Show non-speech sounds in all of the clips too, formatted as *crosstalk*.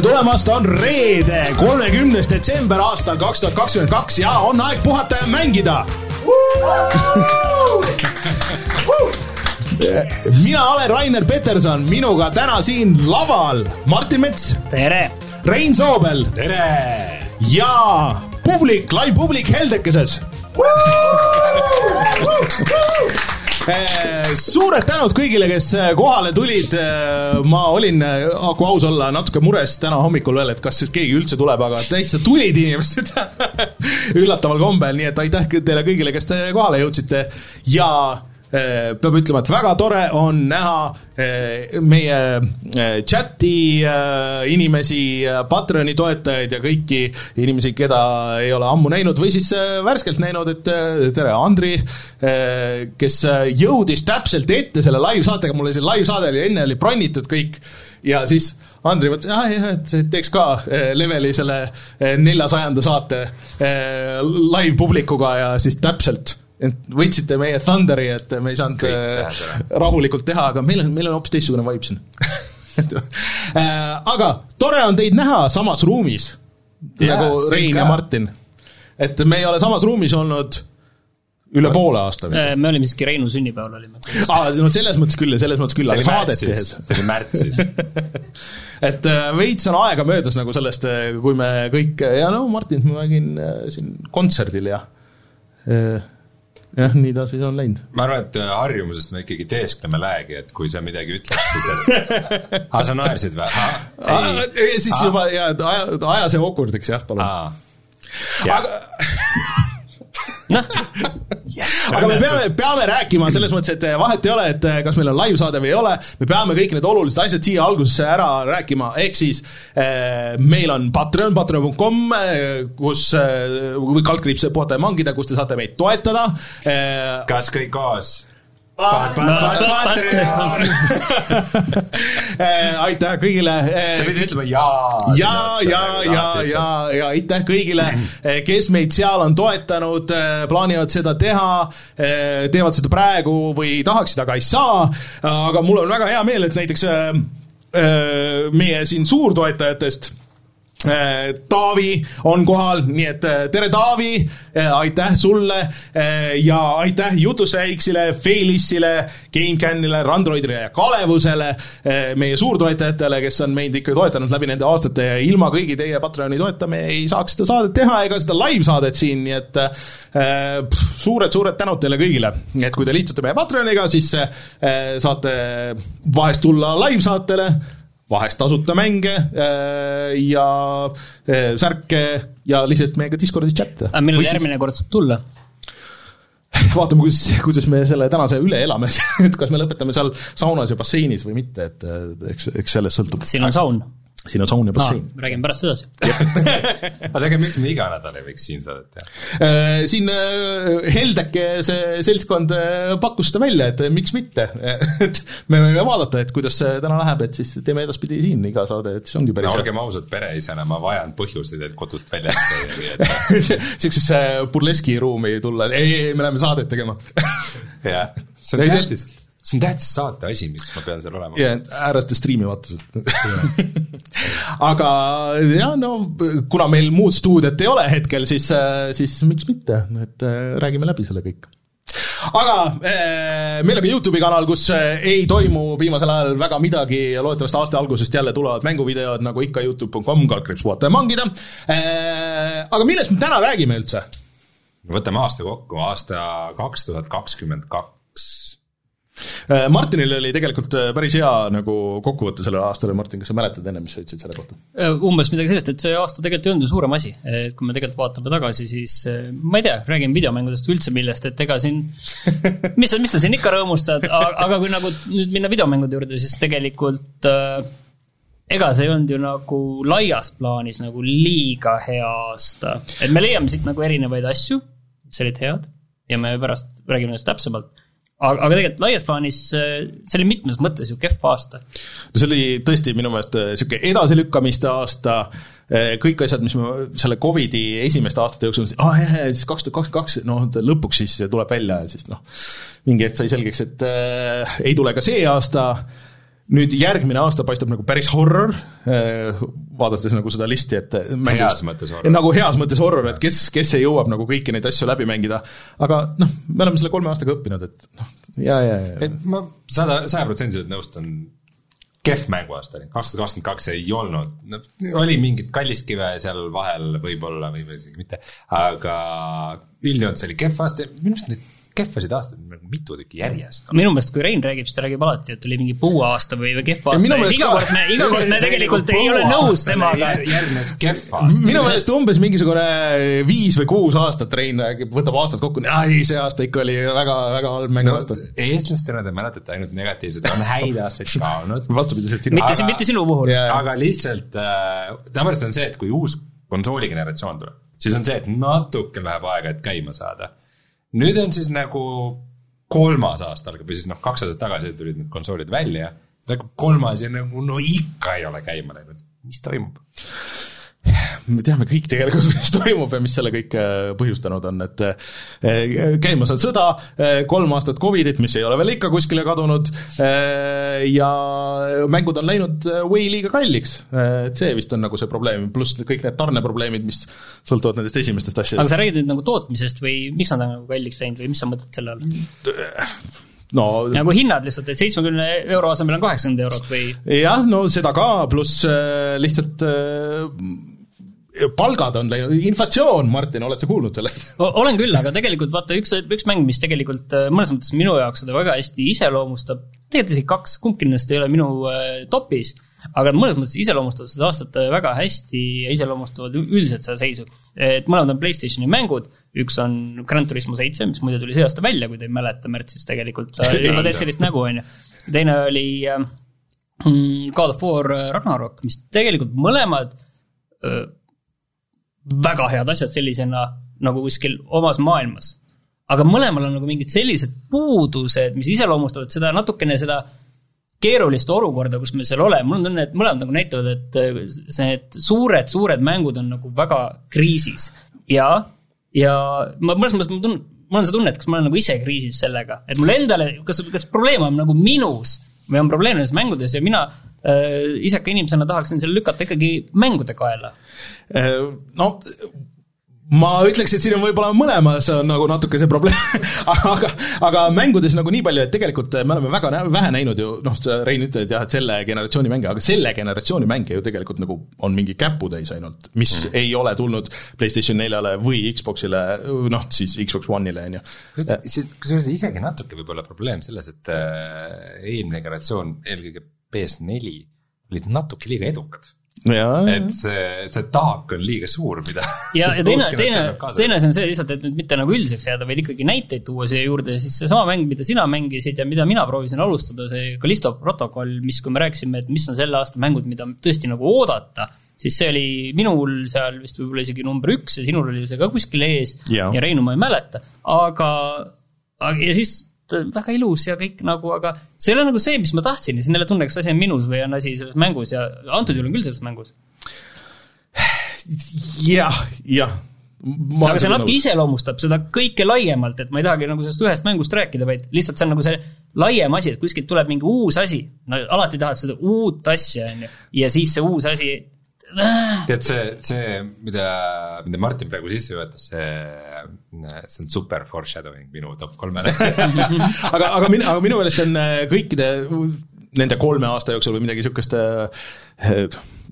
tere tulemast, on reede, kolmekümnes detsember aastal kaks tuhat kakskümmend kaks ja on aeg puhata ja mängida. mina olen Rainer Peterson, minuga täna siin laval Martin Mets. tere! Rein Soobel. tere! ja publik, live publik Heldekeses suured tänud kõigile, kes eh, kohale tulid. Eh, ma olin, kui aus olla, natuke mures täna hommikul veel, et kas siis keegi üldse tuleb, aga täitsa tulid inimesed *laughs* üllataval kombel, nii et aitäh teile kõigile, kes te kohale jõudsite ja peab ütlema, et väga tore on näha äh, meie äh, chati inimesi, Patreoni toetajaid ja kõiki inimesi, keda ei ole ammu näinud või siis värskelt näinud, et tere, Andri, kes jõudis täpselt ette selle live-saatega, mul oli see live-saade oli enne oli bronnitud kõik. Ja siis Andri mõtles, ah jah, et teeks ka leveli selle neljasajanda saate live publikuga ja siis täpselt et võitsite meie Thunderi, et me ei saanud Kõik, äh, rahulikult teha, aga meil on, meil on hoopis teistsugune vibe siin *laughs* äh, aga tore on teid näha samas ruumis, nagu Rein ja Martin. et me ei ole samas ruumis olnud üle poole aasta vist. Äh, me olime siiski Reinu sünnipäeval olime. aa, no selles mõttes küll ja selles mõttes küll, aga saadet tehes. see oli märtsis *laughs* et veits on aega möödas nagu sellest, kui me kõik, ja no Martin, ma nägin siin kontserdil ja jah, nii ta siis on läinud. ma arvan, et äh, harjumusest me ikkagi teeskleme läägi, et kui sa midagi ütled, siis et *laughs* aa, sa naersid või? siis Aa. juba, jaa, et aja, aja see awkward'iks jah, palun. aga yes, aga me peame, peame rääkima selles mõttes, et vahet ei ole, et kas meil on live-saade või ei ole, me peame kõik need olulised asjad siia algusesse ära rääkima, ehk siis eh, meil on Patreon, patreon.com, eh, kus eh, või kaldkriips puhata ja mangida, kus te saate meid toetada eh,. kas kõik koos? Aitäh kõigile. sa pidid ütlema jaa. ja, ja, ja, ja, ja aitäh kõigile, kes meid seal on toetanud, plaanivad seda teha, teevad seda praegu või tahaksid, aga ei saa. aga mul on väga hea meel, et näiteks meie siin suurtoetajatest Äh, Taavi on kohal, nii et äh, tere, Taavi, äh, aitäh sulle ja aitäh Jutusse X-ile, Feelissile, GameCanile, Randroidile ja Kalevusele, meie suurtoetajatele, kes on meid ikka toetanud läbi nende aastate ja ilma kõigi teie Patreoni toeta me ei saaks seda saadet teha ega seda live-saadet siin, nii et suured-suured tänud teile kõigile. et kui te liitute meie Patreoniga, siis saate vahest tulla live-saatele vahest tasuta mänge äh, ja äh, särke ja lihtsalt meiega Discordis chatte. aga millal järgmine kord saab tulla? *laughs* vaatame, kuidas, kuidas me selle tänase üle elame *laughs* et kas me lõpetame seal saunas ja basseinis või mitte, et eks, eks sellest sõltub. siin on saun siin on saun ja bassein no,. räägime pärast edasi. *laughs* Aga tegelikult miks me iga nädal ei võiks siin saadet teha? Äh, siin äh, Heldeke see seltskond äh, pakkus seda välja, et miks mitte. *laughs* Et me võime vaadata, et kuidas see täna läheb, et siis teeme edaspidi siin iga saade, et see ongi päris no olgem ausad, pereisana ma vajan põhjuseid, et kodust nii et *laughs* niisugusesse burleski ruumi tulla, ei, ei, me läheme saadet tegema. Jah, see on tähtis see on tähtis saate asi, miks ma pean seal olema. jah, ääraste striimi vaatased *laughs* aga jah, no kuna meil muud stuudiot ei ole hetkel, siis, siis miks mitte, et äh, räägime läbi selle kõik aga äh, meil on ka Youtube'i kanal, kus äh, ei toimu viimasel ajal väga midagi ja loodetavasti aasta algusest jälle tulevad mänguvideod nagu ikka Youtube.com, kaldkriips puhata ja mangida. aga millest me täna räägime üldse? võtame aasta kokku, aasta kaks tuhat kakskümmend kaks Äh, Martinil oli tegelikult äh, päris hea nagu kokkuvõte sellele aastale, Martin, kas sa mäletad enne, mis sa ütlesid selle kohta? Äh, umbes midagi sellist, et see aasta tegelikult ei olnud ju suurem asi, et kui me tegelikult vaatame tagasi, siis ma ei tea, räägime videomängudest üldse millest, et ega siin *laughs* mis sa, mis sa siin ikka rõõmustad, aga kui nagu nüüd minna videomängude juurde, siis tegelikult äh, ega see ei olnud ju nagu laias plaanis nagu liiga hea aasta, et me leiame siit nagu erinevaid asju, mis olid head ja me pärast räägime nendest täpsemalt aga, aga tegelikult laias plaanis äh, see oli mitmes mõttes ju kehv aasta. no see oli tõesti minu meelest niisugune äh, edasilükkamiste aasta, äh, kõik asjad, mis me selle Covidi esimeste aastate jooksul, aa ah, jah, jah, siis kaks tuhat kakskümmend kaks, noh, lõpuks siis tuleb välja ja siis noh, mingi hetk sai selgeks, et äh, ei tule ka see aasta, nüüd järgmine aasta paistab nagu päris horror, vaadates nagu seda listi, et mängust, heas mõttes horror. nagu heas mõttes horror, et kes, kes ei jõuab nagu kõiki neid asju läbi mängida, aga noh, me oleme selle kolme aastaga õppinud, et noh, ja, ja, ja. Et ma sada, sajaprotsendiliselt nõustun, kehv mänguaasta oli, kaks tuhat kakskümmend kaks ei olnud, no oli mingit kalliskive seal vahel võib-olla või, või isegi mitte, aga üldjoontes oli kehv aasta minu meelest neid kehvasid aastaid nagu mitu tükki järjest. minu meelest, kui Rein räägib, siis ta räägib alati, et oli mingi puuaasta või, või kehv aasta iga kord me, iga kord me tegelikult ei ole nõus temaga. järgnes kehv aasta. minu meelest umbes mingisugune viis või kuus aastat Rein räägib, võtab aastad kokku, ei see aasta ikka oli väga, väga halb no mänguaasta. eestlastena te mäletate ainult negatiivset, on häid aastaid ka olnud. vastupidiselt sinu. mitte Aga-, mitte sinu puhul. Jaa. aga lihtsalt äh,, tavaliselt on see, et kui uus konsooligeneratsioon tuleb, siis on see, et natuke läheb aega, et käima saada. Nüüd on siis nagu kolmas aasta algab või siis noh, kaks aastat tagasi tulid need konsoolid välja, hakkab kolmas ja nagu no ikka ei ole käima läinud, mis toimub? Me teame kõik tegelikult, *laughs* mis toimub ja mis selle kõik äh, põhjustanud on, et äh, käimas on sõda, kolm aastat Covidit, mis ei ole veel ikka kuskile kadunud äh, ja mängud on läinud äh, way liiga kalliks. et see vist on nagu see probleem, pluss kõik need tarneprobleemid, mis sõltuvad nendest esimestest aga asjadest. sa räägid nüüd nagu tootmisest või miks nad on nagu kalliks läinud või mis sa mõtled selle all? no nagu hinnad lihtsalt, et seitsmekümne euro asemel on kaheksakümmend eurot või jah, no seda ka, pluss äh, lihtsalt äh, palgad on läinud, inflatsioon, Martin, oled sa kuulnud sellest? Olen küll, aga tegelikult vaata, üks, üks mäng, mis tegelikult äh, mõnes mõttes minu jaoks seda väga hästi iseloomustab, tegelikult isegi kaks, kumbki nendest ei ole minu äh, topis, aga mõnes mõttes iseloomustavad seda aastat äh, väga hästi ja iseloomustavad üldiselt seda seisu. et mõlemad on Playstationi mängud, üks on Gran Turismo seitse, mis muide tuli see aasta välja, kui te ei mäleta, märtsis tegelikult, sa *laughs* juba teed sellist nägu, on ju. teine oli mm, God of War Ragnarok, mis tegelikult mõlemad väga head asjad sellisena nagu kuskil omas maailmas. aga mõlemal on nagu mingid sellised puudused, mis iseloomustavad seda natukene seda keerulist olukorda, kus me seal oleme, mul on tunne, et mõlemad nagu näitavad, et äh, see- need suured, suured mängud on nagu väga kriisis. Ja, ja ma mõnes mõttes ma tunnen, mul on see tunne, et kas ma olen nagu ise kriisis sellega, et mul endale, kas, kas probleem on nagu minus. Või on probleem nendes mängudes ja mina äh, iseka inimesena tahaksin selle lükata ikkagi mängude kaela no ma ütleks, et siin on võib-olla mõlemas on nagu natuke see probleem, *laughs* aga, aga mängudes nagu nii palju, et tegelikult me oleme väga nä vähe näinud ju, noh, sa Rein ütled jah, et selle generatsiooni mänge, aga selle generatsiooni mänge ju tegelikult nagu on mingi käputäis ainult, mis mm. ei ole tulnud PlayStation neljale või Xboxile, noh siis Xbox One'ile on ju. kusjuures isegi natuke võib olla probleem selles, et äh, eelmine generatsioon, eelkõige PS4 olid natuke liiga edukad. jaa, et see, see taak on liiga suur, mida ja, ja teine, teine teine asi on see lihtsalt, et nüüd mitte nagu üldiseks jääda, vaid ikkagi näiteid tuua siia juurde ja siis seesama mäng, mida sina mängisid ja mida mina proovisin alustada, see Callisto protokoll, mis, kui me rääkisime, et mis on selle aasta mängud, mida tõesti nagu oodata, siis see oli minul seal vist võib-olla isegi number üks ja sinul oli see ka kuskil ees Jaa. ja Reinu ma ei mäleta, aga, aga ja siis väga ilus ja kõik nagu, aga see ei ole nagu see, mis ma tahtsin ja siis jälle tunnen, kas asi on minus või on asi selles mängus ja antud juhul on küll selles mängus. jah, jah. aga see natuke iseloomustab seda kõike laiemalt, et ma ei tahagi nagu sellest ühest mängust rääkida, vaid lihtsalt see on nagu see laiem asi, et kuskilt tuleb mingi uus asi. no alati tahad seda uut asja, on ju, ja siis see uus asi, tead, see, see, mida, mida Martin praegu sisse juhatas, see, see on super foreshadowing minu top kolmele. *laughs* aga, aga min-, aga minu meelest on äh, kõikide nende kolme aasta jooksul või midagi niisugust äh,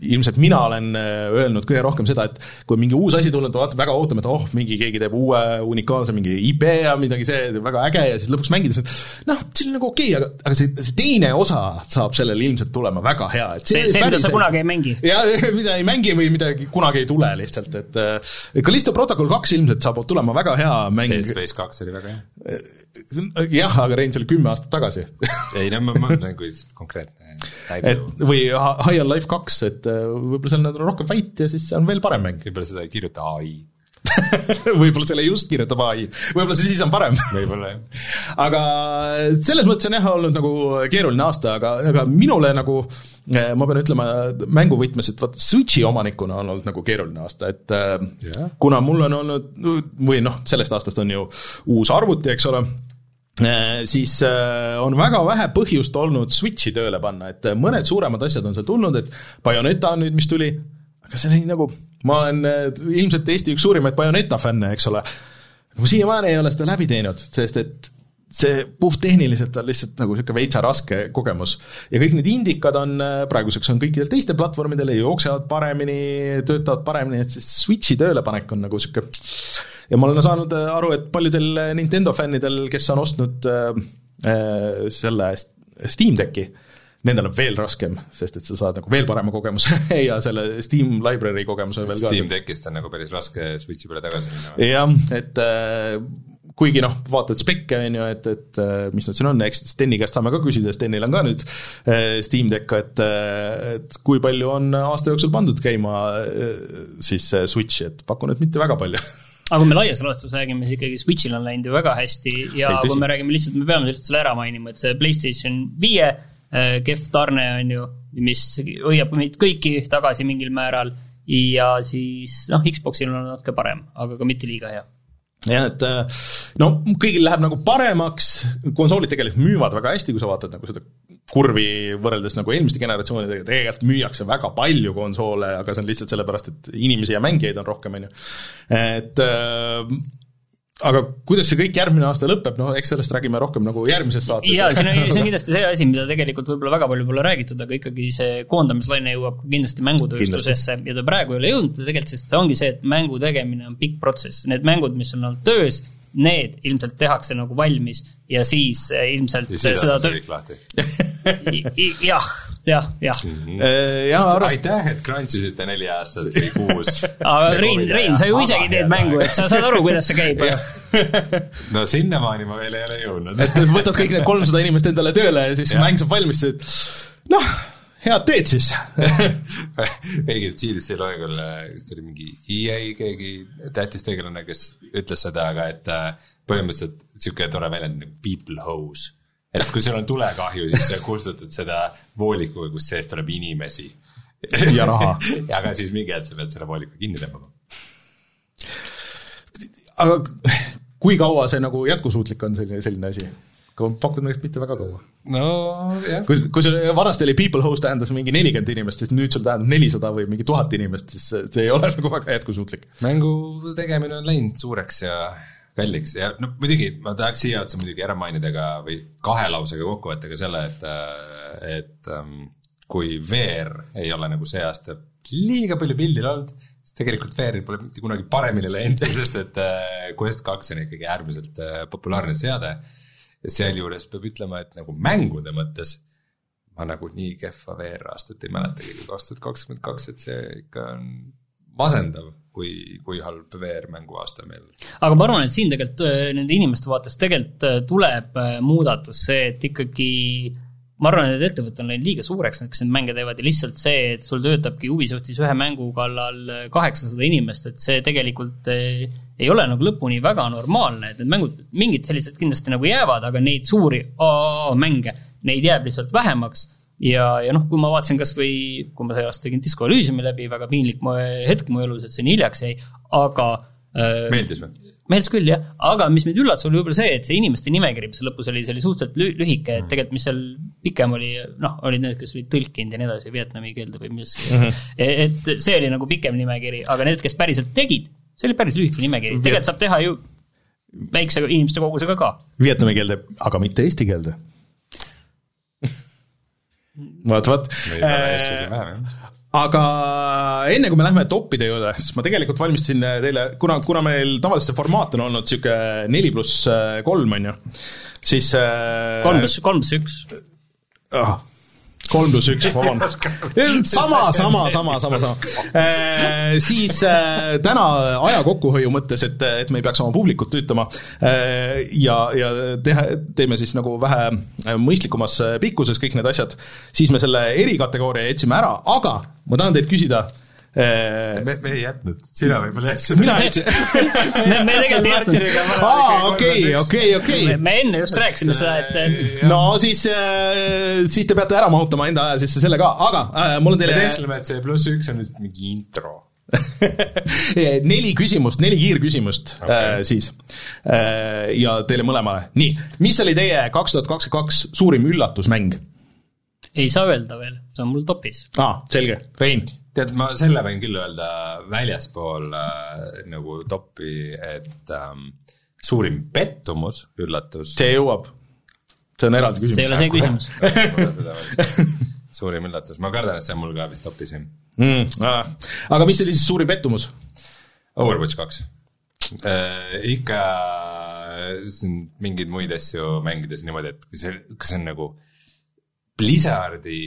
ilmselt mina olen äh, öelnud kõige rohkem seda, et kui mingi uus asi tulnud, vaata väga ootame, et oh, mingi keegi teeb uue unikaalse mingi IP ja midagi see, väga äge ja siis lõpuks mängides, et noh, see on nagu okei okay,, aga, aga see, see teine osa saab sellele ilmselt tulema väga hea, et see, see, mida sa kunagi ei mängi. *laughs* ja *laughs* mida ei mängi või midagi kunagi ei tule lihtsalt, et äh, Callisto Protocol kaks ilmselt saab tulema väga hea mäng. Dead Space kaks oli väga hea. jah, aga Rein, see oli kümme aastat tagasi ei no ma mõtlen, kui konkreetne näide *laughs* et. või High on Life kaks, et äh, võib-olla seal on rohkem väite ja siis see on veel parem mäng. võib-olla seda ei kirjuta ai. *laughs* võib-olla selle just kirjutab ai, võib-olla see siis on parem. võib-olla jah. *laughs* aga selles mõttes on jah olnud nagu keeruline aasta, aga, aga minule nagu eh, ma pean ütlema mänguvõtmes, et vaat Switchi omanikuna on olnud nagu keeruline aasta, et yeah. Jah. kuna mul on olnud või noh, sellest aastast on ju uus arvuti, eks ole, siis eh, on väga vähe põhjust olnud Switchi tööle panna, et mõned suuremad asjad on seal tulnud, et Bayoneta on nüüd, mis tuli, aga see oli nagu, ma olen äh, ilmselt Eesti üks suurimaid Bayoneta fänne, eks ole, ma siiamaani ei ole seda läbi teinud, sest et see puhttehniliselt on lihtsalt nagu niisugune veitsa raske kogemus. ja kõik need indikad on, äh, praeguseks on kõikidel teistel platvormidel jooksevad paremini, töötavad paremini, et siis Switchi töölepanek on nagu niisugune ja ma olen saanud äh, aru, et paljudel Nintendo fännidel, kes on ostnud äh, selle Steam Decki, nendel on veel raskem, sest et sa saad nagu veel parema kogemuse *laughs* ja selle Steam library kogemuse veel ka. Steam Deckist on nagu päris raske Switchi peale tagasi minna. jah, et äh, kuigi noh, vaatad spekke, on ju, et, et äh, mis nad siin on, eks Steni käest saame ka küsida, Stenil on ka nüüd äh, Steam Deck, et et kui palju on aasta jooksul pandud käima siis Switchi, et pakun, et mitte väga palju *laughs* aga kui me laias laastus räägime, siis ikkagi Switch'il on läinud ju väga hästi ja Ei, kui me räägime lihtsalt, me peame lihtsalt selle ära mainima, et see PlayStation viie äh, kehv tarne on ju, mis hoiab meid kõiki tagasi mingil määral. Ja siis noh, Xboxil on natuke parem, aga ka mitte liiga hea. Jah, et äh, no kõigil läheb nagu paremaks, konsoolid tegelikult müüvad väga hästi, kui sa vaatad nagu seda kurvi võrreldes nagu eelmiste generatsioonidega, tegelikult müüakse väga palju konsoole, aga see on lihtsalt sellepärast, et inimesi ja mängijaid on rohkem, on ju. et äh, aga kuidas see kõik järgmine aasta lõpeb, no eks sellest räägime rohkem nagu järgmises saates. jaa, see on, see on kindlasti see asi, mida tegelikult võib-olla väga palju pole räägitud, aga ikkagi see koondamislaine jõuab kindlasti mängutööstusesse ja ta praegu ei ole jõudnud tegelikult, sest see ongi see, et mängu tegemine on pikk protsess, need mängud, mis on olnud töös, need ilmselt tehakse nagu valmis ja siis eh, ilmselt ja siis seda töö... *laughs* jah, jah, jah. Mhm. Äh, aitäh, et krantsisite neli aastat või kuus. aga Rein, Rein, sa ju isegi teed mängu, et sa saad aru, kuidas see käib no sinnamaani ma veel ei ole jõudnud. et võtad kõik need kolmsada inimest endale tööle ja siis ja. mäng saab valmis, noh head teed siis keegi GDC loengul, see oli mingi EA keegi tähtis tegelane, kes ütles seda, aga et äh, põhimõtteliselt niisugune tore väljend nagu people hose. et kui sul on tulekahju, siis sa kustutad seda voolikuga, kus sees tuleb inimesi. ja raha *laughs* aga siis mingi hetk sa pead selle vooliku kinni tõmbama. aga kui kaua see nagu jätkusuutlik on, selline, selline asi? Pakud meist mitte väga kaua. nojah. kui, kui see vanasti oli people host tähendas mingi nelikümmend inimest, siis nüüd sul tähendab nelisada või mingi tuhat inimest, siis see ei ole *laughs* nagu väga jätkusuutlik. mängu tegemine on läinud suureks ja kalliks ja no muidugi ma tahaks siia otsa muidugi ära mainida ka või kahe lausega kokku võtta ka selle, et, et um, kui VR ei ole nagu see aasta liiga palju pildil olnud, siis tegelikult VR-il pole mitte kunagi paremini läinud, *laughs* sest et uh, Quest kaks on ikkagi äärmiselt uh, populaarne seade ja sealjuures peab ütlema, et nagu mängude mõttes ma nagu nii kehva VR-aastat ei mäletagi kui kaks tuhat kakskümmend kaks, et see ikka on masendav, kui, kui halb VR-mänguaasta meil. aga ma arvan, et siin tegelikult äh, nende inimeste vaates tegelikult äh, tuleb äh, muudatus, see, et ikkagi ma arvan, et ettevõte on läinud liiga suureks, kes neid mänge teevad ja lihtsalt see, et sul töötabki Ubisoftis ühe mängu kallal kaheksasada inimest, et see tegelikult ei ole nagu lõpuni väga normaalne, et need mängud, mingid sellised kindlasti nagu jäävad, aga neid suuri AA mänge, neid jääb lihtsalt vähemaks ja, ja noh, kui ma vaatasin kas või, kui ma see aasta tegin Disco Elysiumi läbi, väga piinlik hetk mu elus, et see nii hiljaks jäi, aga äh, meeldis või? meeldis küll, jah, aga mis mind üllatas, oli võib-olla see, et see inimeste nimekiri, mis lõpus oli, see oli suhteliselt lühike, et mm. tegelikult mis seal pikem oli, noh, olid need, kes olid tõlkinud ja nii edasi, vietnami keelde või mis mm, -hmm. et see oli nagu pikem nimekiri, aga need, kes päriselt tegid, see oli päris lühike nimekiri, tegelikult saab teha ju väikse inimeste kogusega ka. Vietnami keelde, aga mitte eesti keelde *laughs* vot, vot. aga enne kui me lähme toppide juurde, siis ma tegelikult valmistasin teile, kuna, kuna meil tavaliselt see formaat on olnud niisugune neli pluss kolm, on ju, siis kolm pluss, kolm pluss üks. Kolm pluss üks, *laughs* vabandust. sama, sama, sama, sama, sama. Äh, siis äh, täna aja kokkuhoiu mõttes, et, et me ei peaks oma publikut tüütama äh, ja, ja teha, teeme siis nagu vähe mõistlikumas pikkuses kõik need asjad, siis me selle erikategooria jätsime ära, aga ma tahan teilt küsida me, me ei jätnud, sina võib-olla jätsid. mina jätsin me, me tegelikult ei jätnud. aa, okei, okei, okei. me enne just rääkisime seda, et no siis, äh, siis te peate ära mahutama enda aja sisse selle ka, aga äh, mul on teile me teestleme, et see pluss üks on lihtsalt mingi intro *laughs* neli küsimust, neli kiirküsimust okay. äh, siis äh, ja teile mõlemale. nii, mis oli teie kaks tuhat kakskümmend kaks suurim üllatusmäng? ei saa öelda veel, see on mul topis. aa, selge, Rein tead, ma selle võin küll öelda väljaspool äh, nagu topi, et ähm, suurim pettumus, üllatus. see jõuab. see on eraldi see ei ole küsimus. see küsimus. *laughs* suurim üllatus, ma kardan, et see on mul ka vist topis jah. Mm, ah. aga mis oli siis suurim pettumus? Overwatch kaks äh,. ikka siin mingeid muid asju mängides niimoodi, et kui see, kui see on nagu Blizzardi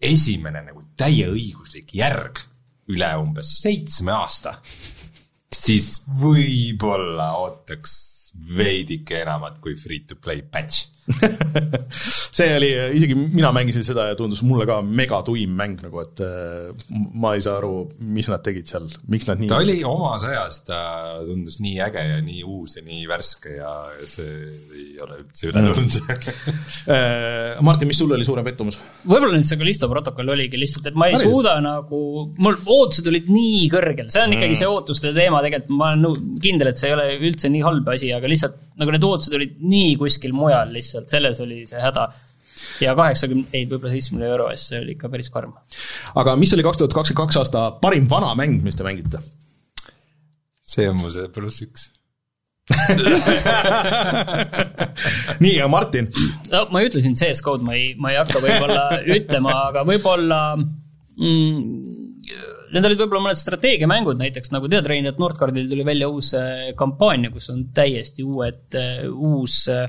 esimene nagu täieõiguslik järg üle umbes seitsme aasta, siis võib-olla ootaks veidike enamat kui free to play patch. *laughs* see oli, isegi mina mängisin seda ja tundus mulle ka mega tuim mäng nagu, et äh, ma ei saa aru, mis nad tegid seal, miks nad nii ta oli omas ajas, ta tundus nii äge ja nii uus ja nii värske ja see ei ole üldse üle tulnud. *laughs* Äh, Martin, mis sul oli suurem pettumus? võib-olla nüüd see Callisto protokoll oligi lihtsalt, et ma ei Päriselt? suuda nagu, mul ootused olid nii kõrgel, see on ikkagi see ootuste teema tegelikult, ma olen nõu- kindel, et see ei ole üldse nii halb asi, aga lihtsalt nagu need ootused olid nii kuskil mujal lihtsalt, selles oli see häda. ja kaheksakümne, ei võib-olla seitsmekümne euro eest, see oli ikka päris karm. aga mis oli kaks tuhat kakskümmend kaks aasta parim vana mäng, mis te mängite? see on mu see pluss üks. *laughs* nii, ja Martin, no ma ei ütle siin CS-code, ma ei, ma ei hakka võib-olla ütlema, aga võib-olla mm, Need olid võib-olla mõned strateegiamängud näiteks nagu tead, Rein, et Nordcardil tuli välja uus äh, kampaania, kus on täiesti uued, uus äh,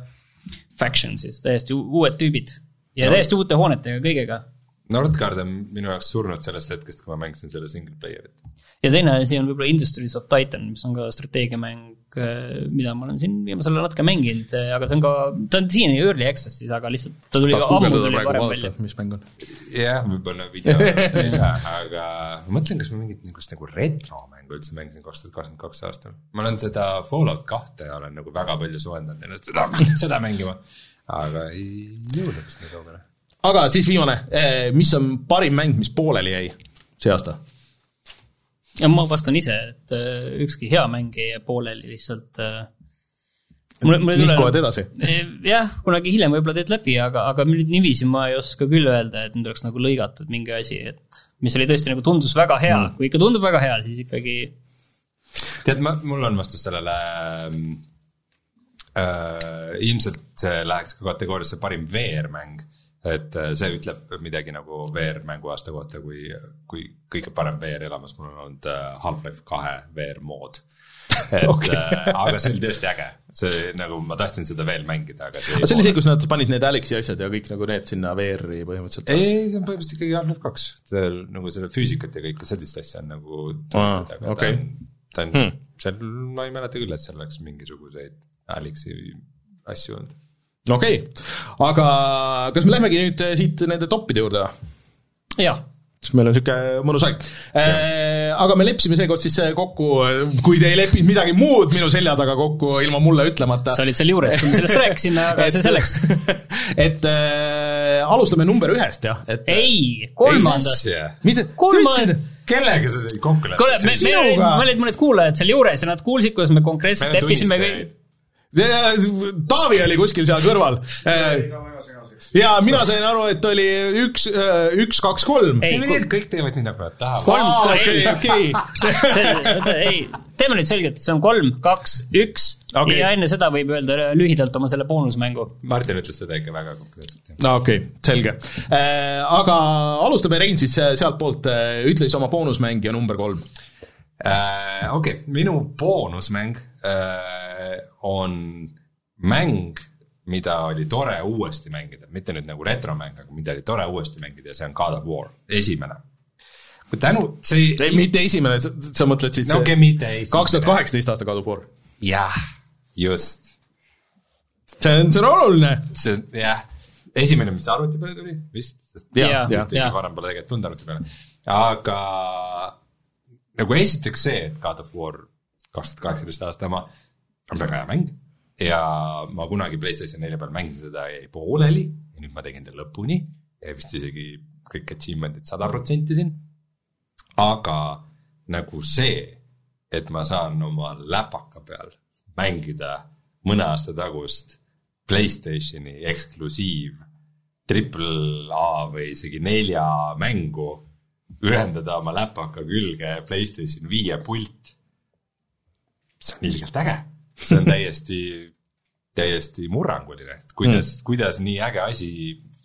faction siis, täiesti uued tüübid. ja No. täiesti uute hoonetega, kõigega. Nordcard on minu jaoks surnud sellest hetkest, kui ma mängisin selle single player'it. ja teine asi on võib-olla Industries of Titan, mis on ka strateegiamäng, mida ma olen siin viimasel ajal natuke mänginud, aga see on ka, ta on siiani early access'is, aga lihtsalt ta tuli tahaks ammu tuli varem välja mis mäng on. jah, võib-olla video *laughs* ei saa, aga ma mõtlen, kas ma mingit niisugust nagu retromängu üldse mängisin kaks tuhat kakskümmend kaks aastal. ma olen seda Fallout kahte olen nagu väga palju soojendanud ennast, et hakkas nüüd seda mängima, aga ei jõudnud vist nii kaugele. aga siis viimane, mis on parim mäng, mis pooleli jäi see aasta? Ja ma vastan ise, et äh, ükski hea mäng ei jää pooleli lihtsalt äh, nihkuvad tule edasi. jah, kunagi hiljem võib-olla teed läbi, aga, aga nüüd niiviisi ma ei oska küll öelda, et nüüd oleks nagu lõigatud mingi asi, et mis oli tõesti nagu tundus väga hea mm., kui ikka tundub väga hea, siis ikkagi tead, ma, mul on vastus sellele äh,. ilmselt see läheks ka kategooriasse parim VR-mäng, et äh, see ütleb midagi nagu VR-mängu aasta kohta, kui, kui kõige parem VR-elamus mul on olnud äh, Half-Life kahe VR-mood. *laughs* et Okei. okay. äh, aga see oli tõesti äge, see nagu ma tahtsin seda veel mängida, aga see aga see oli see, kus nad panid need Alexi asjad ja kõik nagu need sinna VR-i põhimõtteliselt. ei, ei, see on põhimõtteliselt ikkagi Half-Life kaks, nagu selle füüsikat ja kõike sellist asja on nagu tehtud, aga okei. ta on, ta on hmm., seal ma ei mäleta küll, et seal oleks mingisuguseid Alexi asju olnud. Okei okay., aga kas me lähmegi nüüd eh, siit nende toppide juurde või? jah, sest meil on niisugune mõnus aeg. Aga me leppisime seekord siis eh, kokku, kui te ei leppinud midagi muud minu selja taga kokku ilma mulle ütlemata. sa olid seal juures, kui me sellest *laughs* rääkisime, aga see selleks. *laughs* et äh, alustame number ühest jah, et ei, kolmandast. mida, kolmand- kellega sa kokku kuule, me, leppinud? me olid, sinuga. me olid mõned kuulajad seal juures ja nad kuulsid, kuidas me konkreetselt Meil on leppisime kõik. Taavi oli kuskil seal kõrval. segaseks. ja mina sain aru, et oli üks, üks, kaks, kolm. ei, kõik teevad nii, nagu nad tahavad. okei, okei. *laughs* ei, teeme nüüd selgelt, see on kolm, kaks, üks okay. ja enne seda võib öelda lühidalt oma selle boonusmängu. Martin ütles seda ikka väga konkreetselt. no okei okay,, selge. aga alustame, Rein, siis äh, sealtpoolt, ütle siis oma boonusmäng ja number kolm. Äh, okei, minu boonusmäng äh, on mäng, mida oli tore uuesti mängida, mitte nüüd nagu retromäng, aga mida oli tore uuesti mängida ja see on God of War, esimene. tänu, see ei, mitte esimene, sa mõtled siis no okei, mitte esimene. kaks tuhat kaheksateist aasta God of War. jah, just, see on, see on oluline. see jah, esimene, mis arvuti peale tuli vist, sest ja, ja, jaa. varem pole tegelikult tulnud arvuti peale, aga nagu esiteks see, et God of War kaks tuhat kaheksateist aasta oma on väga hea mäng ja ma kunagi PlayStation nelja peal mängisin seda jäi pooleli ja nüüd ma tegin ta lõpuni vist isegi kõik achievement'id sada protsenti siin. aga nagu see, et ma saan oma läpaka peal mängida mõne aasta tagust Playstationi eksklusiiv triple A või isegi nelja mängu ühendada oma läpaka külge Playstation viie pult. See on ilgelt äge, see on täiesti, täiesti murranguline, et kuidas mm., kuidas nii äge asi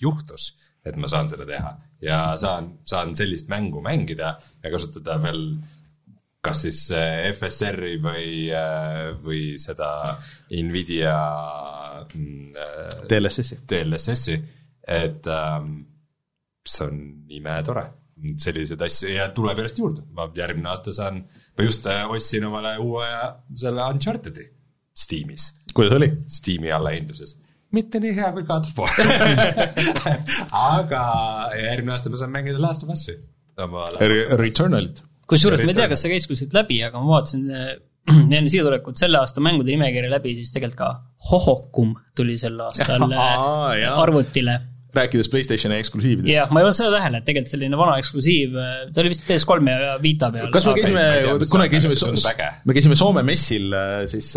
juhtus, et ma saan seda teha. Ja saan, saan sellist mängu mängida ja kasutada veel kas siis äh, FSR-i või, või seda Nvidia mm, äh, DLSS-i. DLSS-i, et ähm, see on imetore, selliseid asju ja tuleb järjest juurde, ma järgmine aasta saan, ma just äh, ostsin omale uue selle Uncharted'i Steamis, kuidas oli? Steam'i allahinduses. mitte nii hea kui God of War. *laughs* aga järgmine aasta ma saan mängida Last of Us'i Returnalit. kusjuures ma ei tea, kas see käis kuskilt läbi, aga ma vaatasin äh, *clears throat* enne siia tulekut selle aasta mängude nimekirja läbi, siis tegelikult ka Hohokum tuli sel aastal äh, *laughs* arvutile. Rääkides Playstationi eksklusiividest. jah, ma ei olnud seda tähele, et tegelikult selline vana eksklusiiv, ta oli vist PS3 ja Vita peal. kas me käisime kunagi käisime me käisime Soome messil, siis,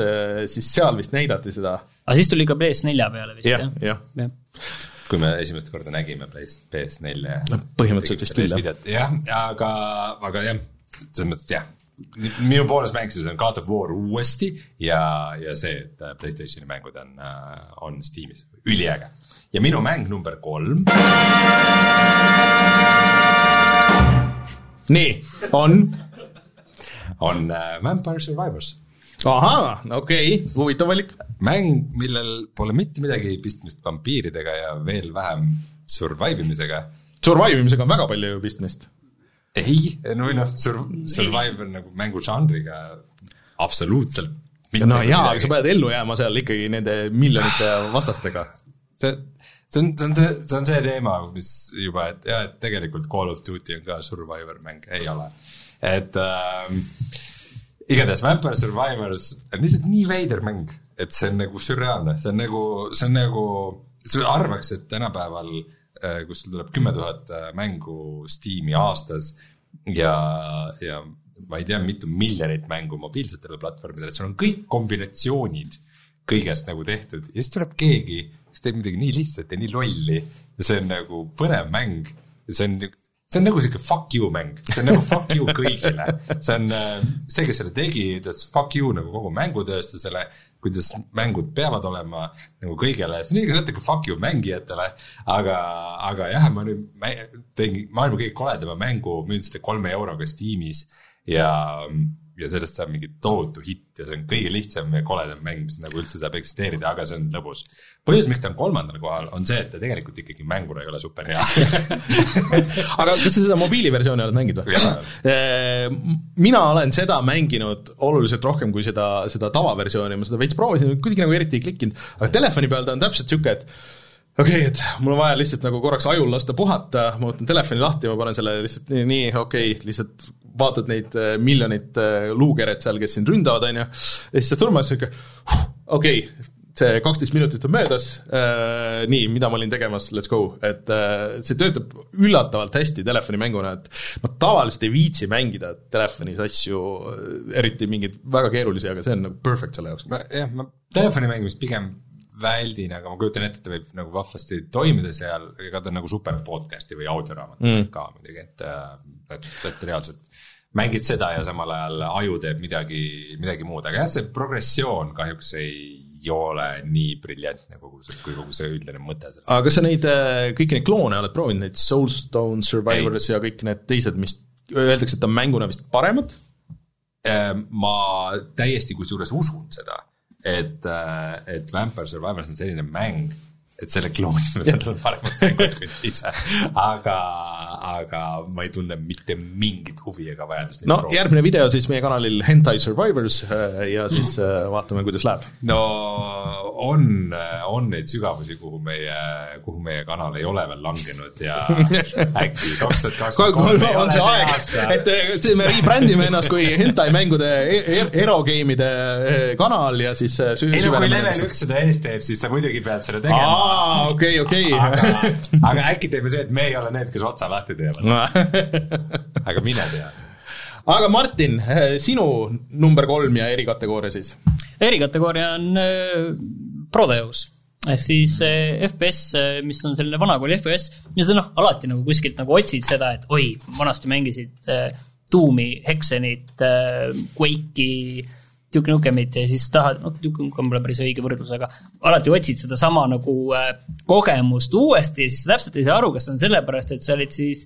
siis seal vist näidati seda. aga siis tuli ka PS4 peale vist jah jah,? jah. jah. kui me esimest korda nägime PS, PS4 ja No põhimõtteliselt vist küll, jah. jah, aga, aga jah, selles mõttes jah, minu mängisin seda God of War uuesti ja, ja see, et äh, Playstationi mängud on, on Steamis, üliäge. ja minu mäng number kolm nii, on. on äh, Vampire Survivors. ahaa, okei okay., huvitav valik. mäng, millel pole mitte midagi pistmist vampiiridega ja veel vähem survive imisega Survive imisega on väga palju pistmist. ei, no või noh, sur-, survive on nagu mängužanriga absoluutselt no jaa, aga sa pead ellu jääma seal ikkagi nende miljonite vastastega. see, see on, see on see, see on see teema, mis juba, et jah, et tegelikult Call of Duty on ka survivor mäng, ei ole. et ähm, igatahes Vampire Survivors on lihtsalt nii veider mäng, et see on nagu sürreaalne, see on nagu, see on nagu, sa arvaks, et tänapäeval, kus sul tuleb kümme tuhat äh, mängu Steam'i aastas ja, ja ma ei tea, mitu miljonit mängu mobiilsetele platvormidele, et sul on kõik kombinatsioonid kõigest nagu tehtud. Ja siis tuleb keegi, kes teeb midagi nii lihtsat ja nii lolli ja see on nagu põnev mäng. Ja see on, see on nagu sihuke fuck you mäng, see on nagu fuck you kõigile. see on äh, see, kes selle tegi, ütles fuck you nagu kogu mängutööstusele, kuidas mängud peavad olema nagu kõigele, see on ikka natuke fuck you mängijatele, aga, aga jah, ma nüüd mä- tegin maailma kõige koledama mängu, müüsin seda kolme euroga Steamis ja ja sellest saab mingi tohutu hitt ja see on kõige lihtsam ja koledam mäng, mis nagu üldse saab eksisteerida, aga see on lõbus. põhjus, miks ta on kolmandal kohal, on see, et ta tegelikult ikkagi mänguna ei ole super hea. *laughs* aga kas sa seda mobiiliversiooni oled mänginud või Jaa.? mina olen seda mänginud oluliselt rohkem kui seda, seda tavaversiooni, ma seda veits proovisin, kuidagi nagu eriti ei klikkinud, aga telefoni peal ta on täpselt niisugune, et okei okay,, et mul on vaja lihtsalt nagu korraks ajul lasta puhata, ma võtan telefoni lahti, ma panen selle lihtsalt nii, nii okei okay,, lihtsalt vaatad neid äh, miljonit äh, luukeret seal, kes sind ründavad, on ju, ja siis sa surmad, sihuke okei okay,, see kaksteist minutit on möödas äh,, nii, mida ma olin tegemas, let's go, et äh, see töötab üllatavalt hästi telefonimänguna, et ma tavaliselt ei viitsi mängida telefonis asju, eriti mingeid väga keerulisi, aga see on nagu perfect selle jaoks. jah, ma telefoni mängimist pigem väldin, aga ma kujutan ette, et ta võib nagu vahvasti toimida seal, ega ta on nagu super podcast'i või audioraamat mm. ka muidugi, et, et, et reaalselt mängid seda ja samal ajal aju teeb midagi, midagi muud, aga jah, see progressioon kahjuks ei ole nii briljantne kogu see, kui kogu see üldine mõte seal. aga kas sa neid, kõiki neid kloone oled proovinud, neid Soulstone Survivors ja kõik need teised, mis öeldakse, et on mänguna vist paremad? Äh, ma täiesti kusjuures usun seda, et, et Vampire Survivors on selline mäng, et selle kloonid on paremad mängud kui ise, aga, aga ma ei tunne mitte mingit huvi ega vajadust. no järgmine video siis meie kanalil Hentai Survivors äh, ja siis äh, vaatame, kuidas läheb. no on, on neid sügavusi, kuhu meie, kuhu meie kanal ei ole veel langenud ja *laughs* äkki kaks tuhat kakskümmend kolm on see see aeg, et äh, see- me rebrändime ennast kui hentai mängude, erogeimide äh, kanal ja siis ei no kui level üks seda ees teeb, siis sa muidugi pead seda tegema. aa, okei, okei. aga, *laughs* äkki teeme see, et me ei ole need, kes otsa lahti teevad, aga mine tea. aga Martin, sinu number kolm ja erikategooria siis? erikategooria on äh, Proteus. ehk siis eh, FPS, mis on selline vanakooli FPS, mida sa noh, alati nagu kuskilt nagu otsid seda, et oi, vanasti mängisid äh, Doomi, Hexenit äh,, Quake'i, Duke Nukemit ja siis tahad, noh, Duke Nukem pole päris õige võrdlus, aga alati otsid sedasama nagu äh, kogemust uuesti ja siis sa täpselt ei saa aru, kas see on sellepärast, et sa olid siis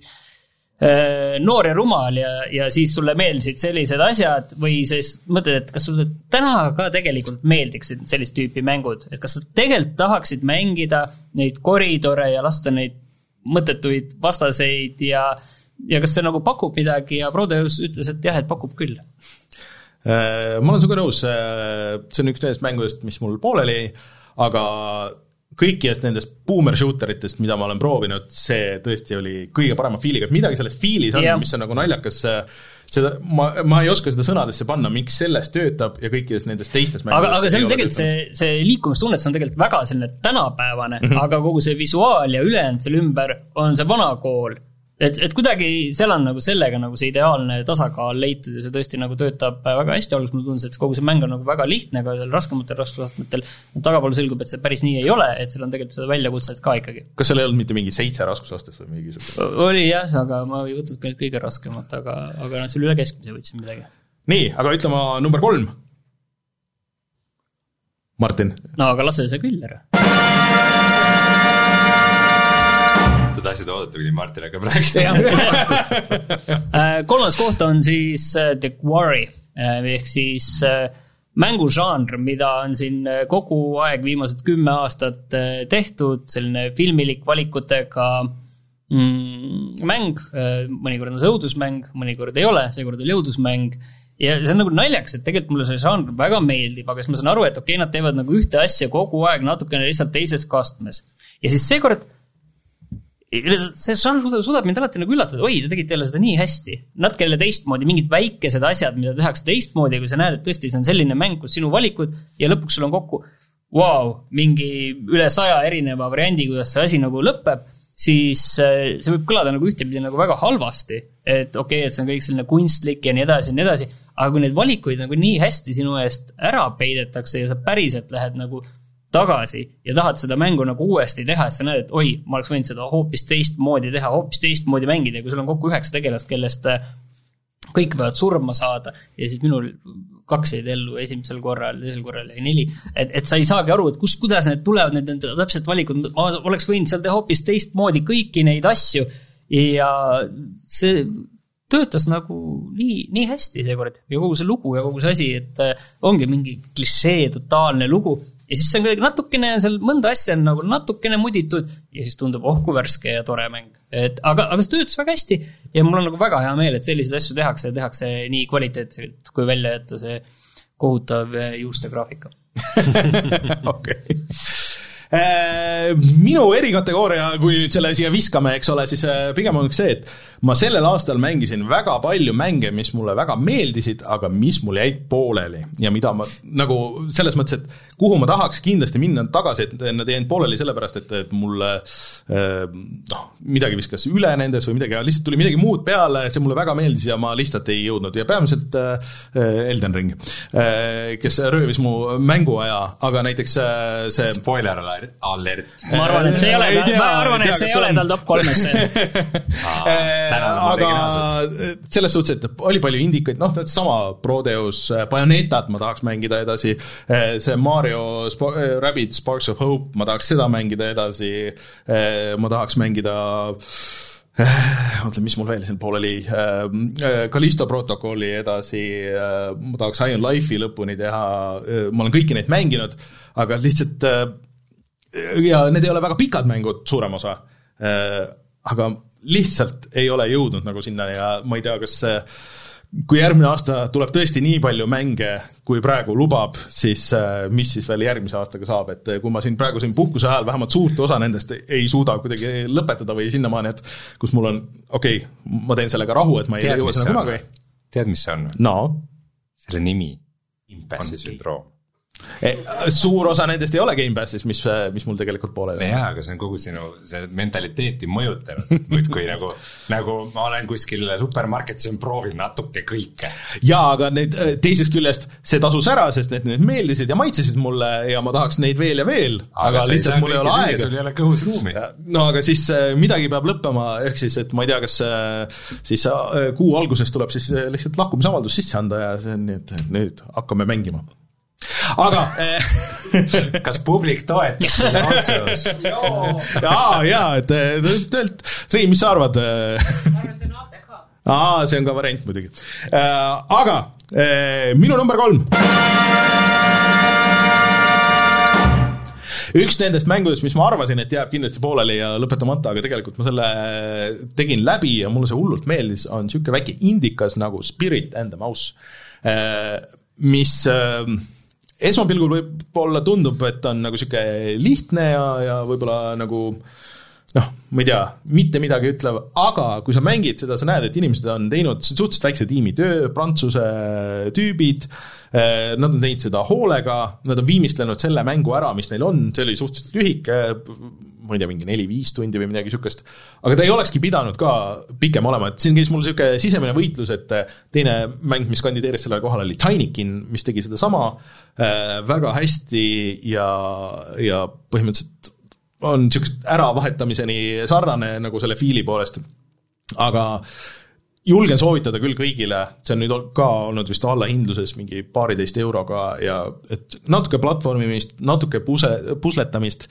äh, noor ja rumal ja, ja siis sulle meeldisid sellised asjad või siis mõtled, et kas sulle täna ka tegelikult meeldiksid sellist tüüpi mängud, et kas sa tegelikult tahaksid mängida neid koridore ja lasta neid mõttetuid vastaseid ja ja kas see nagu pakub midagi ja Prodeus ütles, et jah, et pakub küll. Äh, ma olen sinuga nõus, see on üks nendest mängudest, mis mul pooleli jäi, aga kõikidest nendest boomer shooter itest, mida ma olen proovinud, see tõesti oli kõige parema feel'iga, et midagi selles feel'is on yeah., mis on nagu naljakas, seda, ma, ma ei oska seda sõnadesse panna, miks selles töötab ja kõikides nendes teistes aga, aga see on tegelikult see, see liikumistunnetus on tegelikult väga selline tänapäevane mm, -hmm. aga kogu see visuaal ja ülejäänud selle ümber on see vana kool. et, et kuidagi seal on nagu sellega nagu see ideaalne tasakaal leitud ja see tõesti nagu töötab väga hästi, alguses mulle tundus, et kogu see mäng on nagu väga lihtne ka seal raskematel raskusastmetel, tagapool selgub, et see päris nii ei ole, et seal on tegelikult seda väljakutset ka ikkagi. kas seal ei olnud mitte mingi seitse raskusastet või mingisugune? oli jah, aga ma ei võtnud ka kõige raskemat, aga, aga noh, seal üle keskmise võtsin midagi. nii, aga ütle ma number kolm. Martin, no aga lase see küll ära. Tahtsid oodata, kuni Martin hakkab rääkima. Äh, kolmas koht on siis äh, The Quarry äh, ehk siis äh, mängužanr, mida on siin äh, kogu aeg viimased kümme aastat äh, tehtud, selline filmilik valikutega mm, mäng, mõnikord on see õudusmäng, mõnikord ei ole, seekord oli õudusmäng. Ja see on nagu naljakas, et tegelikult mulle see žanr väga meeldib, aga siis ma saan aru, et okei okay,, nad teevad nagu ühte asja kogu aeg natukene lihtsalt teises kastmes. ja siis seekord see žanr suudab, suudab mind alati nagu üllatada, oi, te tegite jälle seda nii hästi. natuke jälle teistmoodi, mingid väikesed asjad, mida tehakse teistmoodi, kui sa näed, et tõesti see on selline mäng, kus sinu valikud ja lõpuks sul on kokku vau, mingi üle saja erineva variandi, kuidas see asi nagu lõpeb, siis äh, see võib kõlada nagu ühtepidi nagu väga halvasti. et okei okay,, et see on kõik selline kunstlik ja nii edasi ja nii edasi, aga kui neid valikuid nagu nii hästi sinu eest ära peidetakse ja sa päriselt lähed nagu tagasi ja tahad seda mängu nagu uuesti teha, siis sa näed, et oi, ma oleks võinud seda hoopis teistmoodi teha, hoopis teistmoodi mängida ja kui sul on kokku üheksa tegelast, kellest äh, kõik võivad surma saada ja siis minul kaks jäid ellu esimesel korral, teisel korral jäi neli, et, et sa ei saagi aru, et kus, kuidas need tulevad, need on täpsed valikud, ma oleks võinud seal teha hoopis teistmoodi kõiki neid asju ja see töötas nagu nii, nii hästi seekord. Ja kogu see lugu ja kogu see asi, et äh, ongi mingi klišee totaalne lugu ja siis on kuidagi natukene seal mõnda asja on nagu natukene muditud ja siis tundub oh kui värske ja tore mäng. et aga, aga see töötas väga hästi ja mul on nagu väga hea meel, et selliseid asju tehakse ja tehakse nii kvaliteetselt, kui välja jätta see kohutav eh, juustegraafika. *laughs* okei. minu erikategooria, kui nüüd selle siia viskame, eks ole, siis äh, pigem on see, et ma sellel aastal mängisin väga palju mänge, mis mulle väga meeldisid, aga mis mul jäid pooleli ja mida ma nagu selles mõttes, et kuhu ma tahaks kindlasti minna tagasi, et nad jäid pooleli sellepärast, et, et mulle äh, noh, midagi viskas üle nendes või midagi, lihtsalt tuli midagi muud peale, see mulle väga meeldis ja ma lihtsalt ei jõudnud ja peamiselt äh, Elden Ring, kes röövis mu mänguaja, aga näiteks äh, see spoiler alert, ma arvan, et see ei ole Ei, ma arvan, ei et see ei ole on. tal top kolmes see. *laughs* aga selles suhtes, et oli palju indikaid, noh, sama Prodeus, Bayonetat ma tahaks mängida edasi, see Mario Sp-, Rabbids Sparks of Hope, ma tahaks seda mängida edasi, ma tahaks mängida mõtlen, mis mul veel siin pooleli, Callisto protokolli edasi, ma tahaks High on Life'i lõpuni teha, ma olen kõiki neid mänginud, aga lihtsalt äh, ja need ei ole väga pikad mängud, suurem osa, aga lihtsalt ei ole jõudnud nagu sinna ja ma ei tea, kas kui järgmine aasta tuleb tõesti nii palju mänge, kui praegu lubab, siis äh, mis siis veel järgmise aastaga saab, et kui ma siin praegu siin puhkuse ajal vähemalt suurt osa nendest ei suuda kuidagi lõpetada või sinnamaani, et kus mul on, okei okay,, ma teen sellega rahu, et ma ei tead, jõua sinna on kunagi., tead, mis see on? no selle nimi, impassi sündroom. Suur osa nendest ei ole Gamepassis, mis, mis mul tegelikult pooleli on. jaa, aga see on kogu sinu see mentaliteeti mõjutanud muudkui *laughs* nagu, nagu ma olen kuskil supermarketis ja proovin natuke kõike. jaa, aga need teisest küljest see tasus ära, sest need, need meeldisid ja maitsesid mulle ja ma tahaks neid veel ja veel, aga, lihtsalt mul ei ole aega. sul ei ole kõhus ruumi. no aga siis midagi peab lõppema, ehk siis, et ma ei tea, kas siis kuu alguses tuleb siis lihtsalt lahkumisavaldus sisse anda ja see on nii, et nüüd hakkame mängima aga *laughs* kas publik toetab seda *laughs* otsust? jaa, jaa, et tegelikult, Triin, mis sa arvad? ma arvan, et see on APK. aa, see on ka variant muidugi. Äh, aga eh, minu number kolm. üks nendest mängudest, mis ma arvasin, et jääb kindlasti pooleli ja lõpetamata, aga tegelikult ma selle tegin läbi ja mulle see hullult meeldis, on niisugune väike indikas nagu Spirit and the Mouse, äh, mis äh, esmapilgul võib-olla tundub, et on nagu niisugune lihtne ja, ja võib-olla nagu noh, ma ei tea, mitte midagi ütlev, aga kui sa mängid seda, sa näed, et inimesed on teinud suhteliselt väikse tiimi töö, prantsuse tüübid, eh, nad on teinud seda hoolega, nad on viimistlenud selle mängu ära, mis neil on, see oli suhteliselt lühike, ma ei tea, mingi neli-viis tundi või midagi niisugust, aga ta ei olekski pidanud ka pikem olema, et siin käis mul niisugune sisemine võitlus, et teine mäng, mis kandideeris sellele kohale, oli Tinykin, mis tegi sedasama äh, väga hästi ja, ja põhimõtteliselt on niisugust äravahetamiseni sarnane nagu selle fiili poolest, aga julgen soovitada küll kõigile, see on nüüd ka olnud vist allahindluses mingi paariteist euroga ja et natuke platvormimist, natuke puse, pusletamist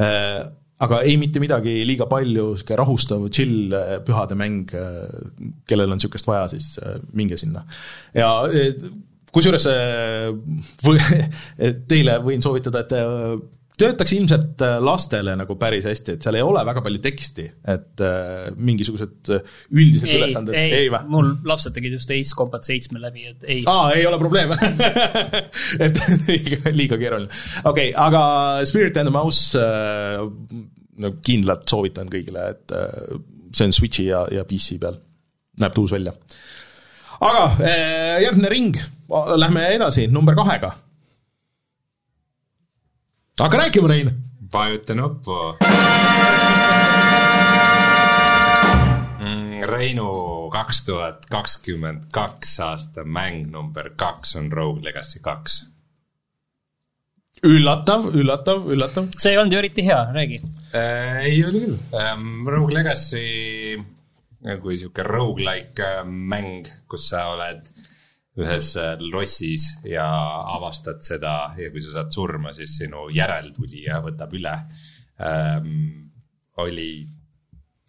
äh,, aga ei mitte midagi liiga palju, niisugune rahustav, chill pühade mäng, kellel on niisugust vaja, siis minge sinna. ja kusjuures äh, *laughs* teile võin soovitada, et töötaks ilmselt lastele nagu päris hästi, et seal ei ole väga palju teksti, et äh, mingisugused üldised ei, ülesanded, ei, ei või? mul lapsed tegid just Ace Combat seitsme läbi, et ei. aa, ei ole probleem *laughs* et liiga, liiga keeruline. okei okay,, aga Spirit and the Mouse äh, nagu kindlalt soovitan kõigile, et äh, see on Switchi ja, ja PC peal, näeb tuus välja. aga äh, järgmine ring, lähme edasi number kahega. Hakka rääkima, Rein! vajuta nuppu. Mm, Reinu kaks tuhat kakskümmend kaks aasta mäng number kaks on Rogue Legacy kaks üllatav, üllatav, üllatav. see ei olnud ju eriti hea, räägi äh,. ei oli küll ähm,, Rogue Legacy nagu sihuke rogu-like äh, mäng, kus sa oled ühes äh, lossis ja avastad seda ja kui sa saad surma, siis sinu järeltulija võtab üle ähm,. oli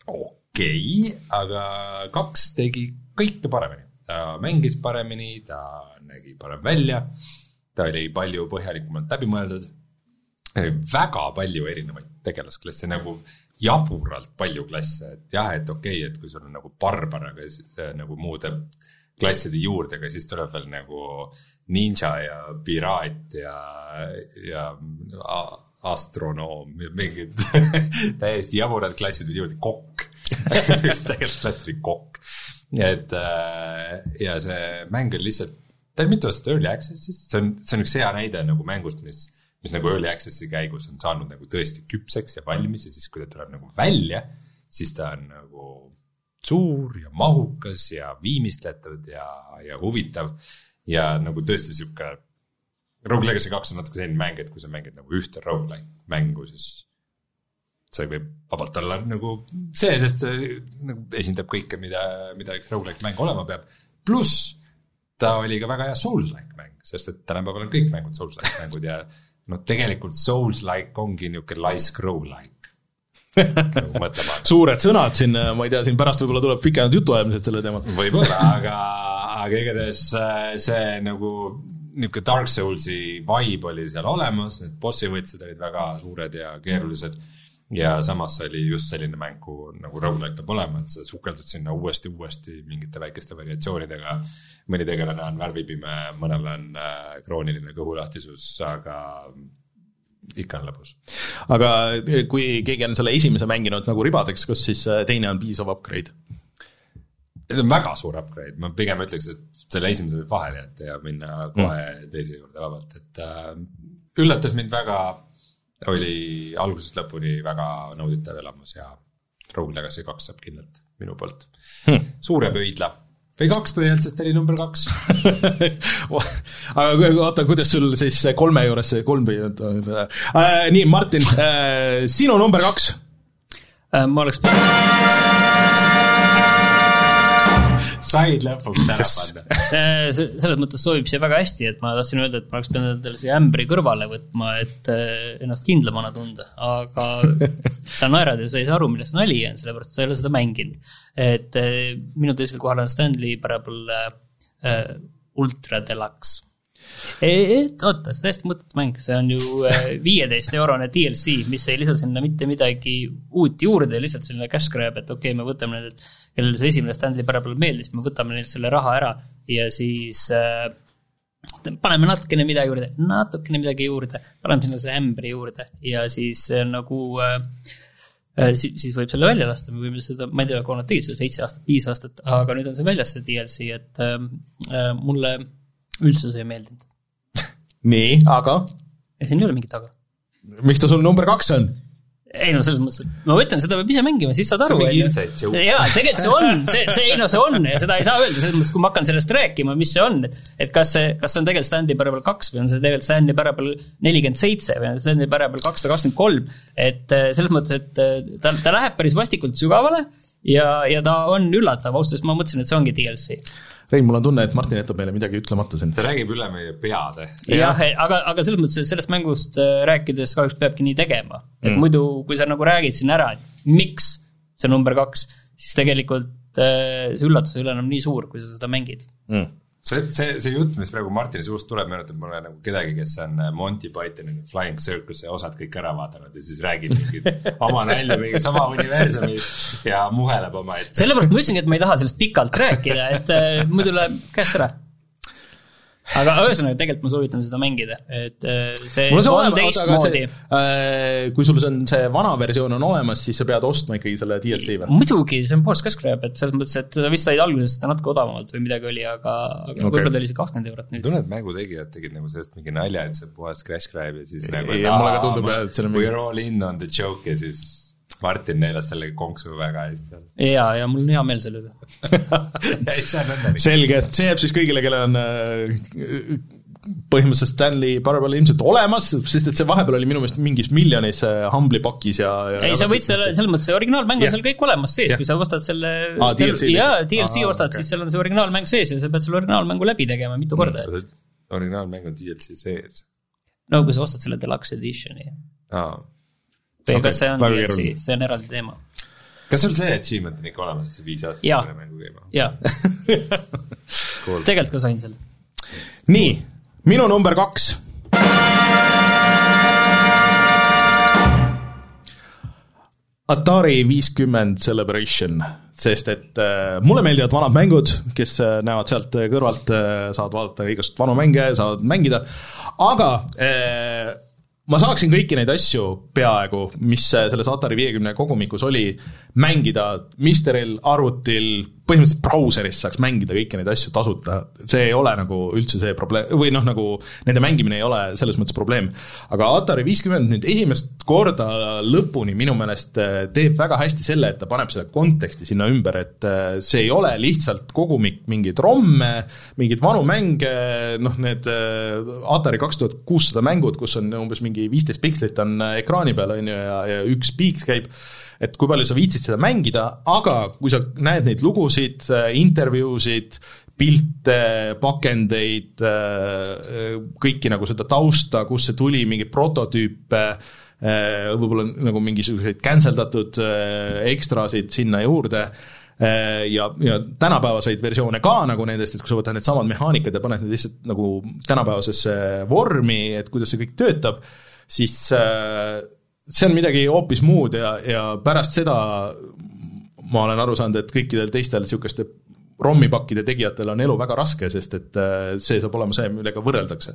okei okay,, aga kaks tegi kõike paremini. ta mängis paremini, ta nägi parem välja ta oli palju põhjalikumalt läbi mõeldud. väga palju erinevaid tegelasklasse, nagu jaburalt palju klasse, et jah, et okei okay,, et kui sul on nagu barbar, aga äh, nagu muude klasside juurde, aga siis tuleb veel nagu ninja ja piraat ja, ja astronoom ja mingid *laughs* täiesti jaburad klassid veel juurde, kokk *laughs* tegelikult klass oli kokk. et äh, ja see mäng on lihtsalt ta on mitu aastat early access'is, see on, see on üks hea näide nagu mängust, mis, mis nagu early access'i käigus on saanud nagu tõesti küpseks ja valmis ja siis, kui ta tuleb nagu välja, siis ta on nagu suur ja mahukas ja viimistletud ja, ja huvitav ja nagu tõesti sihuke. Rogue Legacy kaks on natuke selline mäng, et kui sa mängid nagu ühte rogu-like mängu, siis see võib vabalt olla nagu see, sest see nagu esindab kõike, mida, mida üks rogu-like mäng olema peab. pluss ta oli ka väga hea Souls-like mäng, sest et tänapäeval on kõik mängud Souls-like *laughs* mängud ja noh, tegelikult Souls-like ongi niisugune laisk rogu-like suured sõnad siin, ma ei tea, siin pärast võib-olla tuleb pikemad jutuajamised selle teemal. võib-olla, aga, aga igatahes äh, see nagu niisugune Dark Soulsi vibe oli seal olemas, need bossi võitlused olid väga suured ja keerulised ja samas see oli just selline mäng, kuhu nagu rogu-like peab olema, et sa sukeldud sinna uuesti-uuesti mingite väikeste variatsioonidega. mõni tegelane on värvipime, mõnel on äh, krooniline kõhulahtisus, aga ikka on lõbus. aga kui keegi on selle esimese mänginud nagu ribadeks, kas siis äh, teine on piisav upgrade? see on väga suur upgrade, ma pigem ütleks, et selle esimese võib vahele jätta ja minna kohe mm. teise juurde vabalt, et äh, üllatas mind väga, oli algusest lõpuni väga nauditav elamus ja Rogue Legacy kaks saab kindlalt minu poolt hmm. suure pöidla või kaks ta oli number kaks. *laughs* aga oota, kuidas sul siis kolme juures see kolm või äh,, nii Martin äh,, sinu number kaks. Äh, ma oleks, said lõpuks ära Yes. panna. *laughs* Äh, see selles mõttes sobib siia väga hästi, et ma tahtsin öelda, et ma oleks pidanud endale siia ämbri kõrvale võtma, et äh, ennast kindlamana tunda, aga *laughs* sa naerad ja sa ei saa aru, milles nali on, sellepärast sa ei ole seda mänginud. et äh, minu teisel kohal on Stanley Parable äh, Ultra Deluxe. et oota, see täiesti mõttetu mäng, see on ju *laughs* viieteist eurone DLC, mis ei lisa sinna mitte midagi uut juurde, lihtsalt selline cash grab, et okei okay,, me võtame nendelt, kellele see esimene Stanley Parable meeldis, me võtame neilt selle raha ära ja siis äh, paneme natukene midagi juurde, natukene midagi juurde, paneme sinna selle ämbri juurde ja siis äh, nagu äh, äh, siis, siis võib selle välja lasta, me võime seda, ma ei tea, kui nad tegid seda seitse aastat, viis aastat, aga nüüd on see väljas, see DLC, et äh, äh, mulle üldse see ei meeldinud. nii, aga ja siin ei ole mingit aga. miks ta sul number kaks on? Ei no selles mõttes, ma ütlen, seda peab ise mängima, siis saad aru. See on mingi inside joke. jaa, tegelikult see on, see, see, ei no see on ja seda ei saa öelda, selles mõttes, kui ma hakkan sellest rääkima, mis see on, et et kas see, kas see on tegelikult Stanley Parable kaks või on see tegelikult Stanley Parable nelikümmend seitse või on see Stanley Parable kakssada kakskümmend kolm, et äh, selles mõttes, et äh, ta, ta läheb päris vastikult sügavale ja, ja ta on üllatav, ausalt öeldes ma mõtlesin, et see ongi DLC. Rein, mul on tunne, et Martin jätab meile midagi ütlemata siin. ta räägib üle meie peade. jah, aga, aga selles mõttes, et sellest mängust äh, rääkides kahjuks peabki nii tegema. et mm. muidu, kui sa nagu räägid siin ära, et miks see number kaks, siis tegelikult äh, see üllatus ei ole enam nii suur, kui sa seda mängid. Mm. see, see, see jutt, mis praegu Martini suust tuleb, meenutab mulle nagu kedagi, kes on Monty Pythoni Flying Circus'e osad kõik ära vaadanud ja siis räägib mingit *laughs* oma nalja mingi sama universumis ja muheleb omaette. sellepärast ma ütlesingi, et ma ei taha sellest pikalt rääkida, et äh, muidu läheb käest ära. Aga ühesõnaga, tegelikult ma soovitan seda mängida, et äh, see on see on teistmoodi see, kui sul see on see vana versioon on olemas, siis sa pead ostma ikkagi selle DLC või? muidugi, see on post cash grab, et selles mõttes, et vist said alguses seda natuke odavamalt või midagi oli, aga, aga okay. võib-olla ta oli see kakskümmend eurot nüüd. tunnen, et mängutegijad tegid nagu sellest mingi nalja, et see on puhas crash grab ja siis nagu ja mulle ka tundub, et seal on we mingi- are all in on the joke ja siis Martin neelas selle konksu väga hästi. ja, ja mul on hea meel selle üle. *laughs* selge, et see jääb siis kõigile, kellel on äh, põhimõtteliselt Stanley Parable ilmselt olemas, sest et see vahepeal oli minu meelest mingis miljonis äh, Humble'i pakis ja, ja ei, sa võid selle, selles mõttes see originaalmäng on Jah. seal kõik olemas sees Jah., kui sa ostad selle Aa, DLC jaa. DLC Aa, ostad okay., siis seal on see originaalmäng sees ja sa pead selle originaalmängu läbi tegema mitu korda, et originaalmäng on DLC sees no kui sa ostad selle deluxe edition'i ah.. Või Okei, kas see on DLC see on eraldi teema. kas sul see achievement on ikka olemas, et sa viis aastat selle mängu käima? jaa, *laughs* Cool. tegelikult ka sain selle. nii, minu number kaks. Atari viiskümmend Celebration, sest et äh, mulle meeldivad vanad mängud, kes äh, näevad sealt äh, kõrvalt äh,, saavad vaadata igast vanu mänge, saavad mängida, aga äh, ma saaksin kõiki neid asju peaaegu, mis selles Atari viiekümne kogumikus oli, mängida Misteril, arvutil, põhimõtteliselt brauseris saaks mängida kõiki neid asju tasuta, see ei ole nagu üldse see probleem, või noh, nagu nende mängimine ei ole selles mõttes probleem. aga Atari viiskümmend nüüd esimest korda lõpuni minu meelest äh, teeb väga hästi selle, et ta paneb selle konteksti sinna ümber, et äh, see ei ole lihtsalt kogumik mingeid romme, mingeid vanu mänge, noh need äh, Atari kaks tuhat kuussada mängud, kus on umbes mingi viisteist pikslit on ekraani peal, on ju, ja, ja üks piiks käib et kui palju sa viitsid seda mängida, aga kui sa näed neid lugusid, intervjuusid, pilte, pakendeid, kõiki nagu seda tausta, kust see tuli, mingeid prototüüpe, võib-olla nagu mingisuguseid cancel datud äh, ekstrasid sinna juurde äh, ja, ja tänapäevaseid versioone ka nagu nendest, et kui sa võtad needsamad mehaanikad ja paned need lihtsalt nagu tänapäevasesse vormi, et kuidas see kõik töötab, siis äh, see on midagi hoopis muud ja, ja pärast seda ma olen aru saanud, et kõikidel teistel niisuguste rommipakkide tegijatel on elu väga raske, sest et äh, see saab olema see, millega võrreldakse.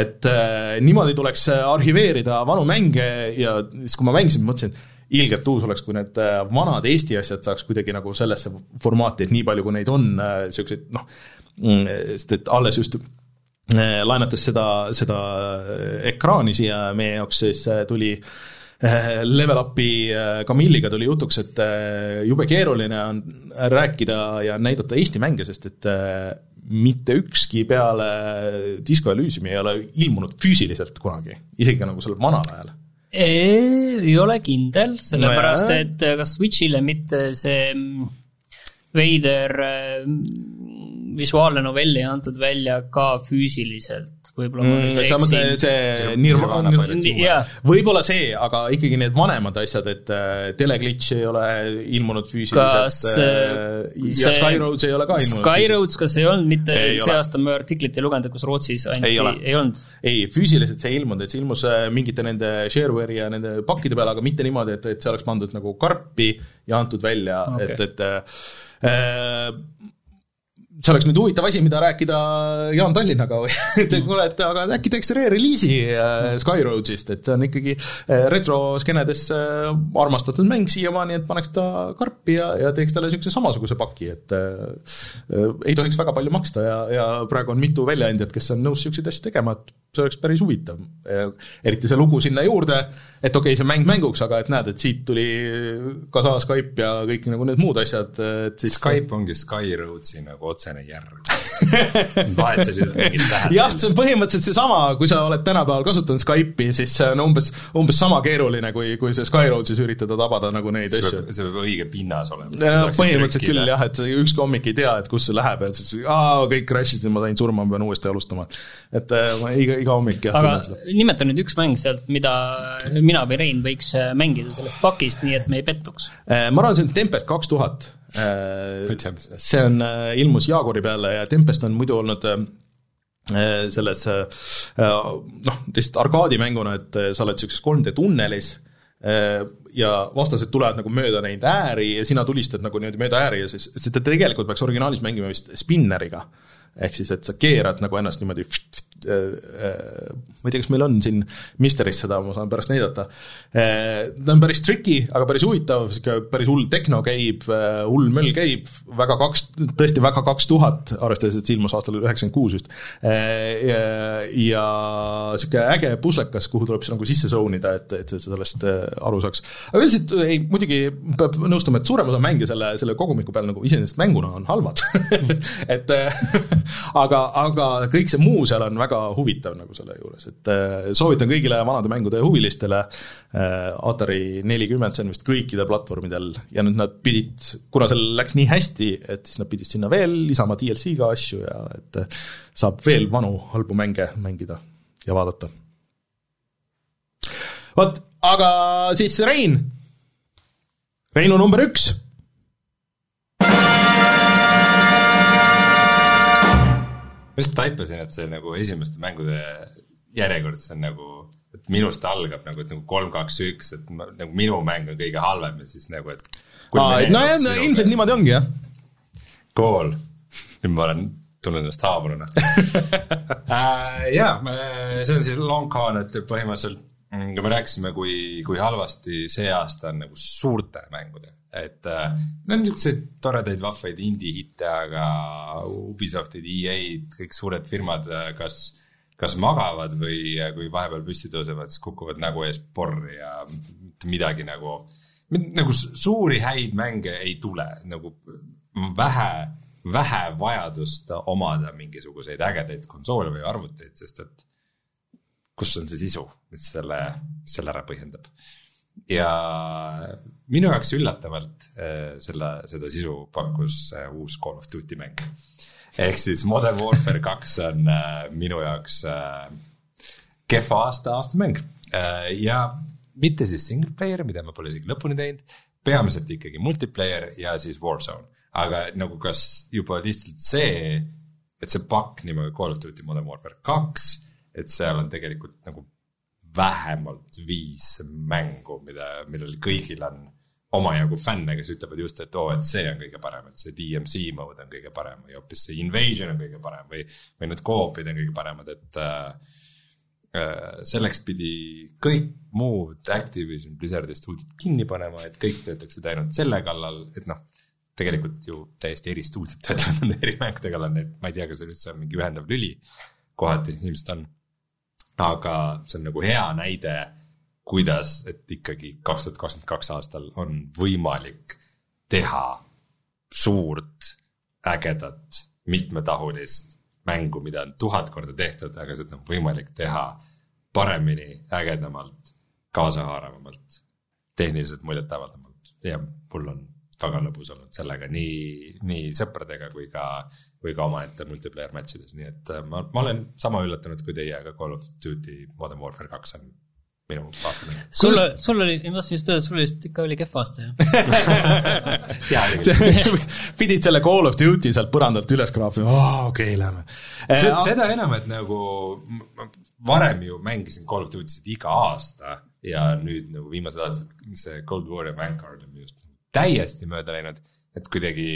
et äh, niimoodi tuleks arhiveerida vanu mänge ja siis, kui ma mängisin, mõtlesin, et ilgelt uus oleks, kui need äh, vanad Eesti asjad saaks kuidagi nagu sellesse formaati, et nii palju, kui neid on, niisuguseid noh, mm, sest et alles just laenates seda, seda ekraani siia meie jaoks, siis tuli *laughs* Level Upi Camilliga tuli jutuks, et jube keeruline on rääkida ja näidata Eesti mänge, sest et mitte ükski peale Disco Elysiumi ei ole ilmunud füüsiliselt kunagi, isegi ka nagu sellel vanal ajal. Ei ole kindel, sellepärast no et kas Switch'ile mitte see mm, veider mm, visuaalne novell ei antud välja ka füüsiliselt võib-olla mm, sa mõtled see Nirvana, võib-olla see, aga ikkagi need vanemad asjad, et äh, Teleglitch ei ole ilmunud füüsiliselt äh, ja Skyroads ei ole ka ilmunud Skyroads, kas ei olnud? Mitte ei see ole. aasta ma artiklit ei lugenud, kus Rootsis ainult ei, ei, ei olnud? ei, füüsiliselt see ei ilmunud, et see ilmus äh, mingite nende shareware'i ja nende pakkide peale, aga mitte niimoodi, et, et see oleks pandud nagu karpi ja antud välja okay., et, et äh, see oleks nüüd huvitav asi, mida rääkida Jaan Tallinnaga või? *laughs* Et kuule, et aga äkki teeks re-reliisi äh, Skyroadsist, et see on ikkagi äh, retroskenedes äh, armastatud mäng siiamaani, et paneks ta karpi ja, ja teeks talle niisuguse samasuguse paki, et äh, ei tohiks väga palju maksta ja, ja praegu on mitu väljaandjat, kes on nõus niisuguseid asju tegema, et see oleks päris huvitav. eriti see lugu sinna juurde, et okei okay,, see mäng mänguks, aga et näed, et siit tuli Kasa, Skype ja kõik nagu need muud asjad, et siis Skype ongi Skyroadsi nagu otsene järg vahet sa lihtsalt mingit tähendab. jah, see on põhimõtteliselt seesama, kui sa oled tänapäeval kasutanud Skype'i, siis see on umbes, umbes sama keeruline, kui, kui see Skyroadsis üritada tabada nagu neid see asju. see peab õige pinnas olema. põhimõtteliselt küll jah, et ükski hommik ei tea, et kus see läheb, et siis aa, kõik crash isid ja ma sain surma, ma pean uuesti alustama. et äh, iga, iga hommik jah. aga nimeta nüüd üks mäng sealt, mida mina või Rein võiks äh, mängida sellest pakist, nii et me ei pettuks. Äh, ma arvan, see on Tempest kaks tuhat. Äh, see on, ilmus Jaaguri peale ja Tempest on muidu olnud selles noh, lihtsalt arkaadimänguna, et sa oled niisuguses 3D tunnelis ja vastased tulevad nagu mööda neid ääri ja sina tulistad nagu niimoodi mööda ääri ja siis, seda tegelikult peaks originaalis mängima vist spinneriga. ehk siis, et sa keerad nagu ennast niimoodi Äh, äh, ma ei tea, kas meil on siin Misteris seda, ma saan pärast näidata. Äh, ta on päris tricky, aga päris huvitav, sihuke päris hull tehno käib, hull möll käib, väga kaks, tõesti väga kaks tuhat, arvestades, et see ilmus aastal üheksakümmend kuus vist. ja sihuke äge puslekas, kuhu tuleb siis nagu sisse zone ida, et, et sellest aru saaks. aga üldiselt ei, muidugi peab nõustuma, et suurem osa mänge selle, selle kogumiku peal nagu iseenesest mänguna on halvad *laughs* et *laughs* aga, aga kõik see muu seal on väga väga huvitav nagu selle juures, et äh, soovitan kõigile vanade mängude huvilistele äh, Atari nelikümmend, see on vist kõikidel platvormidel ja nüüd nad pidid, kuna seal läks nii hästi, et siis nad pidid sinna veel lisama DLC-ga asju ja et äh, saab veel vanu halbu mänge mängida ja vaadata. vot, aga siis Rein, Reinu number üks ma lihtsalt taipasin, et see nagu esimeste mängude järjekord, see on nagu, et minust algab nagu, et nagu kolm, kaks, üks, et ma, nagu minu mäng on kõige halvem ja siis nagu, et. nojah, no ilmselt niimoodi ongi, jah. Cool, nüüd ma olen, tunnen ennast haavununa *laughs* äh, jaa, see on siis long con, et põhimõtteliselt kui me rääkisime, kui, kui halvasti see aasta on nagu suurte mängude et äh, no niisuguseid toredaid vahvaid indie-hitte, aga Ubisoftid, EA-d, kõik suured firmad, äh, kas, kas magavad või äh, kui vahepeal püsti tõusevad, siis kukuvad nägu ees porri ja mitte midagi nagu, nagu suuri häid mänge ei tule, nagu vähe, vähe vajadust omada mingisuguseid ägedaid konsoole või arvuteid, sest et kus on see sisu, mis selle, selle ära põhjendab ja minu jaoks üllatavalt äh, selle, seda sisu pakkus äh, uus Call of Duty mäng. ehk siis Modern Warfare *laughs* kaks on äh, minu jaoks kehva aasta, aastamäng ja mitte siis single player, mida ma pole isegi lõpuni teinud, peamiselt ikkagi multiplayer ja siis Warzone. aga nagu kas juba lihtsalt see, et see pakk nimega Call of Duty Modern Warfare kaks, et seal on tegelikult nagu vähemalt viis mängu, mida, millel kõigil on omajagu fänne, kes ütlevad just, et oo oh,, et see on kõige parem, et see DMC mode on kõige parem või hoopis see invasion on kõige parem või, või need koopid on kõige paremad, et äh, selleks pidi kõik muud Activision Blizzardi stuudiod kinni panema, et kõik töötaksid ainult selle kallal, et noh, tegelikult ju täiesti eri stuudiod töötavad *laughs* eri mängude kallal, nii et ma ei tea, kas see üldse on mingi ühendav lüli, kohati ilmselt on. Aga see on nagu hea näide, kuidas, et ikkagi kaks tuhat kakskümmend kaks aastal on võimalik teha suurt, ägedat, mitmetahulist mängu, mida on tuhat korda tehtud, aga seda on võimalik teha paremini, ägedamalt, kaasahaaravamalt, tehniliselt muljetavaldamalt ja mul on väga lõbus olnud sellega nii, nii sõpradega kui ka, kui ka omaette multiplayer match ides, nii et äh, ma, ma olen sama üllatunud kui teie, aga Call of Duty Modern Warfare kaks on minu aastamäng. sul, sul oli, ma tahtsin just öelda, sul vist ikka oli kehv aasta jah? *laughs* *laughs* pidid selle Call of Duty sealt põrandalt üles kraapima, okei okay,, lähme. seda enam, et nagu varem ju mängisin Call of Duty'sid iga aasta ja nüüd nagu viimased aastad see Cold War ja Vanguard on just täiesti mööda läinud, et kuidagi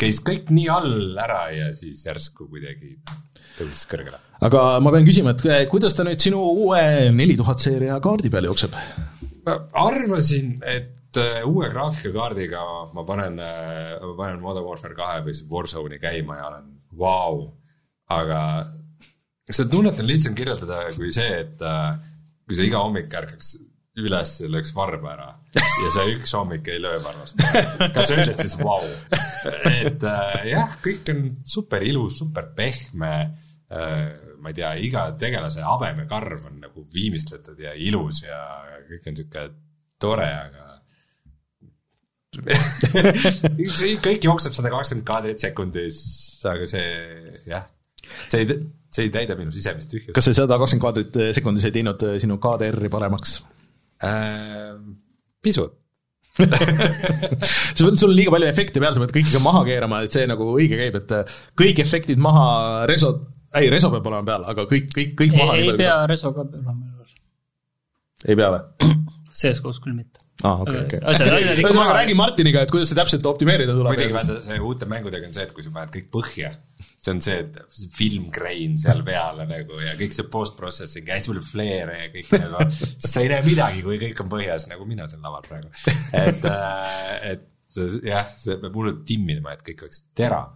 käis kõik nii all ära ja siis järsku kuidagi tõusis kõrgele. aga ma pean küsima, et eh, kuidas ta nüüd sinu uue neli tuhat seeria kaardi peal jookseb? ma arvasin, et äh, uue graafikakaardiga ma panen, ma panen Modern Warfare kahe või siis Warzone'i käima ja olen vau wow., aga seda tunnet on lihtsam kirjeldada kui see, et kui sa iga hommik ärkaks üles ja lööks varba ära ja see üks hommik ei löö varvast. kas sa ütled siis vau wow.? et äh, jah, kõik on super ilus, super pehme äh, ma ei tea, iga tegelase habemekarv on nagu viimistletud ja ilus ja kõik on sihuke tore, aga see kõik jookseb sada kakskümmend kaadrit sekundis, aga see jah, see ei, see ei täida minu sisemist tühjust kas see sada kakskümmend kaadrit sekundis ei teinud sinu KDR-i paremaks? äh,. pisut, *laughs* sul on, sul on liiga palju efekte peal, sa pead kõike maha keerama, et see nagu õige käib, et eh, kõik efektid maha, reso, ei reso peab olema peal, aga kõik, kõik, kõik maha ei pea reso ka olema. ei pea või? *clears throat* CS-GO-s küll mitte. aa, okei, okei. asjad ikka ühesõnaga räägi Martiniga, et kuidas see täpselt optimeerida tuleb. muidugi vaata see uute mängudega on see, et kui sa paned kõik põhja, see on see, et see filmgrain seal peale nagu ja kõik see post-processing ja hästi palju flare'e ja kõik nagu, *laughs* sa ei näe midagi, kui kõik on põhjas, nagu mina siin laval praegu. et, et see- jah, see peab hullult timmima, et kõik oleks terav.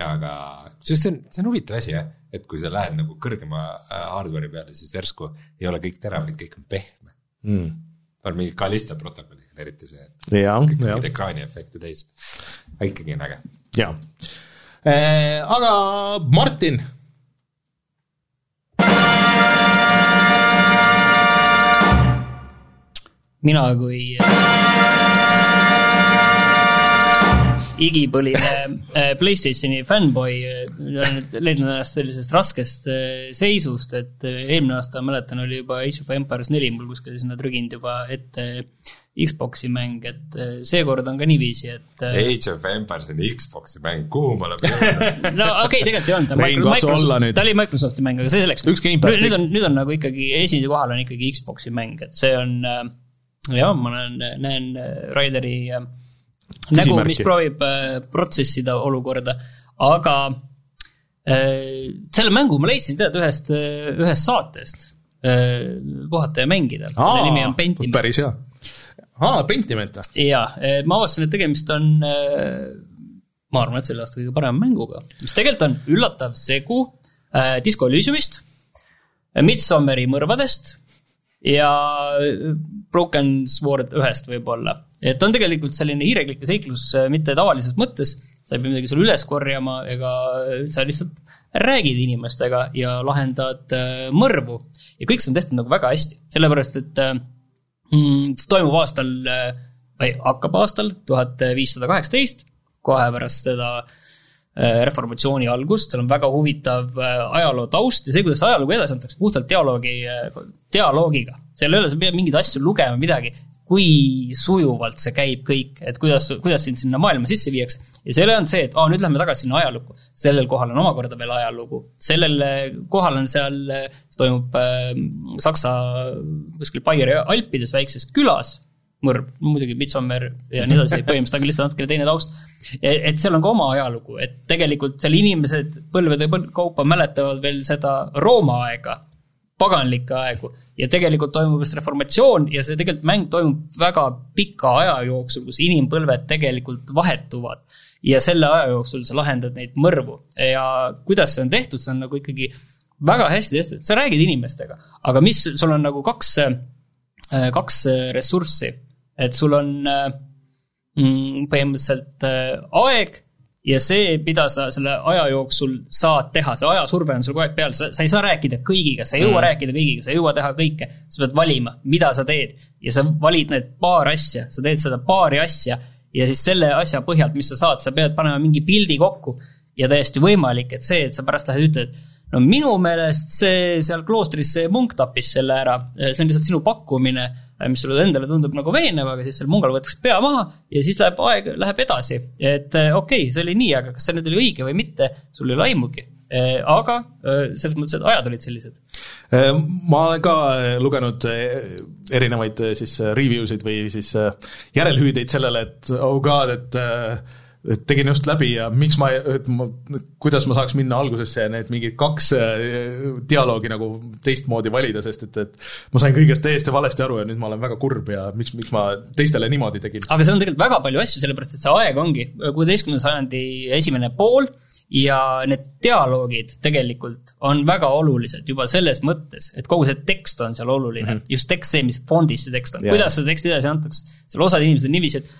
aga sest see on, see on huvitav asi jah, et kui sa lähed nagu kõrgema äh, hardware'i peale, siis järsku ei ole kõik terav, vaid kõik on pehme. mm.. On mingi Kalista protokolliga on eriti see, et kõik ekraaniefekte täis. aga ikkagi on äge jaa. aga Martin, mina kui igipõline äh, Playstationi fännboi äh, olen nüüd leidnud ennast sellisest raskest äh, seisust, et eelmine aasta ma mäletan, oli juba Age of Empires neli mul kuskil sinna trüginud juba ette Xbox'i mäng, et seekord on ka niiviisi, et Age of Empires on Xbox'i mäng, kuhu me oleme jõudnud? *laughs* no okei okay,, tegelikult ei olnud, ta olla nüüd. ta oli Microsofti mäng, aga see selleks. Gamepassi- nüüd on, nüüd on nagu ikkagi esimesel kohal on ikkagi Xbox'i mäng, et see on jah, ma näen, näen Raideri äh, nägu, mis proovib äh, protsessida olukorda, aga äh, selle mängu ma leidsin tead ühest, ühest saatest äh, puhata ja mängida, selle nimi on Pentiment. päris hea. aa, Pentiment või? jaa, ma avastasin, et tegemist on, ma arvan, et selle aasta kõige parema mänguga, mis tegelikult on üllatav segu äh, Disco Elysiumist, Midsommari mõrvadest ja Broken Sword ühest võib-olla. Et on tegelikult selline hiireklike seiklus äh, mitte tavalises mõttes, sa ei pea midagi seal üles korjama ega sa lihtsalt räägid inimestega ja lahendad äh, mõrvu. Ja kõik see on tehtud nagu väga hästi, sellepärast et äh, mm, toimub aastal äh, või hakkab aastal tuhat viissada kaheksateist, kohe pärast seda äh, reformatsiooni algust, seal on väga huvitav äh, ajaloo taust ja see, kuidas ajalugu edasi antakse, puhtalt dialoogi, dialoogiga. seal ei ole, sa ei pea mingeid asju lugema, midagi, kui sujuvalt see käib kõik, et kuidas, kuidas sind sinna maailma sisse viiakse. ja seal ei olnud see, et aa, nüüd lähme tagasi sinna ajalukku. sellel kohal on omakorda veel ajalugu. sellel äh, kohal on seal, see toimub äh, Saksa kuskil Baieri alpides väikses külas, mõrv, muidugi Midsommar ja nii edasi, põhimõtteliselt on lihtsalt natukene teine taust. et seal on ka oma ajalugu, et tegelikult seal inimesed põlvede põl- kaupa mäletavad veel seda Rooma aega paganlikke aegu. Ja tegelikult toimub just reformatsioon ja see tegelikult mäng toimub väga pika aja jooksul, kus inimpõlved tegelikult vahetuvad. ja selle aja jooksul sa lahendad neid mõrvu. Ja kuidas see on tehtud, see on nagu ikkagi väga hästi tehtud, sa räägid inimestega, aga mis, sul on nagu kaks, kaks ressurssi, et sul on mm, põhimõtteliselt aeg ja see, mida sa selle aja jooksul saad teha, see ajasurve on sul kogu aeg peal, sa, sa ei saa rääkida kõigiga, sa ei jõua mm. rääkida kõigiga, sa ei jõua teha kõike. sa pead valima, mida sa teed ja sa valid need paar asja, sa teed seda paari asja ja siis selle asja põhjalt, mis sa saad, sa pead panema mingi pildi kokku. ja täiesti võimalik, et see, et sa pärast lähed ütled, no minu meelest see seal kloostris see munk tappis selle ära, see on lihtsalt sinu pakkumine mis sulle endale tundub nagu veenev, aga siis seal mungal võetakse pea maha ja siis läheb aeg, läheb edasi. et äh, okei okay,, see oli nii, aga kas see nüüd oli õige või mitte, sul ei ole aimugi. Äh, aga selles mõttes, et ajad olid sellised. ma olen ka lugenud erinevaid siis review sid või siis järelhüüdeid sellele, et oh god, et tegin just läbi ja miks ma, et ma, kuidas ma saaks minna algusesse ja need mingid kaks äh, dialoogi nagu teistmoodi valida, sest et, et ma sain kõigest täiesti valesti aru ja nüüd ma olen väga kurb ja miks, miks ma teistele niimoodi tegin. aga seal on tegelikult väga palju asju, sellepärast et see aeg ongi kuueteistkümnenda sajandi esimene pool ja need dialoogid tegelikult on väga olulised juba selles mõttes, et kogu see tekst on seal oluline mm, -hmm. just tekst, see, mis fondis see tekst on, kuidas seda teksti edasi antakse. seal osad inimesed on niiviisi, et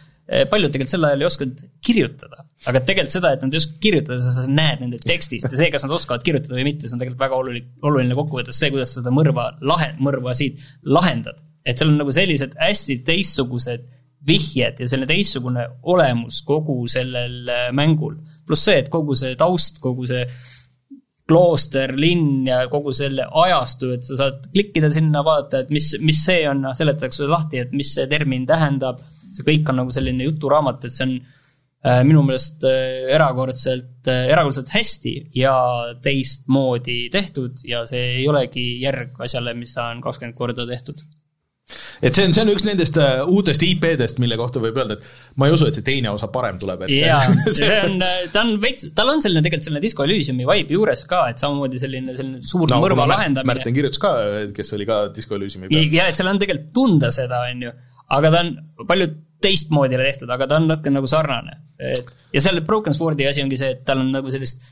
paljud tegelikult sel ajal ei osanud kirjutada. aga tegelikult seda, et nad ei oska kirjutada, sa näed nende tekstist ja see, kas nad oskavad kirjutada või mitte, see on tegelikult väga oluline, oluline kokkuvõttes see, kuidas sa seda mõrva lahe, mõrva siit lahendad. et seal on nagu sellised hästi teistsugused vihjed ja selline teistsugune olemus kogu sellel äh, mängul. pluss see, et kogu see taust, kogu see klooster, linn ja kogu selle ajastu, et sa saad klikkida sinna, vaadata, et mis, mis see on, seletatakse sulle lahti, et mis see termin tähendab see kõik on nagu selline juturaamat, et see on äh, minu meelest äh, erakordselt, äh, erakordselt hästi ja teistmoodi tehtud ja see ei olegi järg asjale, mis on kakskümmend korda tehtud et see on, see on üks nendest uutest IP-dest, mille kohta võib öelda, et ma ei usu, et see teine osa parem tuleb, et jaa, *laughs* see on, ta on veits, tal on selline tegelikult selline Disco Elysiumi vibe juures ka, et samamoodi selline, selline suur no, mõrva lahendamine. Märten kirjutas ka, kes oli ka Disco Elysiumi peal. ja et seal on tegelikult tunda seda, on ju, aga ta on palju teistmoodi tehtud, aga ta on natuke nagu sarnane. et ja seal Broken Swordi asi ongi see, et tal on nagu sellist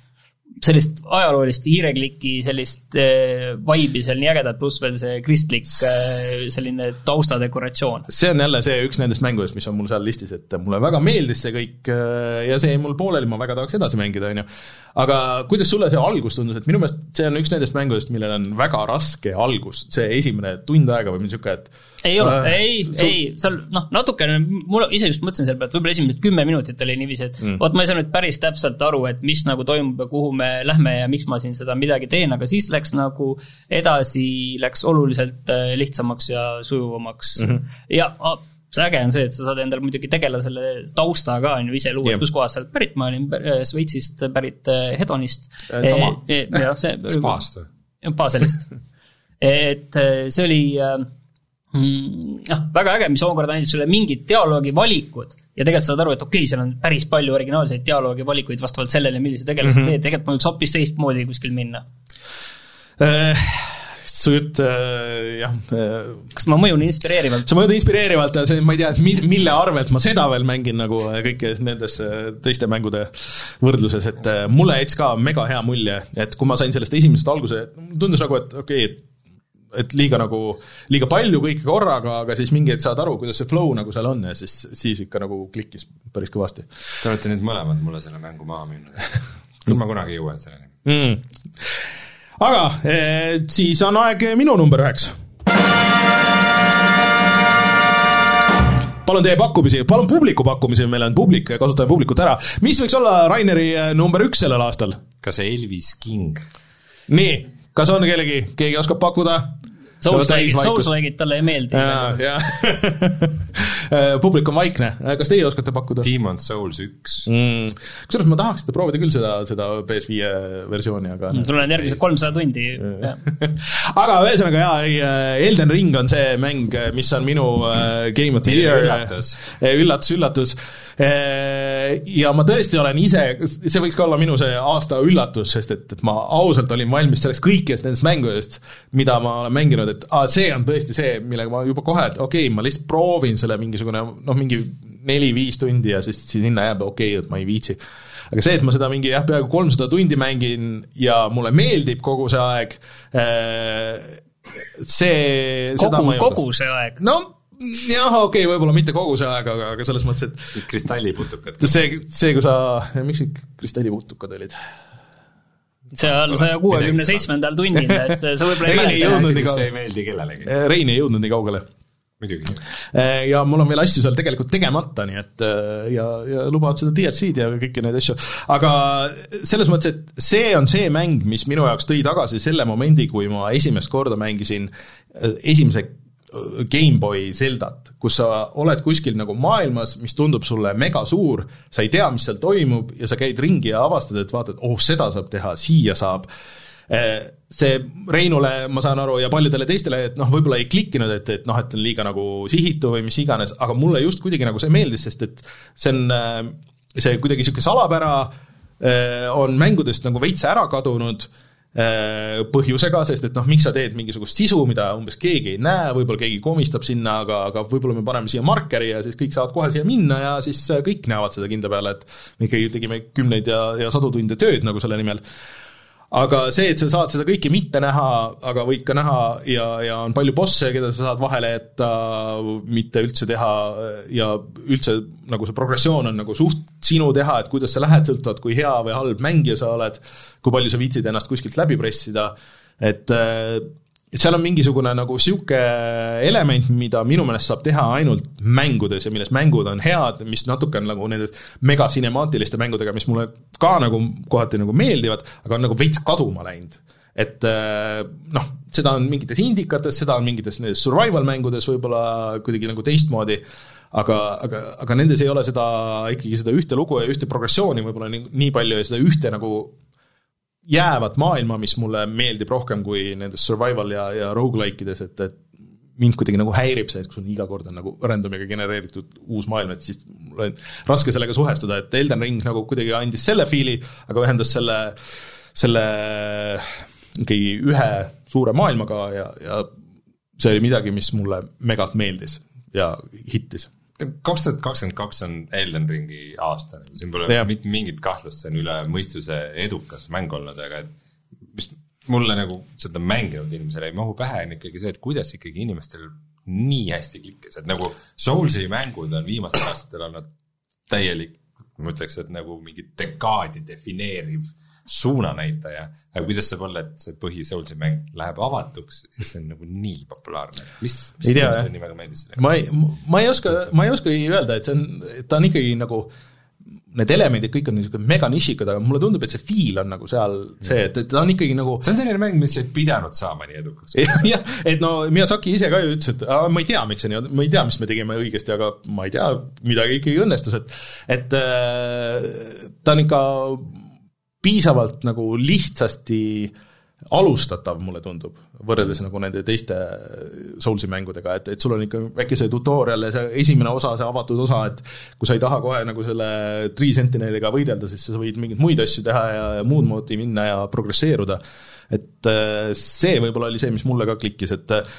sellist ajaloolist hiirekliki sellist äh, vibe'i seal nii ägedat, pluss veel see kristlik äh, selline taustadekoratsioon. see on jälle see üks nendest mängudest, mis on mul seal listis, et mulle väga meeldis see kõik äh, ja see jäi mul pooleli, ma väga tahaks edasi mängida, on ju. aga kuidas sulle see algus tundus, et minu meelest see on üks nendest mängudest, millel on väga raske algus, see esimene tund aega või niisugune, et ei ole äh,, ei su..., ei, seal noh, natukene, mul ise just mõtlesin selle pealt, võib-olla esimesed kümme minutit oli niiviisi, et mm. vot ma ei saanud päris täpselt aru, et mis nagu toimub ja kuhu me lähme ja miks ma siin seda midagi teen, aga siis läks nagu edasi, läks oluliselt äh, lihtsamaks ja sujuvamaks mm. -hmm. ja see äge on see, et sa saad endale muidugi tegeleda selle tausta ka, on ju, ise luua, et kuskohast sa oled pärit, ma olin äh, Šveitsist pärit äh, Hedonist. sama e,. spaast või? Baselist *laughs* et see oli noh, väga äge, mis omakorda andis sulle mingid dialoogivalikud ja tegelikult saad aru, et okei okay,, seal on päris palju originaalseid dialoogivalikuid vastavalt sellele, millise tegelase mm -hmm. teed, tegelikult ma võiks hoopis teistmoodi kuskil minna äh, su jutt äh, jah äh,. kas ma mõjun inspireerivalt? sa mõjud inspireerivalt ja see, ma ei tea, et mille arvelt ma seda veel mängin nagu kõike nendes teiste mängude võrdluses, et mulle jättis ka mega hea mulje, et kui ma sain sellest esimesest alguse, tundus nagu, et okei okay,, et et liiga nagu, liiga palju kõike korraga, aga siis mingi hetk saad aru, kuidas see flow nagu seal on ja siis, siis ikka nagu klikkis päris kõvasti. Te olete nüüd mõlemad mulle selle mängu maha müünud. *laughs* küll ma kunagi jõuan selleni mm.. aga eh, siis on aeg minu number üheks. palun teie pakkumisi, palun publiku pakkumisi, meil on publik, kasutame publikut ära. mis võiks olla Raineri eh, number üks sellel aastal? kas Elvis King? nii kas on kellegi, keegi oskab pakkuda? Souls-like'id talle ei meeldi. jah, *laughs* publik on vaikne, kas teie oskate pakkuda? Demon's Souls üks. Mm.. kusjuures ma tahaks seda proovida küll, seda, seda PS5 versiooni, aga mm, sul on järgmised kolmsada tundi *laughs* aga ühesõnaga jaa, ei, äh, Elden Ring on see mäng, mis on minu Game of the Year üllatus, üllatus, üllatus. Ja ma tõesti olen ise, see võiks ka olla minu see aasta üllatus, sest et, et ma ausalt olin valmis selleks kõikidest nendest mängudest, mida ma olen mänginud, et aa, see on tõesti see, millega ma juba kohe, et okei okay,, ma lihtsalt proovin selle mingisugune noh, mingi neli-viis tundi ja siis sinna jääb okei okay,, et ma ei viitsi. aga see, et ma seda mingi jah, peaaegu kolmsada tundi mängin ja mulle meeldib kogu see aeg, see kogu, kogu see aeg? no jah, okei okay,, võib-olla mitte kogu see aeg, aga, aga selles mõttes, et kristalliputukad. see, see, kui sa, miks need kristalliputukad olid? seal saja kuuekümne seitsmendal tunnil, et sa võib-olla ei mäleta. see ei meeldi kellelegi. Rein ei jõudnud nii kaugele muidugi. ja mul on veel asju seal tegelikult tegemata, nii et ja, ja lubavad seda DLC-d ja kõiki neid asju, aga selles mõttes, et see on see mäng, mis minu jaoks tõi tagasi selle momendi, kui ma esimest korda mängisin esimese GameBoy Zeldat, kus sa oled kuskil nagu maailmas, mis tundub sulle mega suur, sa ei tea, mis seal toimub ja sa käid ringi ja avastad, et vaatad, oh, seda saab teha, siia saab see Reinule, ma saan aru, ja paljudele teistele, et noh, võib-olla ei klikkinud, et, et noh, et on liiga nagu sihitu või mis iganes, aga mulle just kuidagi nagu see meeldis, sest et see on, see kuidagi niisugune salapära on mängudest nagu veits ära kadunud põhjusega, sest et noh, miks sa teed mingisugust sisu, mida umbes keegi ei näe, võib-olla keegi komistab sinna, aga, aga võib-olla me paneme siia markeri ja siis kõik saavad kohe siia minna ja siis kõik näevad seda kindla peale, et me ikkagi tegime kümneid ja, ja sadu tunde tööd nagu selle nimel aga see, et sa saad seda kõike mitte näha, aga võid ka näha ja, ja on palju bosse, keda sa saad vahele jätta, mitte üldse teha ja üldse nagu see progressioon on nagu suht sinu teha, et kuidas sa lähed, sõltuvalt kui hea või halb mängija sa oled, kui palju sa viitsid ennast kuskilt läbi pressida, et et seal on mingisugune nagu niisugune element, mida minu meelest saab teha ainult mängudes ja milles mängud on head, mis natuke on nagu nende megacinemaatiliste mängudega, mis mulle ka nagu kohati nagu meeldivad, aga on nagu veits kaduma läinud. et äh, noh, seda on mingites indikates, seda on mingites nendes survival mängudes võib-olla kuidagi nagu teistmoodi, aga, aga, aga nendes ei ole seda, ikkagi seda ühte lugu ja ühte progressiooni võib-olla nii, nii palju ja seda ühte nagu jäävat maailma, mis mulle meeldib rohkem kui nendes survival ja, ja rogu-like ides, et, et mind kuidagi nagu häirib see, et kui sul iga kord on nagu random'iga genereeritud uus maailm, et siis mul on raske sellega suhestuda, et Elden Ring nagu kuidagi andis selle fiili, aga ühendas selle, selle ikkagi ühe suure maailmaga ja, ja see oli midagi, mis mulle megalt meeldis ja hittis kaks tuhat kakskümmend kaks on Elden Ringi aasta, siin pole yeah. mitte mingit kahtlust, see on üle mõistuse edukas mäng olnud, aga et mis mulle nagu seda mänginud inimesele ei mahu pähe, on ikkagi see, et kuidas ikkagi inimestel nii hästi klikkis, et nagu Soulsi mängud on viimastel aastatel olnud täielik, ma ütleks, et nagu mingi dekaadi defineeriv suunanäitaja, aga kuidas saab olla, et see põhi Soulsi mäng läheb avatuks ja see on nagu nii populaarne, mis, mis nii väga meeldis? ma ei, ma ei oska, ma ei oskagi öelda, et see on, ta on ikkagi nagu need elemendid kõik on niisugune mega nišikad, aga mulle tundub, et see feel on nagu seal see, et, et ta on ikkagi nagu see on selline mäng, mis ei pidanud saama nii edukaks. *laughs* jah, et no Miyazaki ise ka ju ütles, et aa, ma ei tea, miks see nii on, ma ei tea, mis me tegime õigesti, aga ma ei tea, midagi ikkagi õnnestus, et et äh, ta on ikka piisavalt nagu lihtsasti alustatav, mulle tundub, võrreldes nagu nende teiste Soulsi mängudega, et, et sul on ikka väike see tutorial ja see esimene osa, see avatud osa, et kui sa ei taha kohe nagu selle Tree Sentineliga võidelda, siis sa võid mingeid muid asju teha ja, ja muud moodi minna ja progresseeruda. et äh, see võib-olla oli see, mis mulle ka klikkis, et Äh,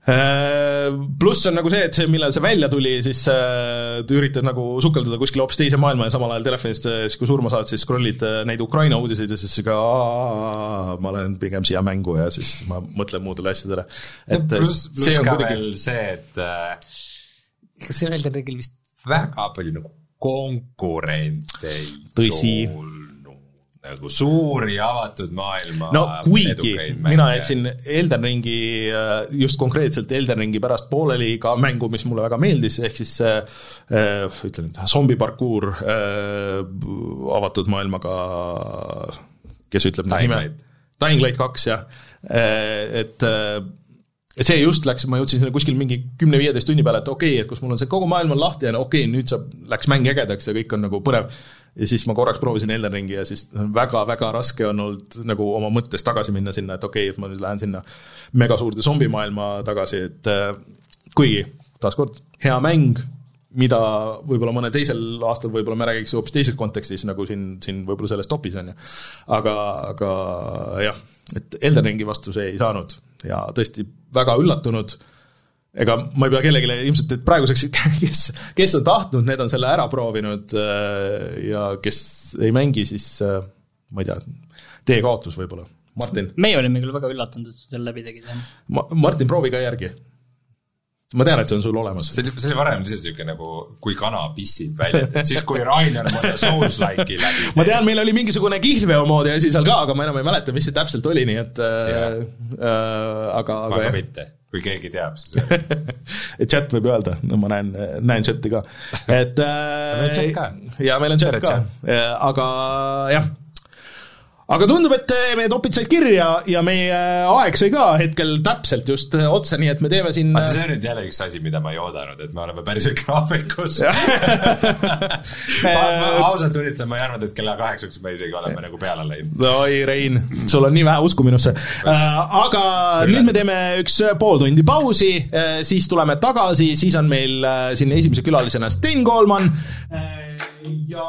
pluss on nagu see, et see, millal see välja tuli, siis äh, üritad nagu sukelduda kuskile hoopis teise maailma ja samal ajal telefonist äh, siis, kui surma saad, siis scroll'id äh, neid Ukraina uudiseid ja siis ka ma lähen pigem siia mängu ja siis ma mõtlen muudele asjadele. et pluss, pluss ka kuidagi... veel see, et äh, see Elden Ringil vist väga palju nagu konkurente ei tõsi olnud nagu suuri avatud maailma no kuigi mina jätsin Elden Ringi, äh, just konkreetselt Elden Ringi pärast pooleli ka mängu, mis mulle väga meeldis, ehk siis äh, ütlen nüüd, zombiparkuur äh, avatud maailmaga, kes ütleb nüüd nime? Dying Light. Kaks, jah, äh, et et see just läks, ma jõudsin sinna kuskil mingi kümne-viieteist tunni peale, et okei okay,, et kus mul on see kogu maailm on lahti ja no okei okay,, nüüd saab, läks mäng ägedaks ja kõik on nagu põnev ja siis ma korraks proovisin Elden Ringi ja siis väga-väga raske on olnud nagu oma mõttes tagasi minna sinna, et okei okay,, et ma nüüd lähen sinna megasuurde zombimaailma tagasi, et äh, kuigi taaskord hea mäng, mida võib-olla mõnel teisel aastal võib-olla me räägiks hoopis teises kontekstis, nagu siin, siin võib-olla selles topis, on ju. aga, aga jah, et Elden Ringi vastu see ei saanud ja tõesti väga üllatunud, ega ma ei pea kellelegi ilmselt, et praeguseks, *laughs* kes, kes on tahtnud, need on selle ära proovinud äh, ja kes ei mängi, siis äh, ma ei tea, tee kaotus võib-olla. Martin? meie olime küll väga üllatunud, et sa selle läbi tegid, jah. Ma-, Martin, proovi ka järgi ma tean, et see on sul olemas. see oli, see oli varem lihtsalt niisugune nagu kui kana pissib välja, et siis kui Rainer mõne Souls-like'i läbi ma tean, meil oli mingisugune kihlveo moodi asi seal ka, aga ma enam ei mäleta, mis see täpselt oli, nii et äh, äh, aga, aga mitte, kui keegi teab, siis *laughs* chat võib öelda, no ma näen, näen chati ka, et *laughs* äh, meil on chat ka. jaa, meil on chat Tere, ka, aga jah aga tundub, et meie topid said kirja ja meie aeg sai ka hetkel täpselt just otsa, nii et me teeme siin vaata, see on nüüd jälle üks asi, mida ma ei oodanud, et me oleme päriselt graafikus. *laughs* Ausalt tunnistan, ma ei arvanud, et kella kaheksaks me isegi oleme nagu peale läinud. oi, Rein, sul on nii vähe usku minusse. aga nüüd me teeme üks pool tundi pausi, siis tuleme tagasi, siis on meil siin esimese külalisena Sten Koolman. Ja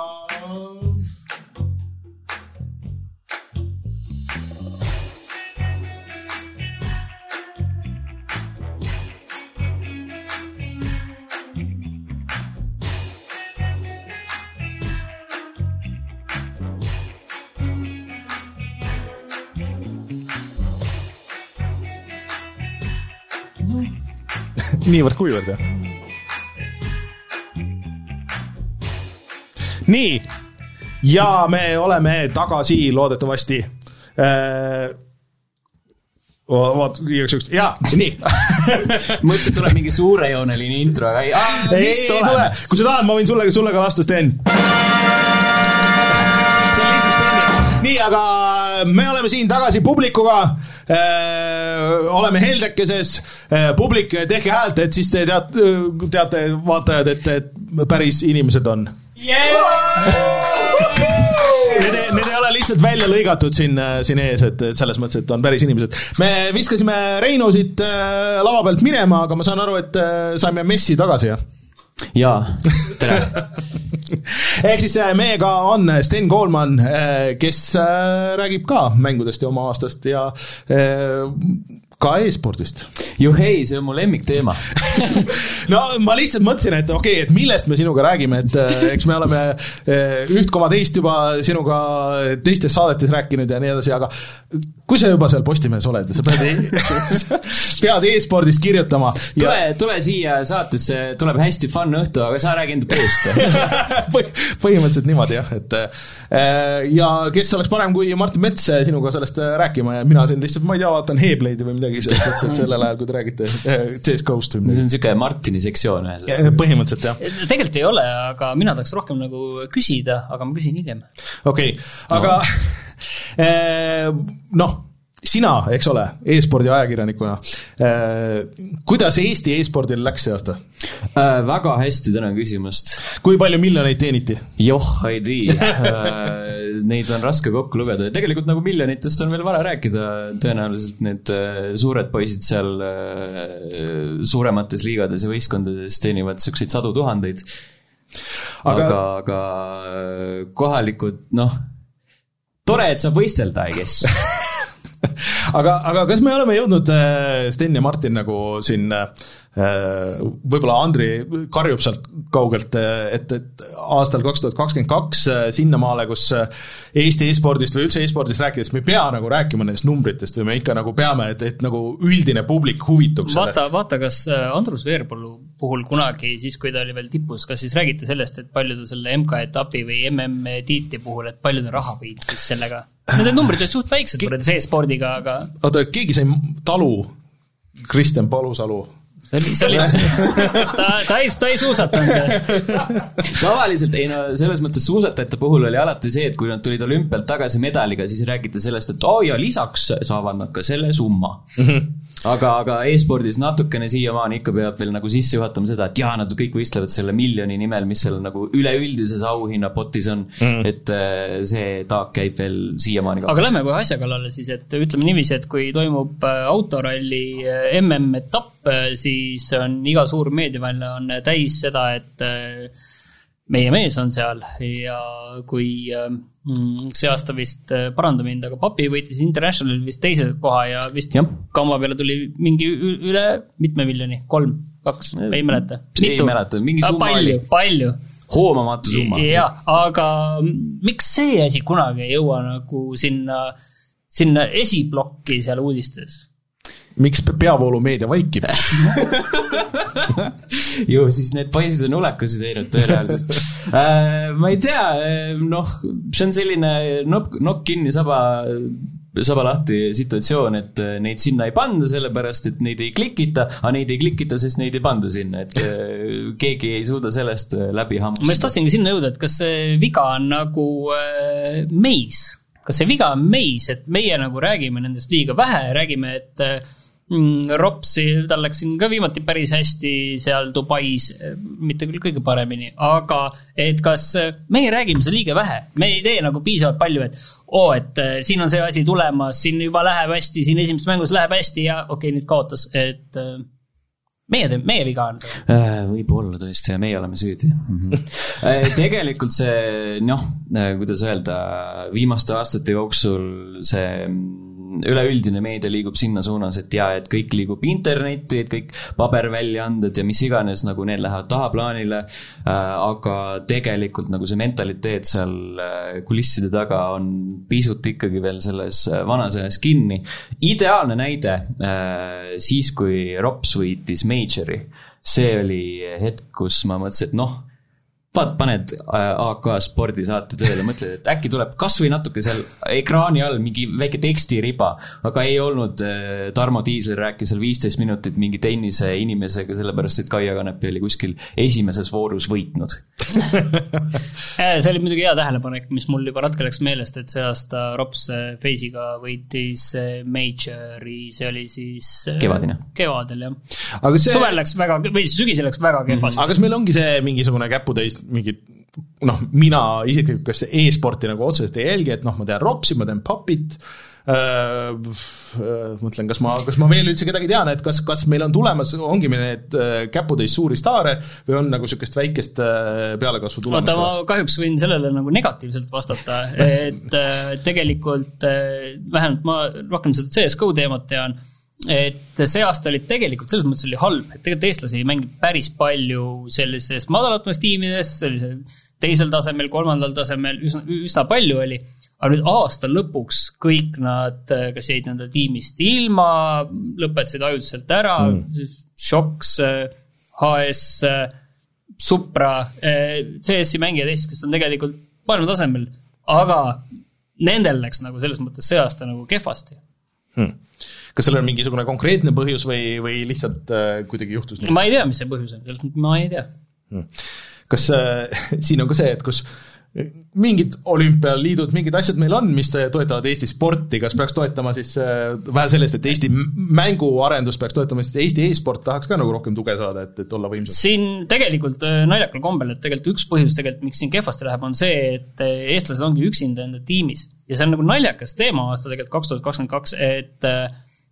niivõrd-kuivõrd, jah? nii, ja me oleme tagasi loodetavasti äh, vaat igaks juhuks, jaa, nii. *laughs* Mõtlesin, et tuleb mingi suurejooneline intro, aga ei, ei, ei tule, kui sa tahad, ma võin sulle, sulle ka lasta, Sten. nii, aga me oleme siin tagasi publikuga äh,. oleme heldekeses äh,, publik, tehke häält, et siis te teate, teate, vaatajad, et, et päris inimesed on yeah!. Need, need ei ole lihtsalt välja lõigatud siin, siin ees, et, et selles mõttes, et on päris inimesed. me viskasime Reinu siit äh, lava pealt minema, aga ma saan aru, et saime messi tagasi, jah? Jaa, tere. *laughs* Ehk siis äh, meiega on Sten Koolman, kes räägib ka mängudest ja oma aastast ja ka e-spordist. juhhei, see on mu lemmikteema. *laughs* No ma lihtsalt mõtlesin, et okei okay,, et millest me sinuga räägime, et eks me oleme üht koma teist juba sinuga teistes saadetes rääkinud ja nii edasi, aga kui sa juba seal Postimehes oled sa pead *laughs* pead e-spordist kirjutama ja.... tule, tule siia saatesse, tuleb hästi fun õhtu, aga sa räägi enda tööst *laughs* põhimõtteliselt niimoodi jah, et ja kes oleks parem kui Martin Mets sinuga sellest rääkima ja mina siin lihtsalt, ma ei tea, vaatan Heebleidi või midagi selles mõttes, et sellel ajal, kui te räägite CS-GOst või midagi. see on niisugune Martini sektsioon ühesõnaga. põhimõtteliselt jah. tegelikult ei ole, aga mina tahaks rohkem nagu küsida, aga ma küsin hiljem. okei okay., aga no. *laughs* noh sina, eks ole, e-spordi ajakirjanikuna äh,, kuidas Eesti e-spordil läks see aasta äh,? väga hästi, tänan küsimast. kui palju miljoneid teeniti? joh, ei tea äh, Neid on raske kokku lugeda ja tegelikult nagu miljonitest on veel vara rääkida, tõenäoliselt need äh, suured poisid seal suuremates liigades ja võistkondades teenivad niisuguseid sadu tuhandeid. aga, aga, aga kohalikud, noh, tore, et saab võistelda, I guess *laughs* *laughs* aga, aga kas me oleme jõudnud, Sten ja Martin, nagu siin võib-olla Andri karjub sealt kaugelt, et, et aastal kaks tuhat kakskümmend kaks sinnamaale, kus Eesti e-spordist või üldse e-spordist rääkides me ei pea nagu rääkima nendest numbritest või me ikka nagu peame, et, et nagu üldine publik huvituks vaata, vaata, kas Andrus Veerpalu puhul kunagi, siis kui ta oli veel tipus, kas siis räägiti sellest, et palju ta selle MK-etapi või MM-tiitli puhul, et palju ta raha võitis sellega? Need numbrid olid suht väiksed võrreldes e-spordiga, aga oota, keegi sai talu, Kristjan Palusalu see oli, see oli, *laughs* ta, ta ei, ta ei suusatanud. tavaliselt ei no selles mõttes suusatajate puhul oli alati see, et kui nad tulid olümpialt tagasi medaliga, siis räägiti sellest, et oo oh, ja lisaks saavad nad ka selle summa mm. -hmm aga, aga e-spordis natukene siiamaani ikka peab veel nagu sisse juhatama seda, et jaa, nad kõik võistlevad selle miljoni nimel, mis seal nagu üleüldises auhinnapotis on mm.. et äh, see taak käib veel siiamaani aga lähme kohe asja kallale siis, et ütleme niiviisi, et kui toimub äh, autoralli äh, MM-etapp, siis on iga suur meediaväljaanne täis seda, et meie mees on seal ja kui äh, mm, see aasta vist, paranda mind, aga Papi võitis Internationalil vist teise koha ja vist Jah. kamba peale tuli mingi üle mitme miljoni, kolm, kaks, ei mäleta. Ei mäleta, mingi summa palju oli., palju hoomamatu summa. jah, aga miks see asi kunagi ei jõua nagu sinna, sinna esiplokki seal uudistes? Miks peavoolumeedia vaikib? *laughs* ju siis need poisid on ulekusi teinud tõenäoliselt äh,. ma ei tea, noh, see on selline nokk, nokk kinni, saba, saba lahti situatsioon, et äh, neid sinna ei panda, sellepärast et neid ei klikita, aga neid ei klikita, sest neid ei panda sinna, et äh, keegi ei suuda sellest äh, läbi ma just hammustada. tahtsingi sinna jõuda, et kas see viga on nagu äh, meis, kas see viga on meis, et meie nagu räägime nendest liiga vähe, räägime, et äh, Ropsi, tal läks siin ka viimati päris hästi seal Dubais, mitte küll kõige paremini, aga et kas äh, meie räägime seda liiga vähe, me ei tee nagu piisavalt palju, et oo, et äh, siin on see asi tulemas, siin juba läheb hästi, siin esimeses mängus läheb hästi ja okei okay,, nüüd kaotas, et äh, meie meie viga on. Võib-olla tõesti ja meie oleme süüdi mm. -hmm. tegelikult see noh, kuidas öelda, viimaste aastate jooksul see mm, üleüldine meedia liigub sinna suunas, et jaa, et kõik liigub internetti, et kõik paberväljaanded ja mis iganes, nagu need lähevad tahaplaanile. aga tegelikult nagu see mentaliteet seal äh, kulisside taga on pisut ikkagi veel selles äh, vanas ajas kinni. ideaalne näide äh, siis, kui Rops võitis Majori, see oli hetk, kus ma mõtlesin, et noh paned äh, AK spordisaate tööle, mõtled, et äkki tuleb kasvõi natuke seal ekraani all mingi väike tekstiriba, aga ei olnud. Tarmo Tiisler rääkis seal viisteist minutit mingi tennise inimesega, sellepärast et Kaia Kanepi oli kuskil esimeses voorus võitnud. *laughs* Äh, see oli muidugi hea tähelepanek, mis mul juba natuke läks meelest, et see aasta Rops äh, Face'iga võitis äh, Majori, see oli siis äh, Kevadine. kevadel jah. aga see, suvel läks väga, või siis sügisel läks väga kehvasti. aga kas meil ongi see mingisugune käputäis, mingi noh, mina isiklikult, kes e-sporti nagu otseselt ei jälgi, et noh, ma tean Ropsi, ma tean Papit äh,, mõtlen, kas ma, kas ma veel üldse kedagi tean, et kas, kas meil on tulemas, ongi meil need äh, käputäis suuri staare või on nagu niisugust väikest äh, pealekasvu tulemas vaata, ma kahjuks võin sellele nagu negatiivselt vastata, et äh, tegelikult äh, vähemalt ma rohkem seda CS-GO teemat tean, et see aasta oli tegelikult selles mõttes oli halb, et tegelikult eestlasi ei mänginud päris palju sellises madalamates tiimides, sellise teisel tasemel, kolmandal tasemel, üsna, üsna palju oli, aga nüüd aasta lõpuks kõik nad kas jäid nende tiimist ilma, lõpetasid ajutiselt ära mm., Shox, HS, Supra, CS-i mängijad Eestis, kes on tegelikult maailma tasemel, aga nendel läks nagu selles mõttes see aasta nagu kehvasti. hmm. Kas sellel on mingisugune konkreetne põhjus või, või lihtsalt äh, kuidagi juhtus nii? ma ei tea, mis see põhjus on, selles mõttes ma ei tea. kas äh, *laughs* siin on ka see, et kus mingid olümpialiidud, mingid asjad meil on, mis toetavad Eesti sporti, kas peaks toetama siis äh, vähe sellest, et Eesti m- mänguarendust peaks toetama, siis Eesti e-sport tahaks ka nagu rohkem tuge saada, et, et olla võimsad. siin tegelikult äh, naljakal kombel, et tegelikult üks põhjus tegelikult, miks siin kehvasti läheb, on see, et eestlased ongi üksinda enda tiimis ja see on nagu naljakas teema aasta tegelikult kaks tuhat kakskümmend kaks, et äh,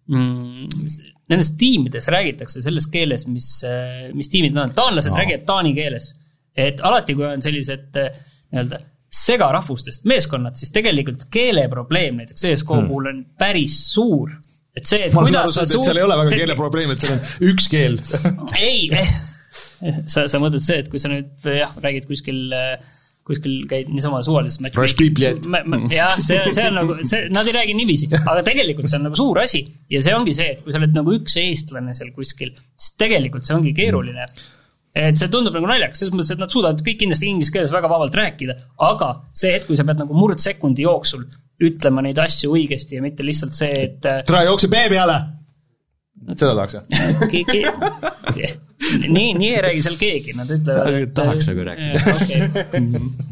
nendes tiimides räägitakse selles keeles, mis, mis tiimid nad on, taanlased no. räägivad taani keeles. et alati, kui on sellised äh, nii-öelda segarahvustest meeskonnad, siis tegelikult keeleprobleem näiteks CSGO hmm. puhul on päris suur. et see, et ma kuidas saanud, et seal ei ole väga keeleprobleem, et seal on üks keel. *laughs* ei, sa, sa mõtled see, et kui sa nüüd jah, räägid kuskil, kuskil käid niisama suvalises Raspberry. jah, see, see on nagu, see, nad ei räägi niiviisi, aga tegelikult see on nagu suur asi ja see ongi see, et kui sa oled nagu üks eestlane seal kuskil, siis tegelikult see ongi keeruline et see tundub nagu naljakas, selles mõttes, et nad suudavad kõik kindlasti inglise keeles väga vabalt rääkida, aga see hetk, kui sa pead nagu murdsekundi jooksul ütlema neid asju õigesti ja mitte lihtsalt see, et tule jookse B peale. Seda tahaks jah? keegi, nii, nii ei räägi seal keegi, nad ütlevad, et tahaks nagu rääkida. okei,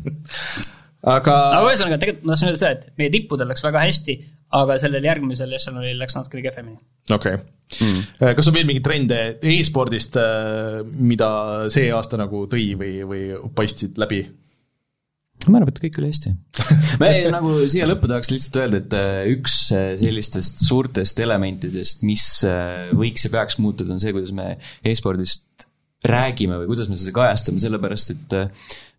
*laughs* aga aga ühesõnaga, tegelikult ma tahtsin öelda seda, et meie tippudel läks väga hästi, aga sellel järgmisel ešelonil läks natukene kehvemini. okei okay.. kas on veel mingeid trende e-spordist, mida see aasta nagu tõi või, või paistsid läbi? Ma arvan, et kõik oli hästi. *laughs* me nagu siia lõppu tahaks lihtsalt öelda, et äh, üks äh, sellistest suurtest elementidest, mis äh, võiks ja peaks muutuda, on see, kuidas me e-spordist räägime või kuidas me seda kajastame, sellepärast et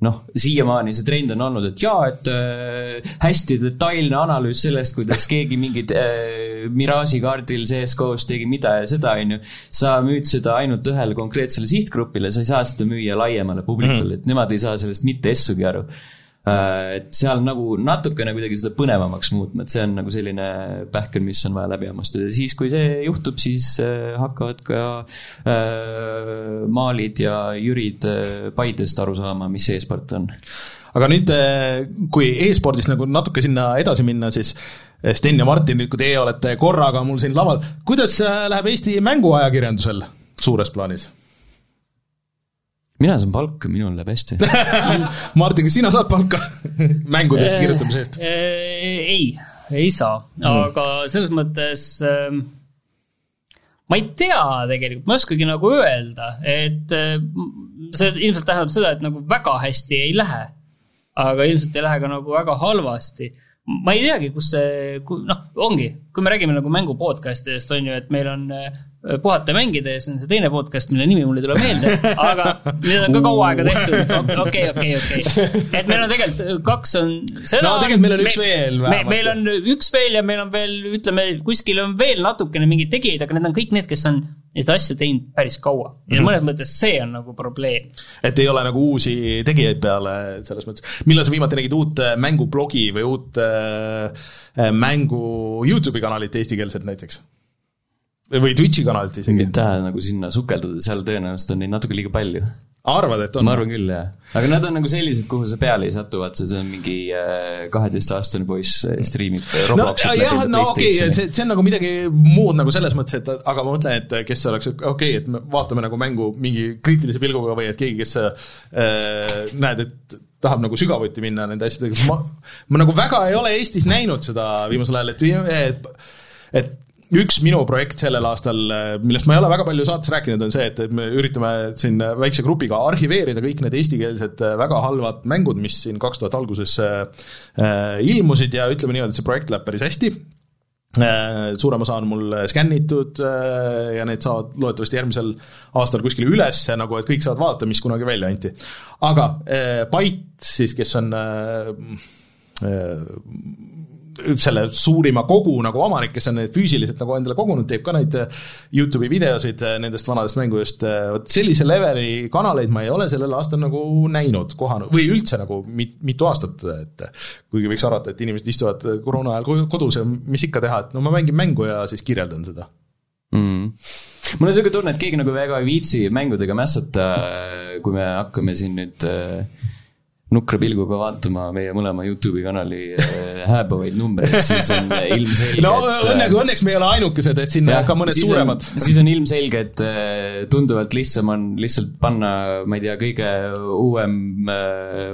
noh, siiamaani see trend on olnud, et jaa, et äh, hästi detailne analüüs sellest, kuidas keegi mingid äh, Mirage'i kaardil CSGO-s tegi mida ja seda, on ju. sa müüd seda ainult ühele konkreetsele sihtgrupile, sa ei saa seda müüa laiemale publikule, et nemad ei saa sellest mitte essugi aru. Et seal nagu natukene kuidagi seda põnevamaks muutma, et see on nagu selline pähkel, mis on vaja läbi hammustada ja siis, kui see juhtub, siis äh, hakkavad ka äh, Maalid ja Jürid äh, Paidest aru saama, mis e-sport on. aga nüüd, kui e-spordis nagu natuke sinna edasi minna, siis Sten ja Martin, nüüd kui teie olete korraga mul siin laval, kuidas äh, läheb Eesti mänguajakirjandusel suures plaanis? Mina saan palka, minul läheb hästi. *laughs* Martin, kas sina saad palka *laughs* mängudest kirjutamise eest? ei, ei saa, aga selles mõttes ähm, ma ei tea tegelikult, ma ei oskagi nagu öelda, et äh, see ilmselt tähendab seda, et nagu väga hästi ei lähe. aga ilmselt ei lähe ka nagu väga halvasti. ma ei teagi, kus see, noh, ongi, kui me räägime nagu mängu podcast'idest, on ju, et meil on äh, puhata ja mängida ja see on see teine podcast, mille nimi mul ei tule meelde, aga need on ka kaua aega tehtud, okei, okei, okei. et meil on tegelikult kaks on seda No tegelikult meil on üks veel me, vähemalt. meil on üks veel ja meil on veel, ütleme, kuskil on veel natukene mingeid tegijaid, aga need on kõik need, kes on neid asju teinud päris kaua. ja mõnes mõttes see on nagu probleem. et ei ole nagu uusi tegijaid peale selles mõttes. millal sa viimati nägid uut äh, mängublogi või uut äh, äh, mängu Youtube'i kanalit eestikeelset näiteks? Või Twitch'i kanalit isegi mingit? tähe nagu sinna sukelduda, seal tõenäoliselt on neid natuke liiga palju. arvad, et on ma? arvan küll, jah. aga nad on nagu sellised, kuhu sa peale ei satu, vaata see on mingi kaheteistaastane poiss äh, striimib no Robloxit jah, no okei okay,, see, see on nagu midagi muud nagu selles mõttes, et aga ma mõtlen, et kes oleks okei okay,, et me vaatame nagu mängu mingi kriitilise pilguga või et keegi, kes äh, näed, et tahab nagu sügavuti minna nende asjadega, ma, ma nagu väga ei ole Eestis näinud seda viimasel ajal, et, et et üks minu projekt sellel aastal, millest ma ei ole väga palju saates rääkinud, on see, et, me üritame siin väikse grupiga arhiveerida kõik need eestikeelsed äh, väga halvad mängud, mis siin kaks tuhat alguses äh, äh, ilmusid ja ütleme niimoodi, et see projekt läheb päris hästi suurem osa on mul skännitud ja need saavad loodetavasti järgmisel aastal kuskile üles, nagu et kõik saavad vaadata, mis kunagi välja anti. aga Byte siis, kes on selle suurima kogu nagu omanik, kes on füüsiliselt nagu endale kogunud, teeb ka neid äh, Youtube'i videosid äh, nendest vanadest mängudest, vot sellise leveli kanaleid ma ei ole sellel aastal nagu näinud, kohanud või üldse nagu mit, mitu aastat, et kuigi võiks arvata, et inimesed istuvad koroona ajal ko- kodus ja mis ikka teha, et no ma mängin mängu ja siis kirjeldan seda. mm.. mul on siuke tunne, et keegi nagu väga ei viitsi mängudega mässata, kui me hakkame siin nüüd äh, nukra pilguga vaatama meie mõlema Youtube'i kanali äh, hääbuvaid numbreid, siis on *laughs* ilmselge, no et äh, õnneks, õnneks me ei ole ainukesed, et siin on ka mõned suuremad. siis on ilmselge, et äh, tunduvalt lihtsam on lihtsalt panna, ma ei tea, kõige uuem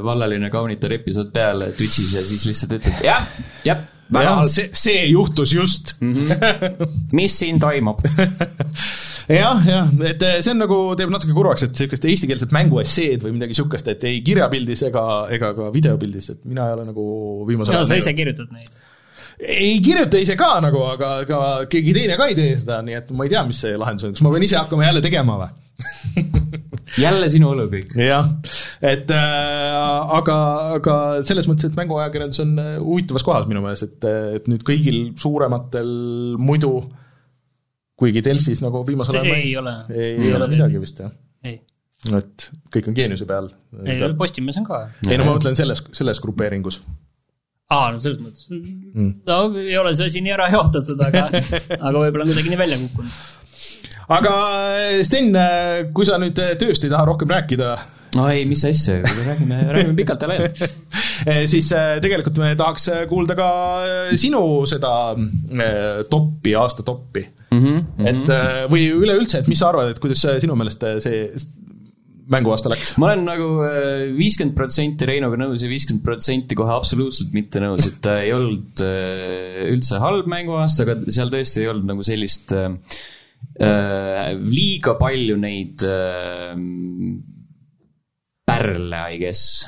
vallaline kaunitar episood peale Twitch'is ja siis lihtsalt ütled jah, jah, väga jah, halb, see, see juhtus just. *laughs* Mis siin toimub? *laughs* jah, jah, et eh, see on nagu, teeb natuke kurvaks, et niisugust eestikeelset mänguesseed või midagi niisugust, et ei kirjapildis ega, ega ka videopildis, et mina ei ole nagu viimasel no sa ise kirjutad neid. ei kirjuta ise ka nagu, aga, aga keegi teine ka ei tee seda, nii et ma ei tea, mis see lahendus on, kas ma pean ise hakkama jälle tegema või? *laughs* jälle sinu õlu kõik. jah, et äh, aga, aga selles mõttes, et mänguajakirjandus on äh, huvitavas kohas minu meelest, et, et nüüd kõigil suurematel muidu, kuigi Delfis nagu viimasel ajal ei ole. ei, ei ole midagi vist jah, ei, et kõik on geeniuse peal. ei Postimees on ka. ei no ma mõtlen selles, selles grupeeringus. aa, no selles mõttes mm.. no ei ole see asi nii ära jaotatud, aga, *laughs* aga võib-olla on kuidagi nii välja kukkunud. aga Sten, kui sa nüüd tööst ei taha rohkem rääkida, no ei, mis asja, räägime, räägime pikalt ja laialt. *laughs* siis äh, tegelikult me tahaks kuulda ka sinu seda toppi, aasta toppi mm. -hmm. et või üleüldse, et mis sa arvad, et kuidas sinu meelest see mänguaasta läks? ma olen nagu viiskümmend protsenti Reinuga nõus ja viiskümmend protsenti kohe absoluutselt mitte nõus, et ta ei olnud üldse halb mänguaasta, aga seal tõesti ei olnud nagu sellist äh, liiga palju neid äh, pärle, I guess.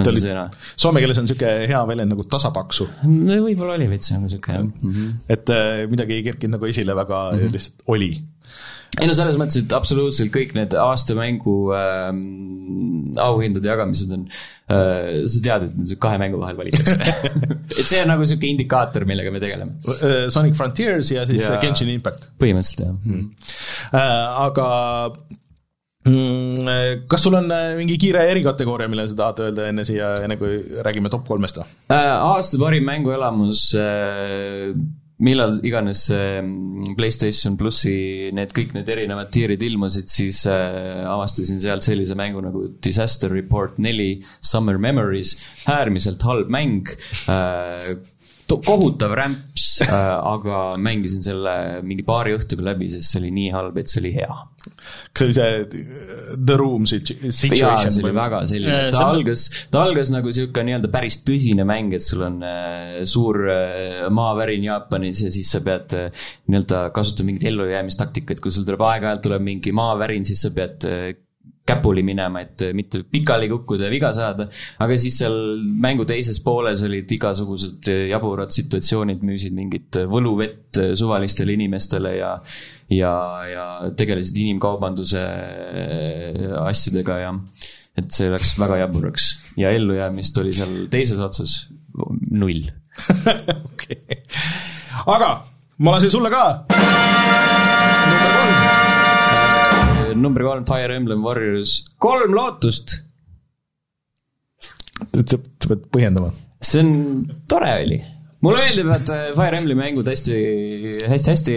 On Ta see oli- sõna? Soome keeles on niisugune hea väljend nagu tasapaksu, no võib-olla oli veits nagu sihuke jah mm. -hmm. et äh, midagi ei kerkinud nagu esile väga mm, -hmm. lihtsalt oli. ei no selles mõttes, et absoluutselt kõik need aastamängu ähm, auhindade jagamised on äh,, sa tead, et kahe mängu vahel valitakse *laughs* et see on nagu sihuke indikaator, millega me tegeleme. Sonic Frontiers ja siis Ja- ja... Genshin Impact põhimõtteliselt jah mm.. äh,. aga kas sul on äh, mingi kiire erikategooria, mille sa tahad öelda enne siia, enne kui räägime top kolmest või? Äh, aasta parim mänguelamus äh, millal iganes see mm, Playstation plussi need kõik need erinevad tiirid ilmusid, siis äh, avastasin sealt sellise mängu nagu Disaster Report neli Summer Memories, äärmiselt halb mäng äh,. kohutav rämps äh,, *laughs* aga mängisin selle mingi paari õhtuga läbi, sest see oli nii halb, et see oli hea. kas see oli see äh, The Room situ- jaa, see oli situation? väga selline Äh,, ta see- algas, ta algas nagu sihuke nii-öelda päris tõsine mäng, et sul on äh, suur äh, maavärin Jaapanis ja siis sa pead äh, nii-öelda kasutama mingit ellujäämistaktikat, kui sul tuleb aeg-ajalt tuleb mingi maavärin, siis sa pead äh, käpuli minema, et mitte pikali kukkuda ja viga saada. aga siis seal mängu teises pooles olid igasugused jaburad situatsioonid, müüsid mingit võluvett suvalistele inimestele ja ja, ja tegelesid inimkaubanduse asjadega ja et see läks väga jaburaks ja ellujäämist oli seal teises otsas null. *laughs* okei, aga ma lasen sulle ka. number kolm. Number kolm, Fire Emblem Warriors, kolm lootust. sa pead põhjendama. see on, tore oli. mulle meeldib, et äh, Fire Emblemi mängud hästi, hästi-hästi,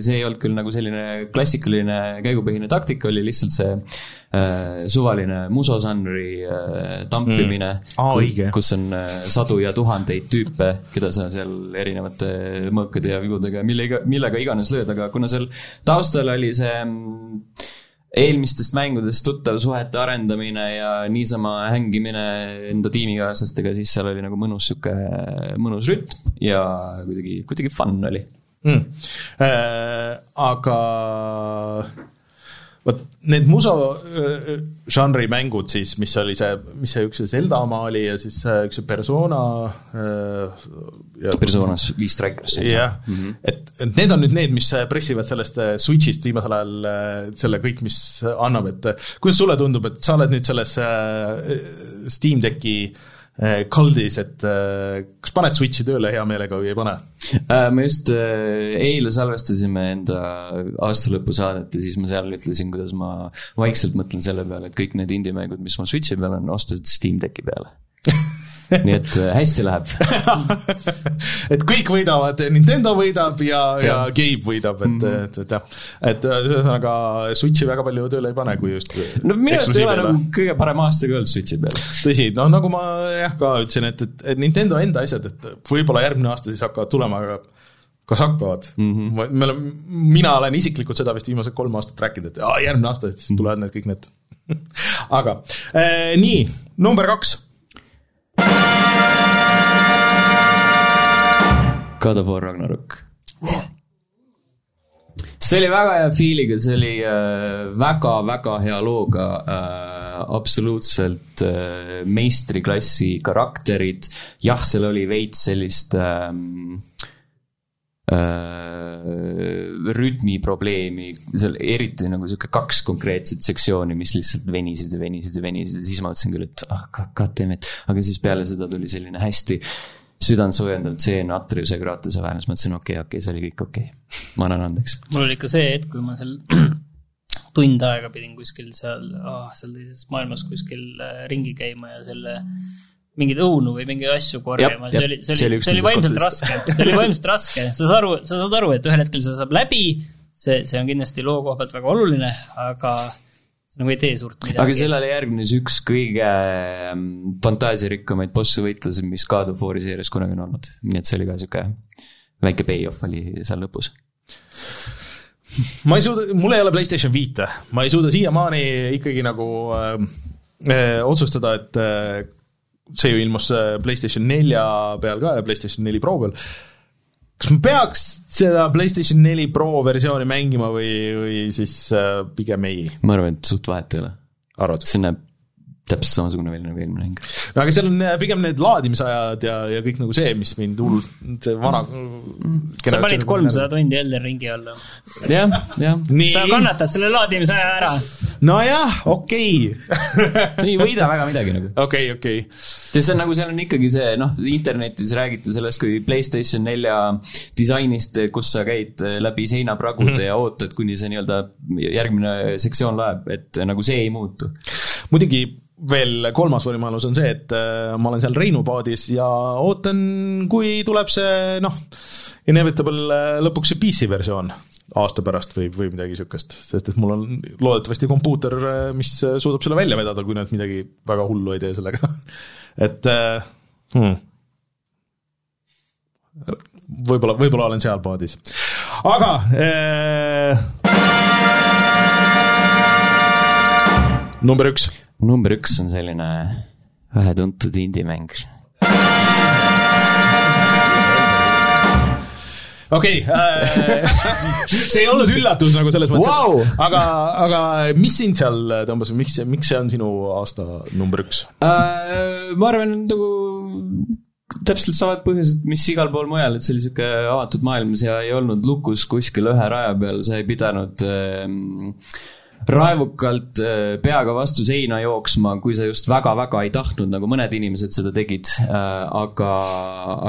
see ei olnud küll nagu selline klassikaline käigupõhine taktika, oli lihtsalt see äh, suvaline musožanri äh, tampimine Mm. Õige. kus on äh, sadu ja tuhandeid tüüpe, keda sa seal erinevate mõõkade ja vibudega, millega, millega iganes lööd, aga kuna seal taustal oli see mm, eelmistest mängudest tuttav suhete arendamine ja niisama hängimine enda tiimikaaslastega, siis seal oli nagu mõnus sihuke, mõnus rütm ja kuidagi, kuidagi fun oli. mm.. Äh, aga vot need muso žanri mängud siis, mis oli see, mis see üks see Zelda oma oli ja siis üks see Persona ja Personas viis Strikers. jah, et, et need on nüüd need, mis pressivad sellest äh, Switch'ist viimasel ajal äh, selle kõik, mis annab, et äh, kuidas sulle tundub, et sa oled nüüd selles Steam Decki äh, kaldis, et äh, kas paned Switch'i tööle hea meelega või ei pane? Äh, me just äh, eile salvestasime enda aastalõpusaadet ja siis ma seal ütlesin, kuidas ma vaikselt mõtlen selle peale, et kõik need indie-mängud, mis mul Switchi peal on, ostatud Steam Decki peale. *laughs* nii et äh, hästi läheb. *laughs* et kõik võidavad, Nintendo võidab ja, ja Jah. Gabe võidab, et, et, et jah, et äh, ühesõnaga Switch'i väga palju tööle ei pane, kui just no minu arust ei ole nagu kõige parem aasta ka olnud Switchi peal. tõsi, no nagu ma jah ka ütlesin, et, et, et Nintendo enda asjad, et võib-olla järgmine aasta siis hakkavad tulema, aga kas hakkavad mm? -hmm. me oleme, mina olen isiklikult seda vist viimased kolm aastat rääkinud, et järgmine aasta siis tulevad need kõik need. *laughs* aga äh, nii, number kaks. God of War Ragnarok. see oli väga hea feel'iga, see oli väga-väga hea looga äh,, absoluutselt äh, meistriklassi karakterid. jah, seal oli veits sellist ähm, äh, rütmiprobleemi, seal eriti nagu sihuke kaks konkreetset sektsiooni, mis lihtsalt venisid ja venisid ja venisid ja siis ma mõtlesin küll, et ah, god damn it, aga siis peale seda tuli selline hästi südantsoojendav tseen Atreuse ja Kratose vahel, siis mõtlesin, okei okay,, okei okay,, see oli kõik okei okay.. ma annan andeks. mul oli ikka see hetk, kui ma seal *clears throat* tund aega pidin kuskil seal oh,, seal teises maailmas kuskil äh, ringi käima ja selle mingeid õunu või mingeid asju korjama, see oli, see oli see oli vaimselt raske, see oli vaimselt raske, sa saad aru, sa saad aru, et ühel hetkel see saab läbi, see, see on kindlasti loo koha pealt väga oluline, aga nagu ei tee suurt midagi. aga sellele järgnes üks kõige ähm, fantaasiarikkamaid bossivõitlusi, mis God of War'i seerias kunagi on olnud. nii et see oli ka sihuke väike payoff oli seal lõpus. ma ei suuda, mul ei ole Playstation viite, ma ei suuda siiamaani ikkagi nagu äh, äh, otsustada, et äh, see ju ilmus äh, Playstation nelja peal ka ja Playstation neli Pro peal. Kas ma peaks seda Playstation neli Pro versiooni mängima või, või siis äh, pigem ei, ma arvan, et suht vahet ei ole. see näeb täpselt samasugune välja nagu eelmine mäng. no aga seal on äh, pigem need laadimisajad ja, ja kõik nagu see, mis mind hullult, see vana sa panid kolmsada tundi Elden Ringi alla. jah, jah. sa, kannatad selle laadimisaja ära. nojah, okei, ei võida väga midagi nagu. okei, okei. ja see on nagu, seal on ikkagi see, noh, internetis räägiti sellest kui Playstation nelja disainist, kus sa käid läbi seinapragude mm -hmm. ja ootad, kuni see nii-öelda järgmine sektsioon läheb, et nagu see ei muutu. muidugi veel kolmas võimalus on see, et äh, ma olen seal Reinu paadis ja ootan, kui tuleb see noh, Inevitable äh, lõpuks see PC versioon aasta pärast või, või midagi niisugust, sest et mul on loodetavasti kompuuter, mis äh, suudab selle välja vedada, kui nad midagi väga hullu ei tee sellega. *laughs* et hmm. võib-olla, võib-olla olen seal paadis. aga äh, number üks number üks on selline vähetuntud indie-mäng. okei okay, äh,, see ei olnud üllatus nagu selles mõttes wow!, aga, aga mis sind seal tõmbas, miks, miks see on sinu aasta number üks? Äh, ma arvan, nagu täpselt samad põhjused, mis igal pool mujal, et see oli sihuke avatud maailm, sa ei olnud lukus kuskil ühe raja peal, sa ei pidanud ähm, raevukalt äh, peaga vastu seina jooksma, kui sa just väga-väga ei tahtnud, nagu mõned inimesed seda tegid äh,. aga,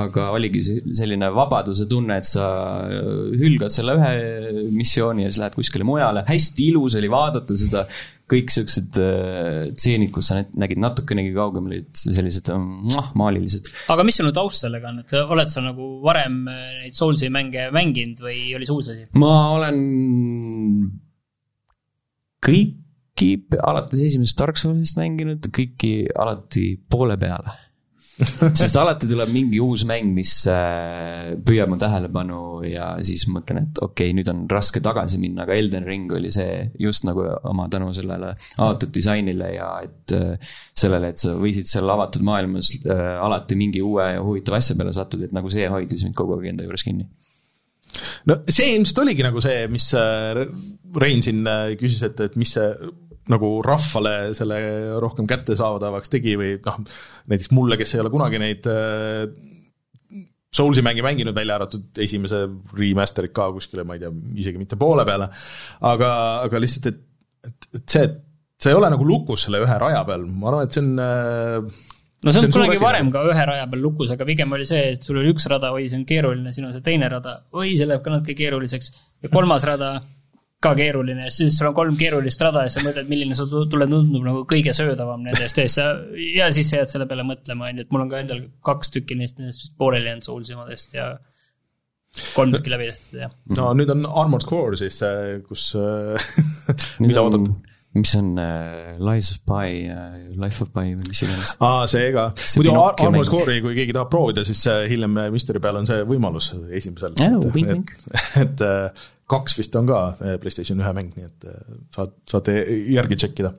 aga oligi selline vabaduse tunne, et sa hülgad selle ühe missiooni ja siis lähed kuskile mujale, hästi ilus oli vaadata seda kõik siuksed äh, tseenid, kus sa nä- nägid natukenegi kaugemal, olid sellised mm, maalilised. aga mis nüüd taust sellega on, et oled sa nagu varem äh, neid Soulsi mänge mänginud või oli see uus asi? ma olen kõiki alates esimesest Dark Soulsist mänginud, kõiki alati poole peale. sest alati tuleb mingi uus mäng, mis äh, püüab mu tähelepanu ja siis mõtlen, et okei okay,, nüüd on raske tagasi minna, aga Elden Ring oli see just nagu oma tänu sellele avatud disainile ja et äh, sellele, et sa võisid seal avatud maailmas äh, alati mingi uue ja huvitava asja peale sattuda, et nagu see hoidis mind kogu aeg enda juures kinni. No see ilmselt oligi nagu see, mis äh, Rein siin äh, küsis, et, et mis see nagu rahvale selle rohkem kättesaadavaks tegi või noh, näiteks mulle, kes ei ole kunagi neid äh, Soulsi mänge mänginud, välja arvatud esimese remaster'id ka kuskile, ma ei tea, isegi mitte poole peale, aga, aga lihtsalt, et, et, et see, et sa ei ole nagu lukus selle ühe raja peal, ma arvan, et see on äh, no see See on on suur kunagi varem ka ühe raja peal lukus, aga pigem oli see, et sul oli üks rada, oi, see on keeruline, siin on see teine rada, oi, see läheb ka natuke keeruliseks. ja kolmas rada ka keeruline, siis sul on kolm keerulist rada ja sa mõtled, milline sulle tundub nagu kõige söödavam nendest ees, sa ja siis sa jääd selle peale mõtlema, on ju, et mul on ka endal kaks tükki neist, nendest pooleli jäänud Soulsi omadest ja kolm tükki läbi tehtud ja no nüüd on Armored Core siis, kus äh, *laughs* mida oodata? Mis on uh, Lies of Pi uh,, Life of Pi või mis iganes. aa, see ka. Muidu Armored. Core'i, kui keegi tahab proovida, siis äh, hiljem äh, Mysteri peal on see võimalus esimesel. Jaa, et, *laughs* et, äh, kaks vist on ka äh, PlayStation ühe mäng, nii et äh, saad, saate järgi tšekkida.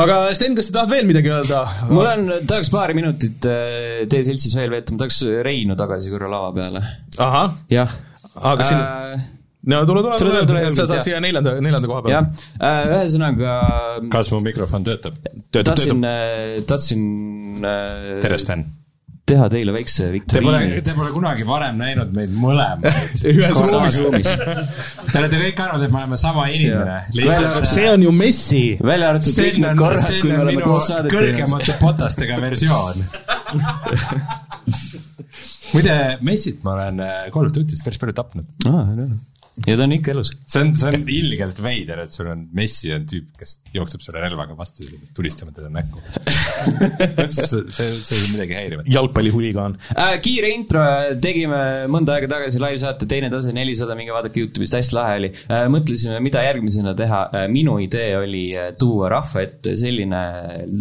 aga Sten, kas sa tahad veel midagi öelda? mul on, tahaks paari minutit uh, teie seltsis veel veeta, ma tahaks Reinu tagasi korra lava peale. ahah, jah. aga siin uh, no tule, tule, tule, tule, tule, tule, sa saad siia neljanda, neljanda koha jah peale., ühesõnaga kas mu mikrofon töötab? töötab, tahtsin töötab., tahtsin uh, tere, Sten. teha teile väikse viktoriini. te pole kunagi varem näinud meid mõlemaid. *laughs* ühes ruumis. Te olete kõik arvanud, et me oleme sama inimene. see on ju Messi. välja arvatud kõik Sten need on, korrad, Sten kui me on oleme minu koos saadet teinud. kõrgemate potastega versioon. *laughs* muide, Messit ma olen äh, Call of Duty's päris palju tapnud. Ja ta on ikka elus. see on, see on ilgelt veider, et sul on, Messi on tüüp, kes jookseb sulle relvaga vastu, tulistama teda näkku. *laughs* see, see, see on midagi häirivat. jalgpallihuligaan. Äh, kiire intro, tegime mõnda aega tagasi live-saate Teine tase nelisada, minge vaadake Youtube'ist, hästi lahe oli. mõtlesime, mida järgmisena teha. minu idee oli äh, tuua rahva ette selline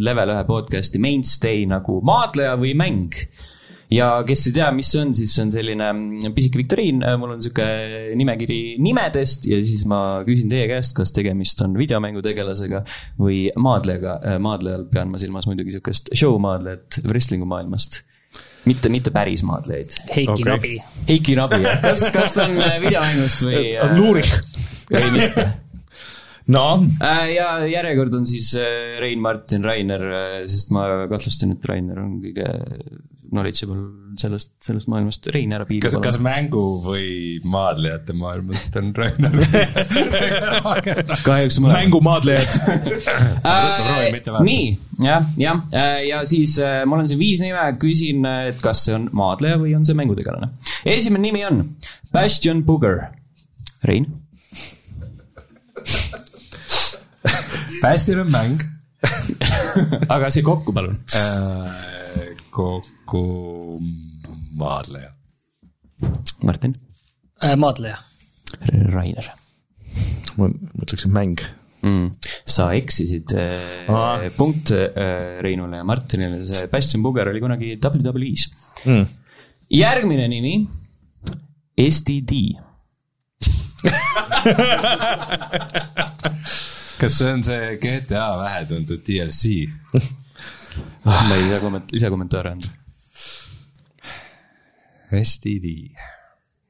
level ühe podcast'i mainstay nagu maadleja või mäng. Ja kes ei tea, mis see on, siis see on selline mm, pisike viktoriin, mul on sihuke nimekiri nimedest ja siis ma küsin teie käest, kas tegemist on videomängutegelasega või maadlejaga. maadlejal pean ma silmas muidugi sihukest show maadlejat wrestling'u maailmast. mitte, mitte päris maadlejaid. Heiki okay. Nabi. Heiki Nabi, kas, kas on äh, videomängust või? *laughs* Luurich. või mitte? no, Äh, ja järjekord on siis äh, Rein, Martin, Rainer, sest ma kahtlustan, et Rainer on kõige knowledgeable sellest, sellest maailmast. Rein, ära piiri kas, kas mängu või maadlejate maailmast on Rainer? *laughs* kahjuks mõlemad. mängumaadlejad. vaadata. nii, jah, jah, ja siis äh, mul on siin viis nime, küsin, et kas see on maadleja või on see mängutegelane. esimene nimi on Bastion Booger. Rein, *laughs* Bastion on mäng. *laughs* aga see kokku, palun. kokku maadleja. Martin, Äh, maadleja. Rainer ma mõtleksin mäng. mm.. sa eksisid äh, Aa., punkt äh, Reinule ja Martinile, see Bastion Booger oli kunagi WWE-s Mm. järgmine nimi, STD. Kas see on see GTA vähetuntud DLC? *laughs* ma ei saa komment-, lisakommentaare anda. STD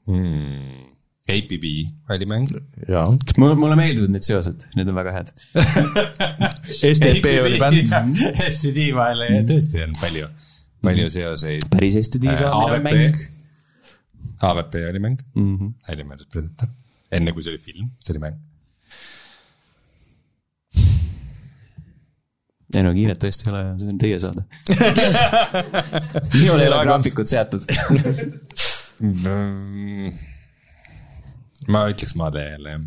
hmm.. APB oli mäng. jaa. mulle, mulle meeldivad need seosed, need on väga head. *laughs* STP oli bänd. STD vahel mm. tõesti on palju, palju seoseid. päris STD saamine on mäng. AVP oli mäng mm -hmm., väljamõeldud Predator. enne kui see oli film, see oli mäng. Ei no kiiret tõesti ei ole, see on teie saade. *laughs* minul ei ole graafikut seatud. Mm. *laughs* ma ütleks maadleja jälle jah.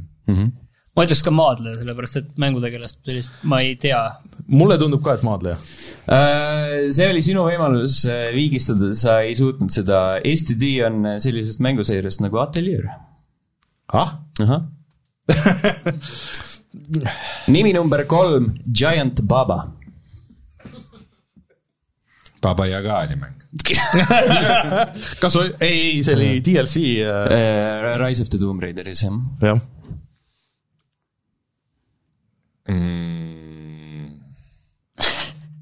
ma ütleks ka maadleja, sellepärast et mängutegelast sellist ma ei tea. mulle tundub ka, et maadleja. Äh, see oli sinu võimalus äh, viigistada, sa ei suutnud seda. STD on sellisest mänguseeriast nagu Atelier. ah, ahah. *laughs* nimi number kolm, Giant Baba. Baba Yaga oli mäng. *laughs* kas oli, ei, ei, see oli DLC äh,, Äh, Rise of the Tomb Raideris jah. jah. mm..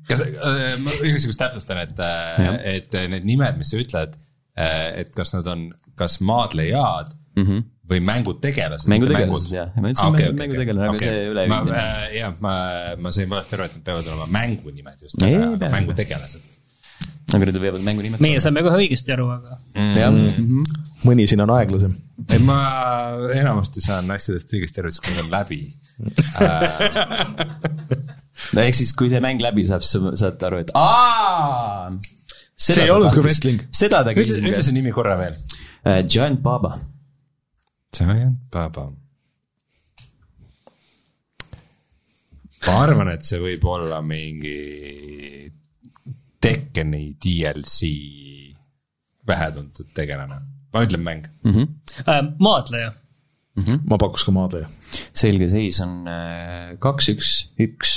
kas äh,, ma igasugust täpsustan, et, et need nimed, mis sa ütled, et kas nad on, kas maadlejad mm -hmm. Või mängutegelased. Mängutegelased, jah. Ma ütlesin mängu- mängutegelane, aga see üleüldine.. jah, ma, ma sain valesti aru, et nad peavad olema mängunimed just, aga mängutegelased. aga need võivad mängu nimetada. meie saime kohe õigesti aru, aga jah, mõni siin on aeglasem. ei, ma enamasti saan asjadest õigesti aru, siis kui need on läbi. no ehk siis, kui see mäng läbi saab, siis sa saad aru, et aa. See ei olnud ka wrestling. seda ta küsis ütle see nimi korra veel. Giant Baba. Giant Baba. ma arvan, et see võib olla mingi Tekkeni DLC vähetuntud tegelane. ma ütlen mäng. äh, maadleja. ma pakuks ka maadleja. selge seis on äh, kaks, üks, üks,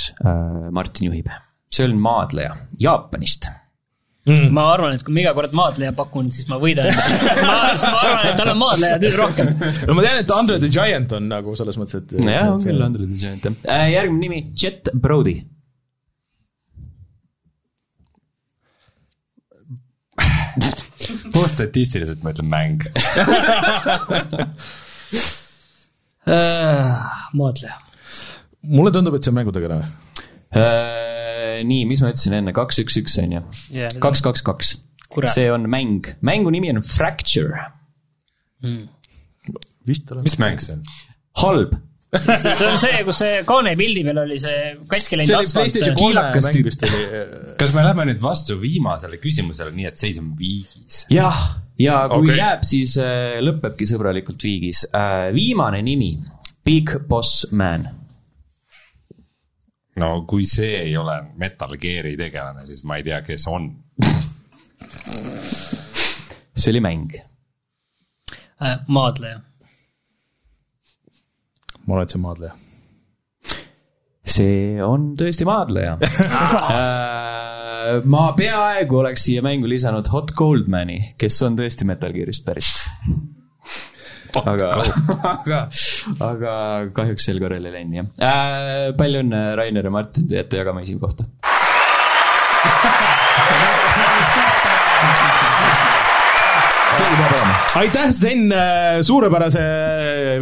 Martin juhib. see on maadleja Jaapanist. Ma arvan, et kui ma iga kord maadleja pakun, siis ma võidan. ma, ma arvan, et tal on maadleja nüüd rohkem. no ma tean, et Andre the Giant on nagu selles mõttes, et. jah, on küll, Andre the Giant jah. järgmine nimi, Jet Brody. *laughs* puht statistiliselt ma ütlen mäng. *laughs* Äh, maadleja. mulle tundub, et see on mängutegelane. Äh, nii, mis ma ütlesin enne, kaks, üks, üks on ju kaks, kaks, kaks. See on mäng, mängu nimi on Fracture. vist olen. mis mäng see on? halb. see on see, kus see kaane pildi peal oli see katki läinud asfalt. kolme kiilakas tüüp. oli. kas me läheme nüüd vastu viimasele küsimusele, nii et seis on viigis? jah, ja kui okay. jääb, siis äh, lõpebki sõbralikult viigis äh,. viimane nimi, Big Boss Man. No kui see ei ole Metal Gear'i tegelane, siis ma ei tea, kes on. see oli mäng. Äh, maadleja. ma olen see maadleja. see on tõesti maadleja. *laughs* Äh, ma peaaegu oleks siia mängu lisanud Hot Goldmani, kes on tõesti Metal Gearist pärit. aga, *laughs* aga, aga kahjuks sel korral ei läinud jah äh,. palju õnne, Rainer ja Martin, te jääte jagama olema. aitäh, Sten, suurepärase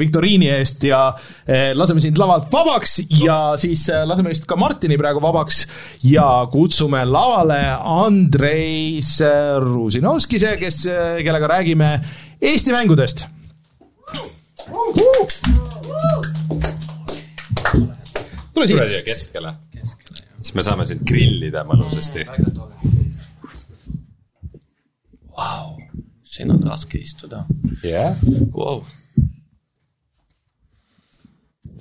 viktoriini eest ja eh, laseme sind lavalt vabaks ja siis laseme just ka Martini praegu vabaks ja kutsume lavale Andreis Rusinovskise, kes, kellega räägime Eesti mängudest. Tule siia. keskele. siis me saame sind grillida mõnusasti. Vau, siin on raske istuda jah, wow..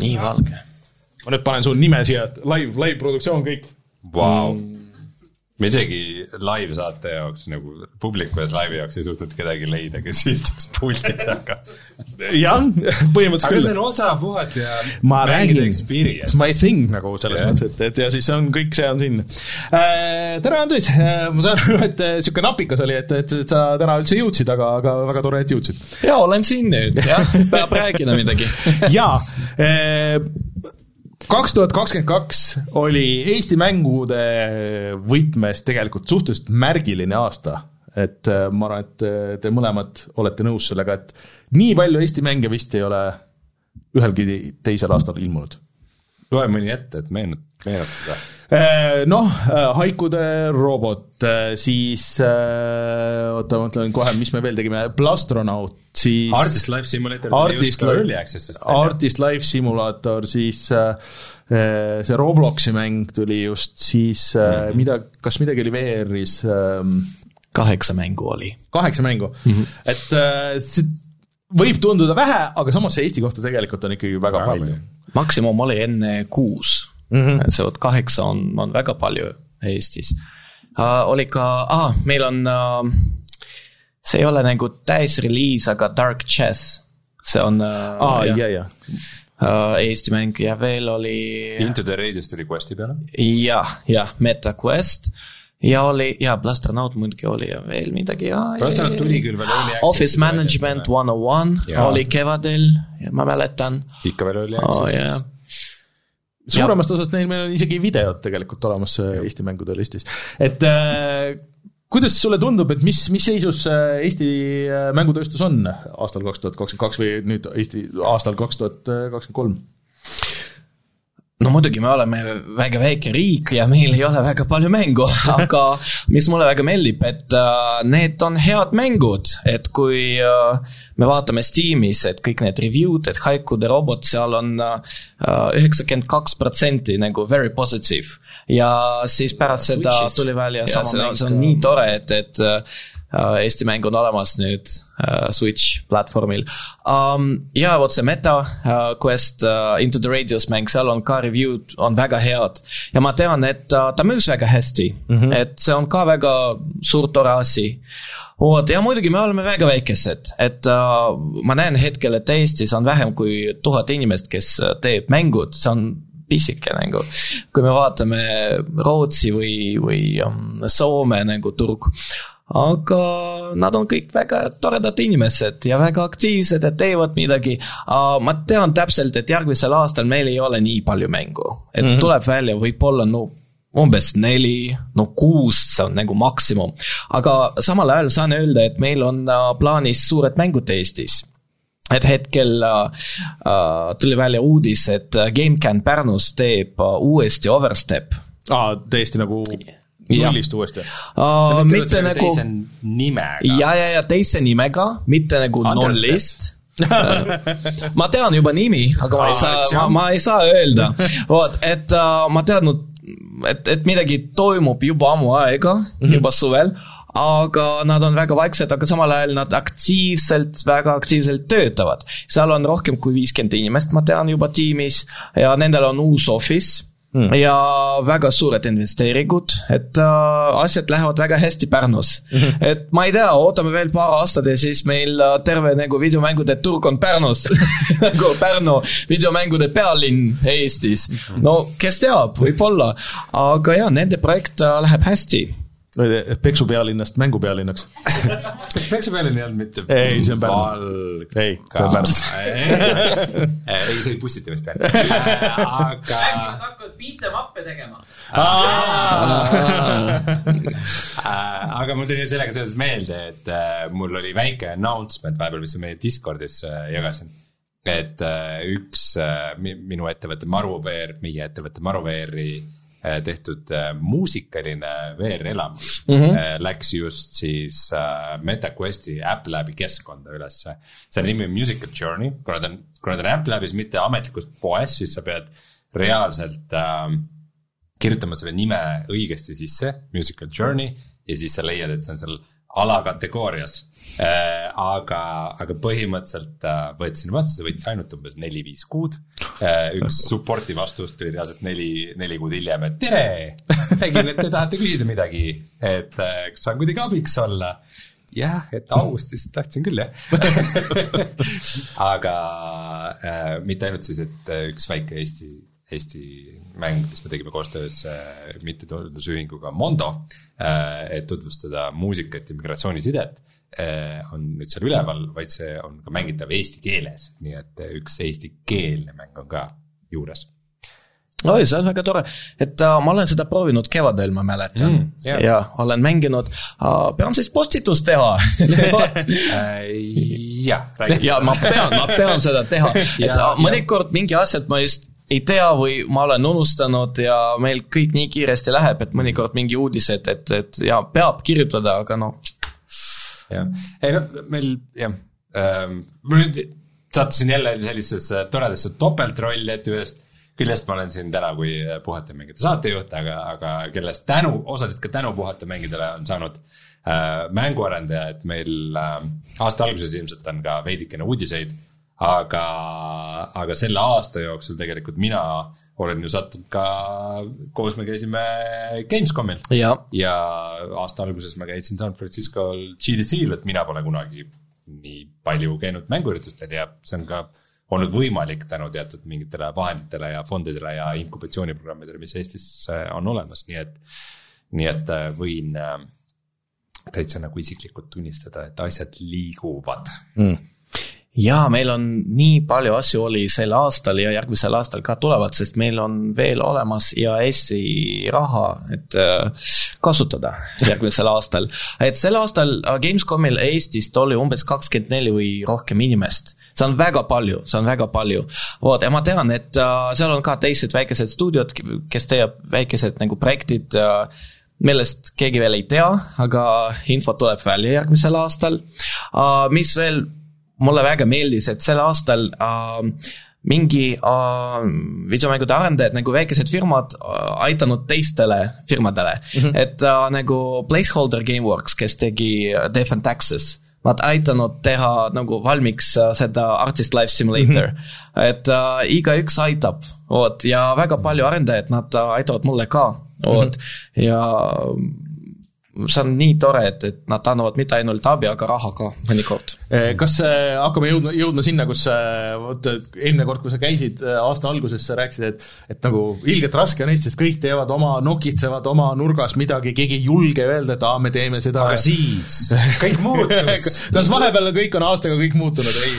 nii valge. ma nüüd panen su nime siia, live, live produktsioon kõik. vau. Me isegi live-saate jaoks nagu publiku ees laivi jaoks ei suutnud kedagi leida, kes istuks puldi taga. jah, põhimõtteliselt aga see küll. on osapuhad ja ma räägin, experience. my thing nagu selles Jah. mõttes, et, et ja siis on kõik see on siin äh,. tere, Andres, ma saan aru, et äh, sihuke napikas oli, et, et sa täna üldse jõudsid, aga, aga väga tore, et jõudsid. ja olen siin nüüd, jah, *laughs* peab rääkida midagi. *laughs* jaa, kaks tuhat kakskümmend kaks oli Eesti mängude võtmes tegelikult suhteliselt märgiline aasta. et äh, ma arvan, et äh, te mõlemad olete nõus sellega, et nii palju Eesti mänge vist ei ole ühelgi teisel aastal ilmunud. loe mõni ette, et meenut-, meenutada. Noh, Haikude robot, siis äh, oota, ma mõtlen kohe, mis me veel tegime, Plastronaut, siis Artist Life Simulator Artist Life-. Artist Life Simulator, siis see Robloksi mäng tuli just, siis Mhm. äh, mida, kas midagi oli VR-is ähm,, kaheksa mängu oli. kaheksa mängu mm. -hmm. et see võib tunduda vähe, aga samas see Eesti kohta tegelikult on ikkagi väga, Väga väga palju palju.. maksimum oli enne kuus mm. -hmm. see vot kaheksa on, on väga palju Eestis uh,. oli ka ah,, meil on uh,, see ei ole nagu täisreliis, aga Dark Chess, see on uh, aa, jah, ja, ja. uh, Eesti mäng ja veel oli Into the Radius tuli Questi peale. jah, jah, MetaQuest ja oli ja Plastronaut muidugi oli ja veel midagi ja. Plastronaut tuli küll veel Access'i Office Management one on one Jaa. oli kevadel, ma mäletan ikka veel Early oh,. Access'is Yeah. Suuremast osast neil meil on isegi videod tegelikult olemas äh, Eesti mängude listis, et äh, kuidas sulle tundub, et mis, mis seisus äh, Eesti äh, mängutööstus on aastal kaks tuhat kakskümmend kaks või nüüd Eesti aastal kaks tuhat kakskümmend kolm? No muidugi me oleme väga väike riik ja meil ei ole väga palju mängu, *laughs* aga mis mulle väga meeldib, et uh, need on head mängud, et kui uh, me vaatame Steamis, et kõik need review'd, et Haikude robot, seal on üheksakümmend kaks protsenti nagu very positive. ja siis pärast seda tuli välja, sama mäng. see on nii tore, et, et Eesti mäng on olemas nüüd uh, Switch platvormil um,. ja vot see Meta uh, Quest uh, Into the Radius mäng, seal on ka review'd on väga head. ja ma tean, et uh, ta müüs väga hästi mm, -hmm. et see on ka väga suur tore asi vot, ja muidugi me oleme väga väikesed, et uh, ma näen hetkel, et Eestis on vähem kui tuhat inimest, kes uh, teeb mängud, see on pisike nagu. kui me vaatame Rootsi või, või um, Soome nagu turg, aga nad on kõik väga toredad inimesed ja väga aktiivsed ja teevad midagi ma tean täpselt, et järgmisel aastal meil ei ole nii palju mängu, et mm -hmm. tuleb välja võib-olla no umbes neli, no kuus, see on nagu maksimum. aga samal ajal saan öelda, et meil on plaanis suured mängud Eestis et hetkel uh, tuli välja uudis, et GameCAN Pärnus teeb uuesti Overstep aa, täiesti nagu nullist uuesti? uh,. mitte nagu, teise nimega. ja, ja, ja teise nimega, mitte nagu nullist *laughs* ma tean juba nimi, aga ma ei Aa, saa, ma, ma ei saa öelda. vot, et uh, ma teadnud, et, et midagi toimub juba ammu aega mm, -hmm. juba suvel, aga nad on väga vaiksed, aga samal ajal nad aktiivselt, väga aktiivselt töötavad. seal on rohkem kui viiskümmend inimest, ma tean juba tiimis ja nendel on uus office mm. ja väga suured investeeringud, et äh, asjad lähevad väga hästi Pärnus mm. -hmm. et ma ei tea, ootame veel paar aastat ja siis meil äh, terve nagu videomängude turg on Pärnus *laughs* nagu Pärnu videomängude pealinn Eestis. no kes teab, võib-olla, aga jaa, nende projekt äh, läheb hästi peksu pealinnast mängu pealinnaks. kas Peksa peal ei olnud mitte Ei, see on Pärnu. Ei, see on Pärnu. ei, see oli pussitamispeal. aga hakkavad beat em up'e tegema. Aga mul tuli sellega seoses meelde, et äh, mul oli väike announcement vahepeal, mis ma meie Discordis äh, jagasin. et äh, üks mi- minu ettevõtte Maruveer, meie ettevõtte Maruveeri tehtud äh, muusikaline VR-elamus mm -hmm. äh, läks just siis äh, MetaQuesti AppLabi keskkonda ülesse. selle nimi on Musical Journey, kuna ta on, kuna ta on AppLabis, mitte ametlikus poes, siis sa pead reaalselt äh, kirjutama selle nime õigesti sisse, Musical Journey, ja siis sa leiad, et see on seal alakategoorias äh,. aga, aga põhimõtteliselt äh, võtsin vastu, see võttis ainult umbes neli-viis kuud. Äh,. üks *laughs* support'i vastus tuli reaalselt neli, neli kuud hiljem, et tere, nägin, et te tahate küsida midagi, et äh, kas saan kuidagi abiks olla? Jah, et augustis tahtsin küll jah. *laughs* Aga äh, mitte ainult siis, et äh, üks väike Eesti, Eesti mäng, mis me tegime koostöös äh, mittetulundusühinguga Mondo äh,, et tutvustada muusikat ja migratsiooniside äh,, on nüüd seal üleval, vaid see on ka mängitav eesti keeles, nii et üks eestikeelne mäng on ka juures. Oi, see on väga tore, et uh, ma olen seda proovinud kevadel, ma mäletan. Mm, jah. ja olen mänginud uh,, pean siis postitust teha? *laughs* Jah, räägi. ja ma pean, ma pean seda teha, *laughs* et mõnikord mingi asjad ma just ei tea või ma olen unustanud ja meil kõik nii kiiresti läheb, et mõnikord mingi uudised, et, et ja peab kirjutada, aga noh, jah, ei no meil jah ähm,, ma nüüd sattusin jälle sellisesse toredasse topeltrolli, et ühest küljest ma olen siin täna kui puhata mängida saatejuht, aga, aga kellest tänu, osaliselt ka tänu puhata mängidele on saanud äh, mänguarendaja, et meil äh, aasta alguses ilmselt on ka veidikene uudiseid, aga, aga selle aasta jooksul tegelikult mina olen ju sattunud ka, koos me käisime Gamescomil. Ja aasta alguses ma käitsin San Francisco'l GDC-l, et mina pole kunagi nii palju käinud mänguüritustel ja see on ka olnud võimalik tänu teatud mingitele vahenditele ja fondidele ja inkubatsiooniprogrammidele, mis Eestis äh, on olemas, nii et, nii et äh, võin äh, täitsa nagu isiklikult tunnistada, et asjad liiguvad. Ja meil on nii palju asju oli sel aastal ja järgmisel aastal ka tulevad, sest meil on veel olemas ja Eesti raha, et äh, kasutada järgmisel *laughs* aastal. et sel aastal äh, Gamescomil Eestist oli umbes kakskümmend neli või rohkem inimest. see on väga palju, see on väga palju. vot, ja ma tean, et äh, seal on ka teised väikesed stuudiod, kes teevad väikesed nagu projektid äh, millest keegi veel ei tea, aga info tuleb välja järgmisel aastal uh,. mis veel mulle väga meeldis, et sel aastal uh, mingi uh, videomängude arendajad nagu väikesed firmad uh, aitanud teistele firmadele mm, -hmm. et uh, nagu Placeholder Gameworks, kes tegi uh, Death and Taxes Nad aitanud teha nagu valmiks uh, seda Artist Life Simulator mm, -hmm. et uh, igaüks aitab, vot, ja väga palju arendajaid, nad uh, aitavad mulle ka, vot, ja see on nii tore, et, et nad annavad mitte ainult abi, aga raha ka mõnikord. kas äh, hakkame jõudma, jõudma sinna, kus äh, vot eelmine kord, kui sa käisid äh, aasta alguses, sa rääkisid, et et nagu ilgelt raske on Eestis, kõik teevad oma, nokitsevad oma nurgas midagi, keegi ei julge öelda, et aa, me teeme seda. aga siis kõik *laughs* muutus. kas vahepeal kõik on aastaga kõik muutunud, ei?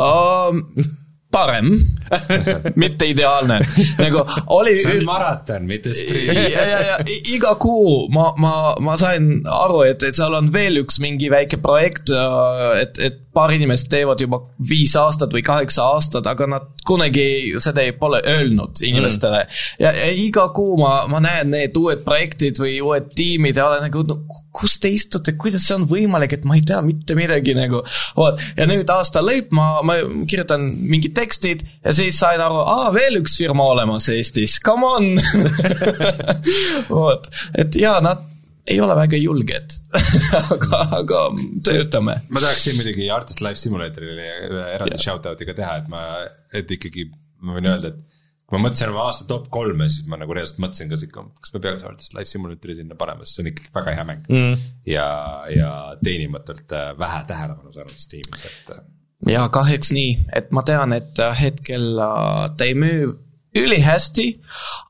Um, parem, *laughs* mitte ideaalne, nagu oli see on maraton, mitte sprint. ja, ja, ja iga kuu ma, ma, ma sain aru, et, et seal on veel üks mingi väike projekt, et, et paar inimest teevad juba viis aastat või kaheksa aastat, aga nad kunagi seda ei pole öelnud inimestele mm.. ja, ja iga kuu ma, ma näen need uued projektid või uued tiimid ja olen nagu no,, kus te istute, kuidas see on võimalik, et ma ei tea mitte midagi nagu. vot, ja nüüd aasta lõpp, ma, ma kirjutan mingid tekstid ja siis sain aru, aa, veel üks firma olemas Eestis, come on *laughs* vot, et jaa, nad ei ole väga julged, *laughs* aga, aga töötame. ma tahaks siin muidugi Artist Life Simulatorile ühe eraldi shout-out'i ka teha, et ma, et ikkagi ma võin öelda, et kui ma mõtlesin oma aasta top kolme, siis ma nagu reaalselt mõtlesin ka siuke, kas me peaks arvates Life Simulatory sinna panema, sest see on ikkagi väga hea mäng mm.. ja, ja teenimatult äh, vähe tähelepanu saanud Steamis, et äh, ja kahjuks nii, et ma tean, et äh, hetkel ta ei müü ülihästi,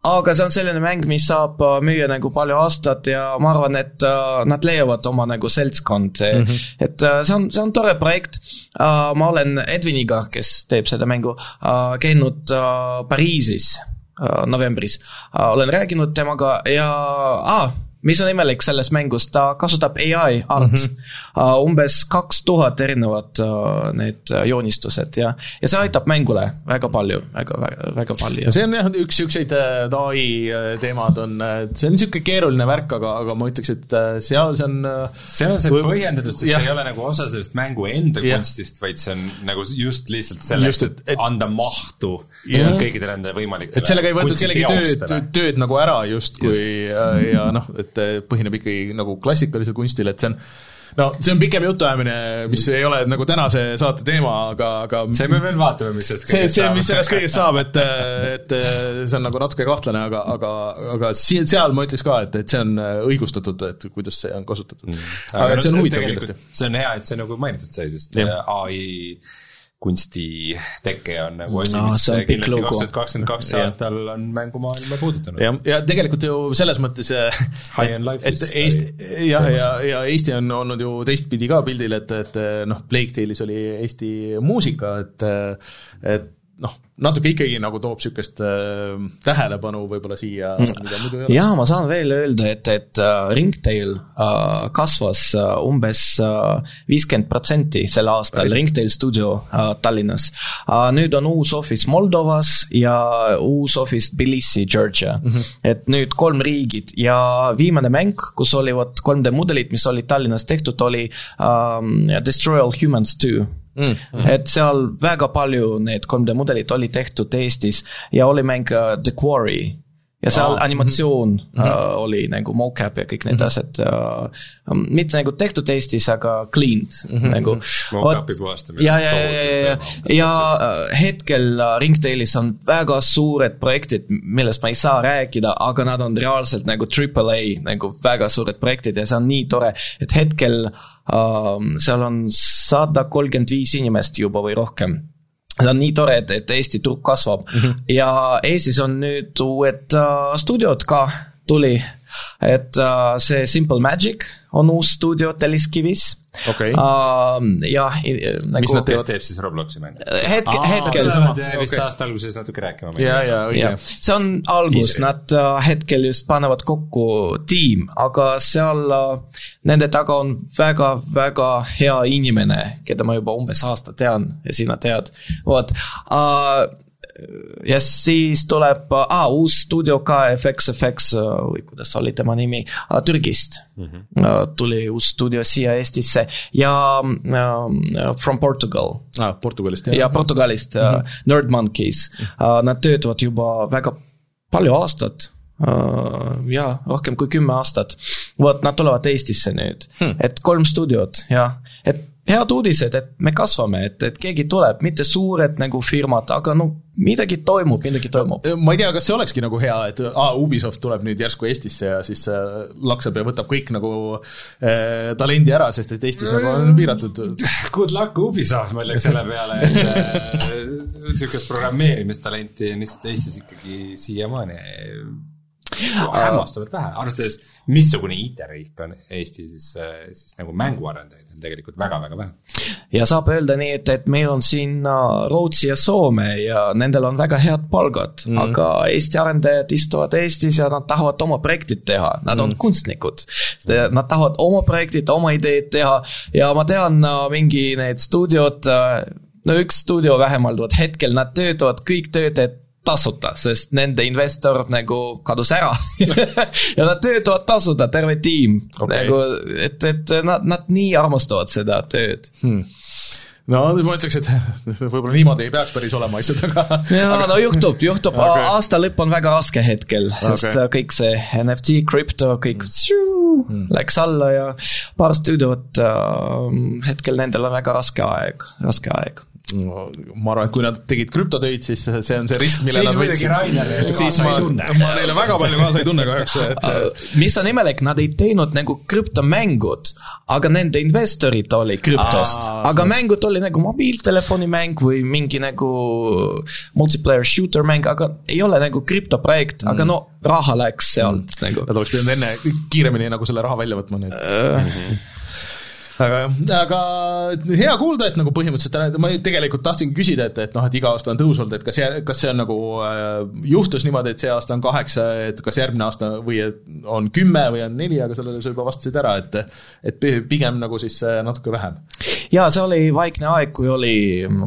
aga see on selline mäng, mis saab äh, müüa nagu palju aastat ja ma arvan, et äh, nad leiavad oma nagu seltskond mm, -hmm. et äh, see on, see on tore projekt. ma olen Edviniga, kes teeb seda mängu, käinud Pariisis novembris, olen rääkinud temaga ja ah, mis on imelik selles mängus, ta kasutab ai art mm, -hmm. umbes kaks tuhat erinevat uh, need uh, joonistused ja, ja see aitab mängule väga palju, väga, väga, väga palju see on jah, üks siukseid äh, ai teemad on, see on siuke keeruline värk, aga, aga ma ütleks, et äh, seal see on äh, seal on see Või- põhjendatud, sest jah. see ei ole nagu osa sellest mängu enda Jah. kunstist, vaid see on nagu just lihtsalt selleks, Just, et, et- anda mahtu Jah. kõikidele nende võimalikele et sellega ei võetud kellegi tööd tööd nagu ära justkui ja, ja noh, et äh, põhineb ikkagi nagu klassikalisel kunstil, et see on no see on pikem jutuajamine, mis ei ole nagu tänase saate teema, aga, aga see me veel vaatame, mis sellest see, kõigest see, saab. mis sellest kõigest saab, et, et see on nagu natuke kahtlane, aga, aga, aga siin, seal ma ütleks ka, et, et see on õigustatud, et kuidas see on kasutatud mm.. aga et see on no, huvitav kindlasti. see on hea, et see nagu mainitud sai, sest äh, ai kunsti teke on nagu asi, No, mis kindlasti kaks tuhat kakskümmend kaks aastal on mängumaailma puudutanud. ja, ja tegelikult ju selles mõttes äh, et is Eesti, jah, ja, ja Eesti on olnud ju teistpidi ka pildil, et, et noh, Plague Tale'is oli Eesti muusika, et et noh, natuke ikkagi nagu toob niisugust äh, tähelepanu võib-olla siia, mida muidu ei ole. ja ma saan veel öelda, et, et uh, Ringtail uh, kasvas uh, umbes viiskümmend protsenti sel aastal, Ringtail stuudio uh, Tallinnas uh,. nüüd on uus office Moldovas ja uus office Tbilisi, Georgia mm. -hmm. et nüüd kolm riigid ja viimane mäng, kus olivad 3D mudelid, mis olid Tallinnas tehtud, oli um, Destroy All Humans two mm.. et seal väga palju need 3D mudelid oli tehtud Eestis ja oli mäng uh, The Quarry ja seal Aa, animatsioon mm -hmm. uh, oli nagu mocap ja kõik need asjad uh,, mitte nagu tehtud Eestis, aga cleaned mm -hmm. nagu. Mock-up'i puhastamine ja, ja, ja, ja, ja uh, hetkel Ringtailis on väga suured projektid, millest ma ei saa rääkida, aga nad on reaalselt nagu triple A nagu väga suured projektid ja see on nii tore, et hetkel uh, seal on sada kolmkümmend viis inimest juba või rohkem. See on nii tore, et, et Eesti turg kasvab. Mm -hmm. ja Eestis on nüüd uued uh, stuudiod ka tuli, et uh, see Simple Magic on uus stuudio Telliskivis Okei. uh,. jah, nagu mis nad teevad? teeb siis Robloksi mänge? hetke, hetkel äh, vist okei. aasta alguses natuke rääkima ja, ja õige see on algus, nad uh, hetkel just panevad kokku tiim, aga seal uh, nende taga on väga-väga hea inimene, keda ma juba umbes aasta tean ja sina tead, vot uh,. Ja siis tuleb uh, uus stuudio ka FXFX uh, või kuidas oli tema nimi uh,, Türgist mm. -hmm. uh, tuli uus stuudio siia Eestisse ja uh, From Portugal ah,. Portugalist, ja Portugalist mm, -hmm. Nerd Monkeys uh,, nad töötavad juba väga palju aastat uh,. jaa, rohkem kui kümme aastat. vot nad tulevad Eestisse nüüd hmm., et kolm stuudiot ja, et head uudised, et me kasvame, et, et keegi tuleb, mitte suured nagu firmad, aga no midagi toimub, midagi toimub. ma ei tea, kas see olekski nagu hea, et aa, Ubisoft tuleb nüüd järsku Eestisse ja siis äh, laksab ja võtab kõik nagu äh, talendi ära, sest et Eestis nagu on piiratud. *laughs* Good luck Ubisoft, ma ütleks selle peale, et äh, *laughs* niisugust programmeerimistalenti on lihtsalt Eestis ikkagi siiamaani *laughs* hämmastavalt vähe, arvestades missugune IT-riik on Eesti, siis, siis nagu mänguarendajaid on tegelikult väga-väga vähe. ja saab öelda nii, et, et meil on siin Rootsi ja Soome ja nendel on väga head palgad mm, -hmm. aga Eesti arendajad istuvad Eestis ja nad tahavad oma projektid teha, nad on mm -hmm. kunstnikud. Nad tahavad oma projektid, oma ideed teha ja ma tean mingi need stuudiod uh,, no üks stuudio vähemalt, vot hetkel nad töötavad kõik töötajad tasuta, sest nende investor nagu kadus ära *laughs* ja nad töötavad tasuta, terve tiim okay., nagu et, et nad, nad nii armastavad seda tööd hmm.. no ma ütleks, et *laughs* võib-olla niimoodi ei peaks päris olema asjad, aga *laughs* ja no juhtub, juhtub okay., aasta lõpp on väga raske hetkel, sest okay. kõik see NFT, krüpto, kõik mm. läks alla ja paar stuudiot äh, hetkel nendel on väga raske aeg, raske aeg. Ma arvan, et kui nad tegid krüptotöid, siis see on see risk, mille Siis nad võtsid siis ma ma neile väga palju kaasa ei tunne kahjuks, et mis on imelik, nad ei teinud nagu krüptomängud, aga nende investorid oli krüptost, aga mängud oli nagu mobiiltelefonimäng või mingi nagu multiplayer shooter mäng, aga ei ole nagu krüptoprojekt mm., aga no raha läks sealt mm. nagu. nad oleks pidanud enne kiiremini nagu selle raha välja võtma, nii et aga jah, aga hea kuulda, et nagu põhimõtteliselt, ma tegelikult tahtsingi küsida, et, et noh, et iga aasta on tõus olnud, et kas, kas see on nagu äh, juhtus niimoodi, et see aasta on kaheksa, et kas järgmine aasta või on kümme või on neli, aga sellele sa juba vastasid ära, et et pi- pigem nagu siis äh, natuke vähem. ja see oli vaikne aeg, kui oli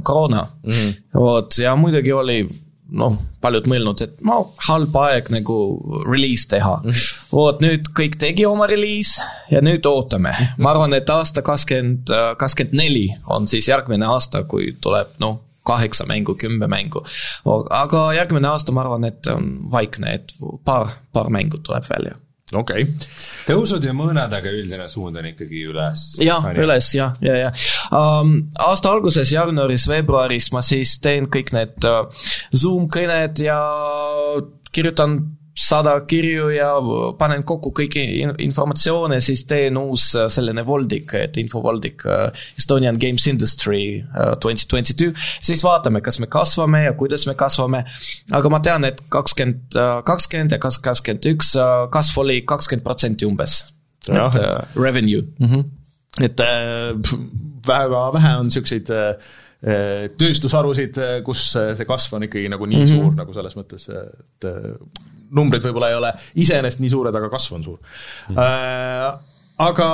koroona mm. -hmm. vot, ja muidugi oli noh, paljud mõelnud, et no halb aeg nagu release teha mm. -hmm. Vot nüüd kõik tegi oma release ja nüüd ootame. ma arvan, et aasta kakskümmend, kakskümmend neli on siis järgmine aasta, kui tuleb noh, kaheksa mängu, kümme mängu. aga järgmine aasta ma arvan, et on vaikne, et paar, paar mängu tuleb välja. okei okay., tõusud ja mõõnad, aga üldine suund on ikkagi üles. jah, üles jah, ja, ja um,. aasta alguses, jaanuaris-veebruaris ma siis teen kõik need uh, Zoom kõned ja kirjutan sada kirju ja panen kokku kõiki in- informatsioone, siis teen uus uh, selline voldik, et infovoldik uh, Estonian Games Industry uh, twenty twenty two, siis vaatame, kas me kasvame ja kuidas me kasvame. aga ma tean, et kakskümmend, kakskümmend ja kas kakskümmend üks kasv oli kakskümmend protsenti umbes. Et revenue mm. -hmm. et äh, väga vähe on äh, tööstusharusid, kus äh, see kasv on ikkagi nagu nii mm -hmm. suur nagu selles mõttes, et äh, numbrid võib-olla ei ole iseenesest nii suured, aga kasv on suur mm. -hmm. Aga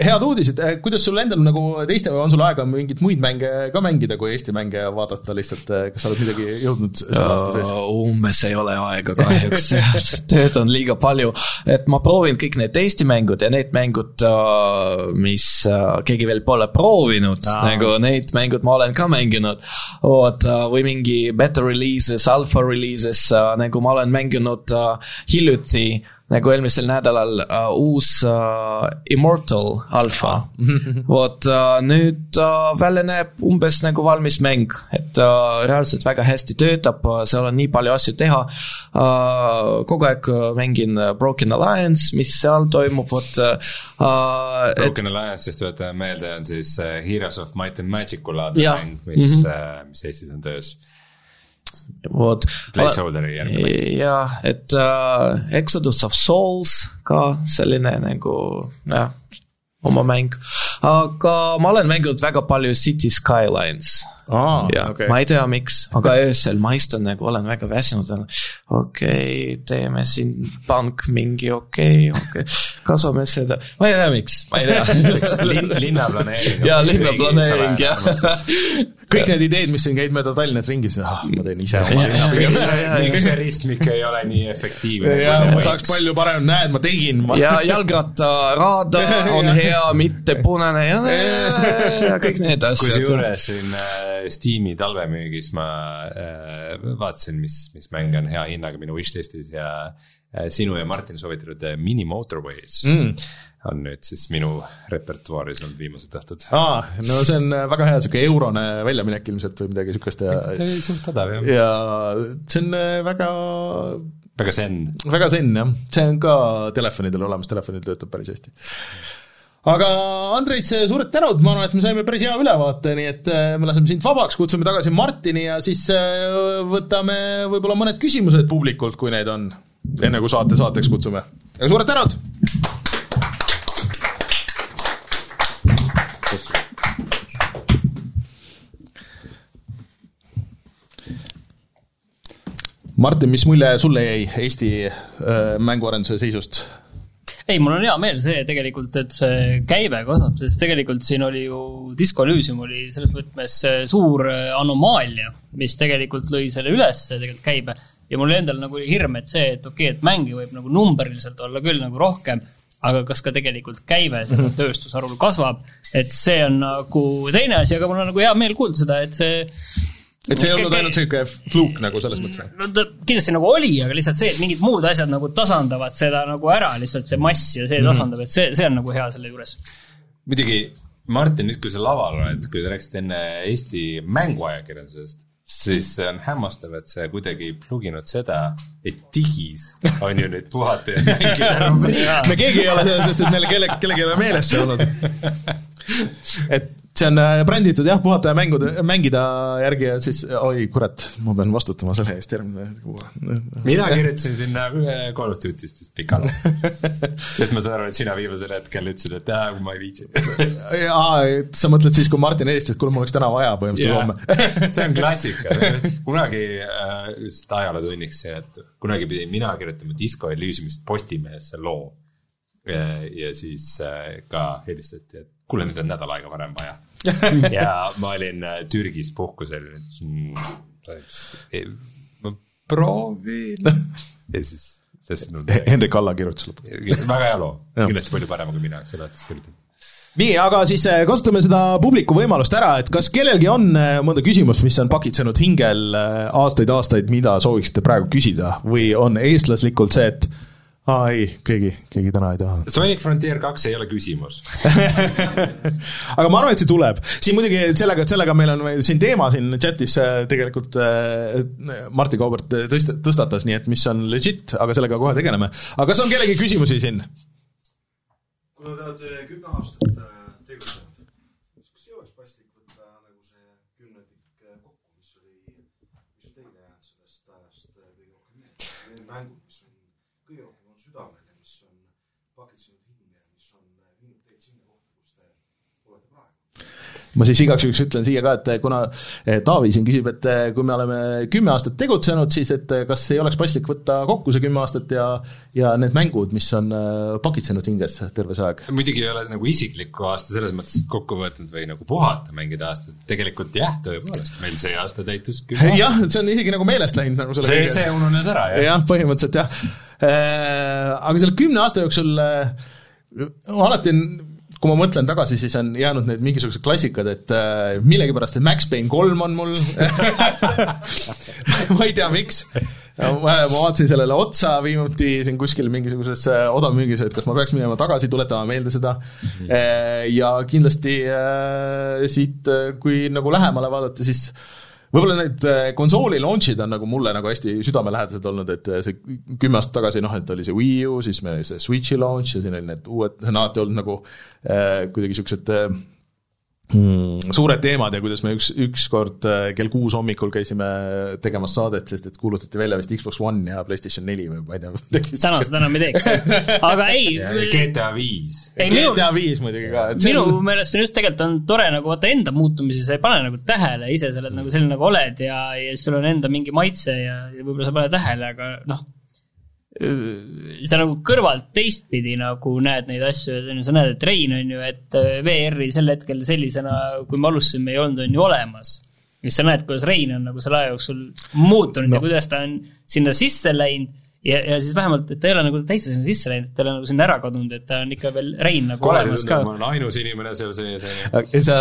head uudised, kuidas sul endal nagu teiste, on sul aega mingeid muid mänge ka mängida kui Eesti mänge vaadata lihtsalt, kas sa oled midagi jõudnud selle aasta sees? umbes ei ole aega kahjuks, tööd on liiga palju, et ma proovin kõik need Eesti mängud ja need mängud, mis äh, keegi veel pole proovinud, nagu need mängud ma olen ka mänginud. vot, või mingi beta releases, alfa releases, nagu ma olen mänginud äh, hiljuti nagu eelmisel nädalal uh, uus uh, Immortal alfa. *laughs* vot uh, nüüd uh, välja näeb umbes nagu valmis mäng, et uh, reaalselt väga hästi töötab uh,, seal on nii palju asju teha uh,. kogu aeg uh, mängin uh, Broken Alliance, mis seal toimub, vot uh,. Broken Alliance'ist tuletame meelde, on siis Heroes of Might and Magic'u laadne mäng, mis mm, -hmm. mis Eestis on töös. vot. Placeholderi järgi mäng. jah, et uh, Exodus of Souls ka selline nagu jah, oma mäng. Aga ma olen mänginud väga palju City Skylines ja okay. ma ei tea, miks, aga öösel ma istun nagu olen väga väsinud, okei okay,, teeme siin pank mingi okei okay,, okei okay., kasvame seda, ma ei tea, miks, ma ei tea *laughs* Lin-, linnaplaneering. ja linnaplaneering jah. kõik need ideed, mis siin käid mööda Tallinnat ringis, ah, ma teen ise oma linna miks see ristmik ei ole nii efektiivne? ja ma saaks palju parem, näed, ma tegin, *laughs* ja jalgrattaraada *laughs* on hea, mitte punane ja, ja, ja kõik need asjad. kusjuures siin äh, Steam'i talvemüügis ma äh, vaatasin, mis, mis mänge on hea hinnaga minu wishlist'is ja äh, sinu ja Martin soovitatud Mini Motorways mm. on nüüd siis minu repertuaaris olnud viimased õhtud. aa, no see on väga hea niisugune eurone väljaminek ilmselt või midagi niisugust ja suht odav jah, ja see on väga, väga zen. väga zen jah, see on ka telefonidel olemas, telefonil töötab päris hästi. Aga Andrei, suured tänud, ma arvan, et me saime päris hea ülevaate, nii et äh, me laseme sind vabaks, kutsume tagasi Martini ja siis äh, võtame võib-olla mõned küsimused publikult, kui neid on, enne kui saate saateks kutsume. aga suured tänud! Martin, mis mulje sulle jäi Eesti äh, mänguarenduse seisust? ei, mul on hea meel see tegelikult, et see käive kasvab, sest tegelikult siin oli ju Disco Elysium oli selles mõttes äh, suur äh, anomaalia, mis tegelikult lõi selle üles, tegelikult käibe. ja mul endal nagu oli hirm, et see, et okei okay,, et mänge võib nagu numbriliselt olla küll nagu rohkem, aga kas ka tegelikult käive sellel *laughs* tööstusharul kasvab, et see on nagu teine asi, aga mul on nagu hea meel kuulda seda, et see et see ei olnud ainult niisugune fluuk nagu selles mõttes? no ta kindlasti nagu oli, aga lihtsalt see, et mingid muud asjad nagu tasandavad seda nagu ära, lihtsalt see mass ja see tasandab, et see, see on nagu hea selle juures. muidugi Martin, nüüd kui sa laval oled, kui sa rääkisid enne Eesti mänguajakirjandusest, siis see on hämmastav, et sa kuidagi ei pluginud seda, et digis on ju nüüd puhata ja mängida *laughs* rubriik. me keegi ei ole seal, sest et meil kelle, kellelgi ei ole meeles see olnud. *laughs* et see on äh, bränditud jah, puhata ja mänguda, mängida järgi ja siis oi kurat, ma pean vastutama selle eest järgmine kuu. mina kirjutasin sinna ühe Call of Duty'st vist pikalt. sest ma saan aru, et sina viimasel hetkel ütlesid, et jaa, ma ei viitsi. aa, sa mõtled siis, kui Martin helistas, et kuule, mul oleks täna vaja põhimõtteliselt homme. see on klassika, kunagi äh, lihtsalt ajalootunniks see, et kunagi pidin mina kirjutama Disco Elysiumist Postimehesse loo. Ja siis äh, ka helistati, et kuule, nüüd on nädal aega varem vaja. *laughs* ja ma olin äh, Türgis puhkusel, ma proovin ja siis, no, Hendrik Alla kirjutas lõpuks. väga hea loo, kindlasti palju parem kui mina selle otsa kirjutanud. nii, aga siis äh, kasutame seda publiku võimalust ära, et kas kellelgi on mõnda küsimust, mis on pakitsenud hingel aastaid-aastaid, mida sooviksite praegu küsida või on eestlaslikult see, et aa ei, keegi, keegi täna ei taha. Sonic Frontier kaks ei ole küsimus. *laughs* aga ma arvan, et see tuleb. siin muidugi sellega, sellega meil on siin teema siin chatis äh, tegelikult äh, Martti Kaubert tõst-, tõstatas, nii et mis on legit, aga sellega kohe tegeleme. aga kas on kellegi küsimusi siin? kuna te olete kümme aastat äh, tegutsenud, siis kas ei oleks paslik võtta nagu see kümnendik äh, kokku, mis oli, mis on teile jäänud sellest ajast äh, kõige rohkem meelde? Need mängud, mis on kõige rohkem on südamel ja mis on pakitsenud hinge, mis on äh, viinud teid sinna kohta, kus te olete praegu. Ma siis igaks juhuks ütlen siia ka, et kuna eh, Taavi siin küsib, et eh, kui me oleme kümme aastat tegutsenud, siis et eh, kas ei oleks paslik võtta kokku see kümme aastat ja ja need mängud, mis on pakitsenud hinges terve see aeg. muidugi ei ole nagu isiklikku aasta selles mõttes kokku võtnud või nagu puhata mängida aastat, tegelikult jah, tõepoolest, meil see aasta täitus kümme *laughs* aastat. jah, see on isegi nagu meelest läinud nagu selle see, see ununes ära, jah. jah, põhimõtteliselt jah. aga selle kümne aasta jooksul alati on kui ma mõtlen tagasi, siis on jäänud need mingisugused klassikad, et äh, millegipärast see Max Payne kolm on mul *laughs* ma ei tea, miks. ma vaatasin sellele otsa viimuti siin kuskil mingisuguses äh, odavmüügis, et kas ma peaks minema tagasi, tuletama meelde seda mm. -hmm. ja kindlasti äh, siit, kui nagu lähemale vaadata, siis võib-olla need äh, konsooli launch'id on nagu mulle nagu hästi südamelähedased olnud, et äh, see kümme aastat tagasi noh, et oli see Wii U, siis meil oli see Switch'i launch ja siin olid need uued, see on alati olnud nagu äh, kuidagi siuksed äh, suured teemad ja kuidas me üks, ükskord äh, kell kuus hommikul käisime tegemas saadet, sest et kuulutati välja vist Xbox One ja PlayStation neli või ma ei tea. *laughs* täna seda enam ei teeks, aga ei, GTA viis. GTA viis muidugi ka, minu on meelest see on just tegelikult on tore nagu vaata enda muutumisi, sa ei pane nagu tähele ise, sa oled nagu selline nagu oled ja, ja sul on enda mingi maitse ja, ja võib-olla sa ei pane tähele, aga noh, sa nagu kõrvalt teistpidi nagu näed neid asju, sa näed, et Rein on ju, et äh, VR-i sel hetkel sellisena, kui me alustasime, ei olnud, on ju olemas. ja sa näed, kuidas Rein on nagu selle aja jooksul muutunud no. ja kuidas ta on sinna sisse läinud ja, ja siis vähemalt, et ta ei ole nagu täitsa sinna sisse läinud, ta ei ole nagu sinna ära kadunud, et ta on ikka veel Rein nagu kole olemas ka ma. olen ainus inimene seal sees, on ju. ja sa,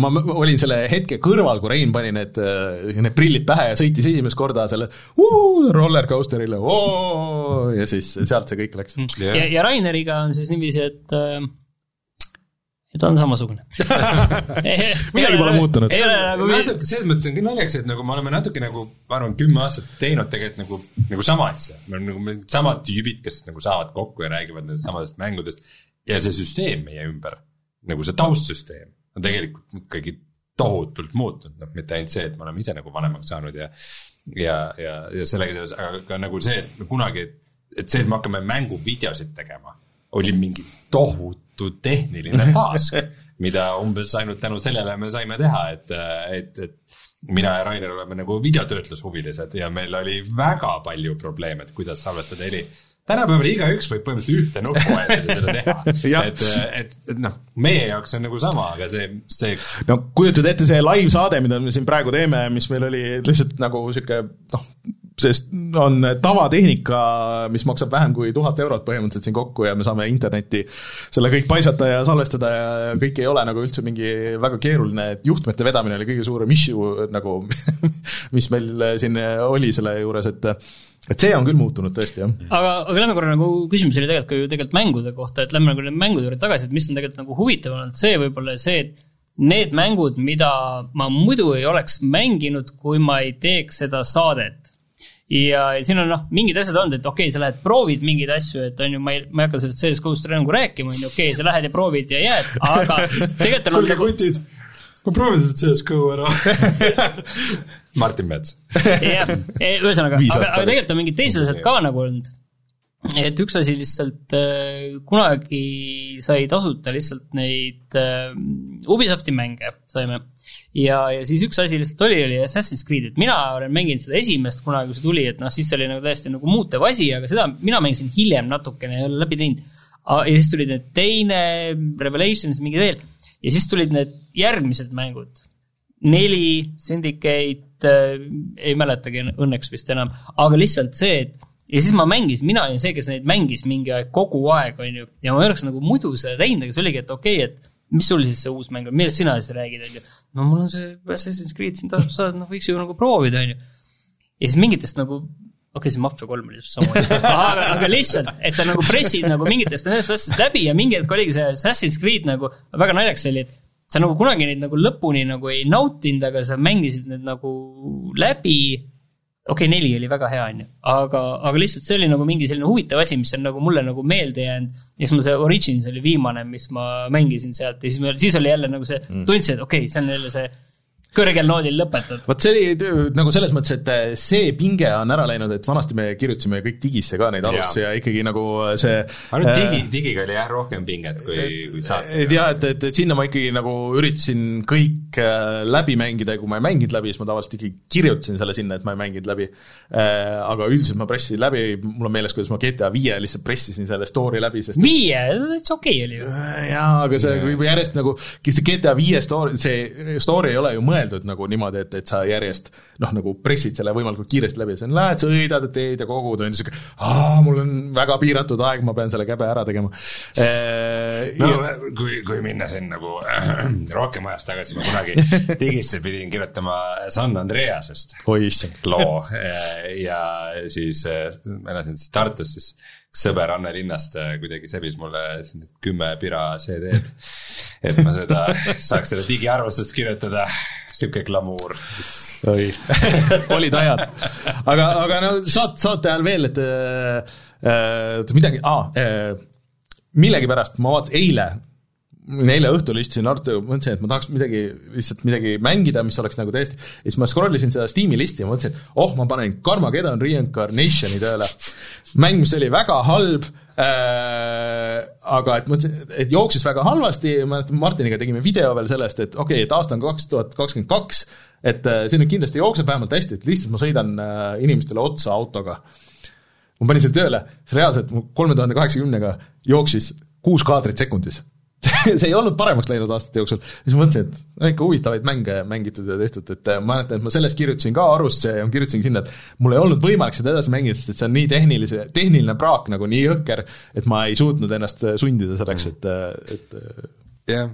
ma ma olin selle hetke kõrval, kui Rein pani need, need prillid pähe ja sõitis esimest korda selle rollercoaster'ile ja siis sealt see kõik läks. ja, ja Raineriga on siis niiviisi, et et ta on samasugune *laughs* Midagi pole muutunud. ei ole nagu natuke, selles mõttes on küll naljakas, et nagu me oleme natuke nagu, ma arvan, kümme aastat teinud tegelikult nagu, nagu sama asja. me oleme nagu mingid samad tüübid, kes nagu saavad kokku ja räägivad nendest samadest mängudest ja see süsteem meie ümber, nagu see taustsüsteem on tegelikult ikkagi tohutult muutunud, noh, mitte ainult see, et me oleme ise nagu vanemaks saanud ja ja, ja, ja sellega seoses, aga ka nagu see, et kunagi, et see, et me hakkame mänguvideosid tegema, oli mingi tohutu tehniline *laughs* task, mida umbes ainult tänu sellele me saime teha, et, et, et mina ja Rainer oleme nagu videotöötlushuvilised ja meil oli väga palju probleeme, et kuidas salvestada heli. tänapäeval igaüks võib põhimõtteliselt ühte nuppu vajutada ja seda teha. *laughs* et, et, et noh, meie jaoks on nagu sama, aga see, see no kujutad ette see live-saade, mida me siin praegu teeme, mis meil oli lihtsalt nagu sihuke noh, sest on tavatehnika, mis maksab vähem kui tuhat eurot põhimõtteliselt siin kokku ja me saame internetti selle kõik paisata ja salvestada ja kõik ei ole nagu üldse mingi väga keeruline, et juhtmete vedamine oli kõige suurem issue nagu *laughs* mis meil siin oli selle juures, et et see on küll muutunud tõesti, jah. aga, aga lähme korra nagu, küsimus oli tegelikult ka ju tegelikult mängude kohta, et lähme nagu nende mängude juurde tagasi, et mis on tegelikult nagu huvitav olnud, see võib-olla see, et need mängud, mida ma muidu ei oleks mänginud, kui ma ei teeks seda saadet ja siin on noh, mingid asjad olnud, et okei okay,, sa lähed proovid mingeid asju, et on ju, ma ei, ma ei hakka sellest CS-GO-st nagu rääkima, on ju, okei okay,, sa lähed ja proovid ja jääd, aga tegelikult on kuulge, kutid, ma proovin seda CS-GO ära *laughs* Martin Mets. jah, ühesõnaga, aga, aga tegelikult on mingid teised asjad ka nagu olnud. et üks asi lihtsalt äh,, kunagi sai tasuta lihtsalt neid äh, Ubisofti mänge, saime ja, ja siis üks asi lihtsalt oli, oli Assassin's Creed, et mina olen mänginud seda esimest kunagi, kui see tuli, et noh, siis see oli nagu täiesti nagu muutev asi, aga seda mina mängisin hiljem natukene, ei ole läbi teinud. ja siis tulid need teine, Revelations, mingi veel, ja siis tulid need järgmised mängud. neli, Syndicate äh,, ei mäletagi õnneks vist enam, aga lihtsalt see, et ja siis ma mängisin, mina olin see, kes neid mängis mingi aeg, kogu aeg, on ju, ja ma ei oleks nagu muidu seda teinud, aga see oligi, et okei okay,, et mis sul siis see uus mäng on, millest sina siis räägid, on ju no mul on see Assassin's Creed siin tasub saada, noh võiks ju nagu proovida, on ju. ja siis mingitest nagu, okei okay,, see Mafia kolm oli samamoodi *laughs* aga, aga lihtsalt, et sa nagu pressid nagu mingitest nendest asjadest läbi ja mingi hetk oligi see Assassin's Creed nagu, väga naljakas oli, et sa nagu kunagi neid nagu lõpuni nagu ei nautinud, aga sa mängisid need nagu läbi okei okay,, neli oli väga hea, on ju, aga, aga lihtsalt see oli nagu mingi selline huvitav asi, mis on nagu mulle nagu meelde jäänud. ja siis mul see Origins oli viimane, mis ma mängisin sealt ja siis, siis oli jälle nagu see mm., tundsin, et okei okay,, see on jälle see kõrgel noodil lõpetad. vot see oli nagu selles mõttes, et eh, see pinge on ära läinud, et vanasti me kirjutasime kõik digisse ka neid alustusi ja ikkagi nagu see aga nüüd digi, digiga oli jah rohkem pinget kui, kui saatega. et jah, et, et, et sinna ma ikkagi nagu üritasin kõik äh, läbi mängida ja kui ma ei mänginud läbi, siis ma tavaliselt ikkagi kirjutasin selle sinna, et ma ei mänginud läbi. Äh, aga üldiselt ma pressisin läbi, mul on meeles, kuidas ma GTA viie lihtsalt pressisin selle story läbi, sest viie, täitsa okei okay oli ju. Äh, jaa, aga see, kui järjest nagu, see GTA viie story, see story ei ole ju mõeldud mõeldud nagu niimoodi, et, et sa järjest noh, nagu pressid selle võimalikult kiiresti läbi, sa lähed, sõidad, teed ja kogud, on ju, sihuke aa, mul on väga piiratud aeg, ma pean selle käbe ära tegema. Eee, no ja... kui, kui minna siin nagu äh, rohkem ajas tagasi, ma kunagi *laughs* digisse pidin kirjutama San Andreasest. Loo. Ja siis äh, ma elasin siis Tartus, siis sõber Anne Linnast äh, kuidagi sebis mulle kümme pira CD-d. et ma seda, *laughs* saaks seda digiarvustust kirjutada, sihuke glamuur oi *laughs* olid ajad. aga, aga no saate, saate ajal veel, et äh, midagi ah,, äh, millegipärast ma vaatasin eile eile õhtul istusin Artuga, mõtlesin, et ma tahaks midagi, lihtsalt midagi mängida, mis oleks nagu täiesti, ja siis ma scroll isin seda Steam'i listi ja mõtlesin, oh, ma panen Carmageddon Reincarnationi tööle. mäng, mis oli väga halb äh,, aga et mõtlesin, et jooksis väga halvasti, mäletan, Martiniga tegime video veel sellest, et okei okay,, et aasta on kaks tuhat kakskümmend kaks, et äh, see nüüd kindlasti jookseb vähemalt hästi, et lihtsalt ma sõidan äh, inimestele otsa autoga. ma panin selle tööle, siis reaalselt mu kolme tuhande kaheksakümnega jooksis kuus kaadrit sekundis *laughs* see ei olnud paremaks läinud aastate jooksul, siis mõtlesin, et ikka huvitavaid mänge mängitud ja tehtud, et äh, ma mäletan, et ma sellest kirjutasin ka arusse ja kirjutasin sinna, et mul ei olnud võimalik seda edasi mängida, sest et see on nii tehnilise, tehniline praak nagu nii jõhker, et ma ei suutnud ennast äh, sundida selleks, et, äh, et jah,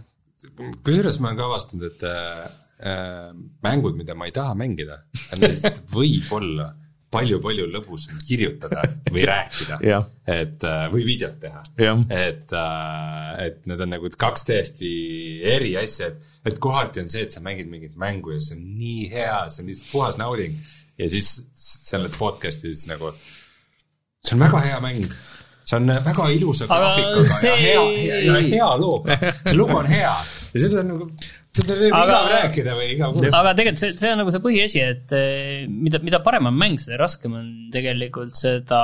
kusjuures ma olen ka avastanud, et äh, mängud, mida ma ei taha mängida, nendest *laughs* võib olla palju-palju lõbusam kirjutada või *laughs* rääkida. et äh, või videot teha. et, äh, et need on nagu kaks täiesti eri asja, et, et kohati on see, et sa mängid mingit mängu ja see on nii hea, see on lihtsalt puhas nauding. ja siis selle podcast'is nagu, see on väga hea mäng. See on väga ilusa graafikaga see... ja hea, hea, ja hea looga, see lugu on hea. Ja seda on nagu seda aga, igav rääkida või igav kuulata. aga tegelikult see, see on nagu see põhiasi, et eh, mida, mida parem on mäng, seda raskem on tegelikult seda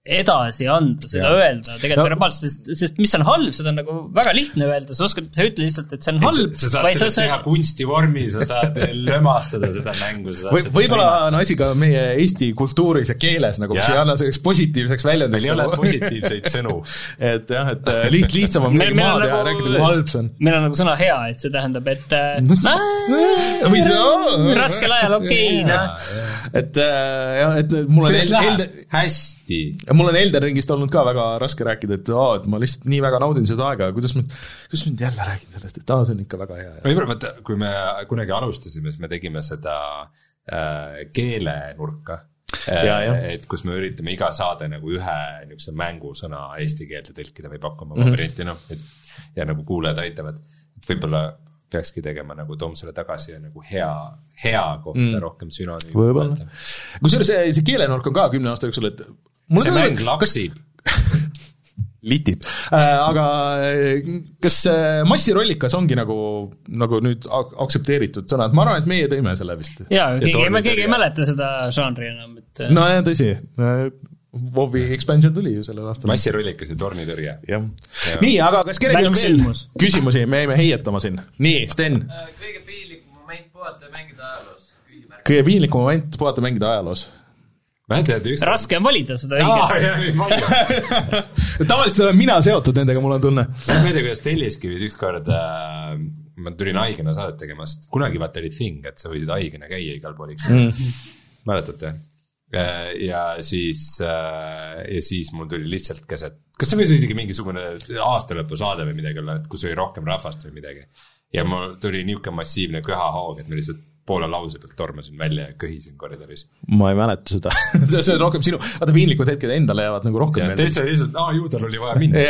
edasi anda, seda Jah. öelda tegelikult No- verbaalselt, sest, sest mis on halb, seda on nagu väga lihtne öelda, sa oskad, sa ütle lihtsalt, et see on halb, sa saad seda teha kunstivormi, sa saad lömastada seda mängu, sa saad või, võib-olla on asi ka meie eesti kultuuris ja keeles nagu, mis ei anna selliseks positiivseks väljundiks. meil ei ole positiivseid *laughs* sõnu. et jah, et äh, liht-, lihtsam on midagi maha teha ja rääkida, kui halb see on. meil on nagu sõna hea, et see tähendab, et äh, või see raskel ajal okei, noh. et äh, jah, et mul on kuidas Eld- hästi. mul on Elden Ringist olnud ka väga raske rääkida, et aa, et ma lihtsalt nii väga naudin seda aega ja kuidas ma, kuidas ma nüüd jälle räägin sellest, et aa, see on ikka väga hea ja võib-olla vaata, kui me kunagi alustasime, siis me tegime seda äh, keelenurka. Ja, jah. et kus me üritame iga saade nagu ühe niisuguse mängusõna eesti keelde tõlkida või pakkuma Mhm. varianti, noh, et ja nagu kuulajad aitavad. et võib-olla peakski tegema nagu toome selle tagasi ja nagu hea, hea kohta mm. rohkem sünonüümi. kusjuures see, see keelenurk on ka kümne aasta jooksul, et see mäng et- lapsib. *laughs* litib äh,, aga äh, kas äh, massirollikas ongi nagu, nagu nüüd ak- aktsepteeritud sõna, et ma arvan, et meie tõime selle vist. jaa, keegi, keegi ei mäleta seda žanri enam, et äh, nojah, tõsi. WoW-i expansion tuli ju sellel aastal. massirollikas ja tornitõrje. jah. nii, aga kas kellelgi on veel küsimusi, me jäime heietama siin. nii, Sten, kõige piinlikum moment puhata ja mängida ajaloos, küsimärk. kõige piinlikum moment puhata mängida ajaloos. mäletad, üks. raske on valida seda õiget. *laughs* tavaliselt olen mina seotud nendega, mul on tunne. ma ei tea, kuidas Telliskivis ükskord äh, ma tulin haigena saadet tegema, sest kunagi vaata oli thing, et sa võisid haigena käia igal pool mm.. mäletate? ja siis, ja siis mul tuli lihtsalt keset, kas see võis isegi mingisugune aastalõpusaade või midagi olla, et kus oli rohkem rahvast või midagi. ja mul tuli niisugune massiivne köhahoog, et ma lihtsalt poole lause pealt tormasin välja ja köhisin koridoris. ma ei mäleta seda *laughs* see see on rohkem sinu, vaata piinlikud hetked endale jäävad nagu rohkem ja meelde. teistel lihtsalt, aa ju tal oli vaja minna. *laughs*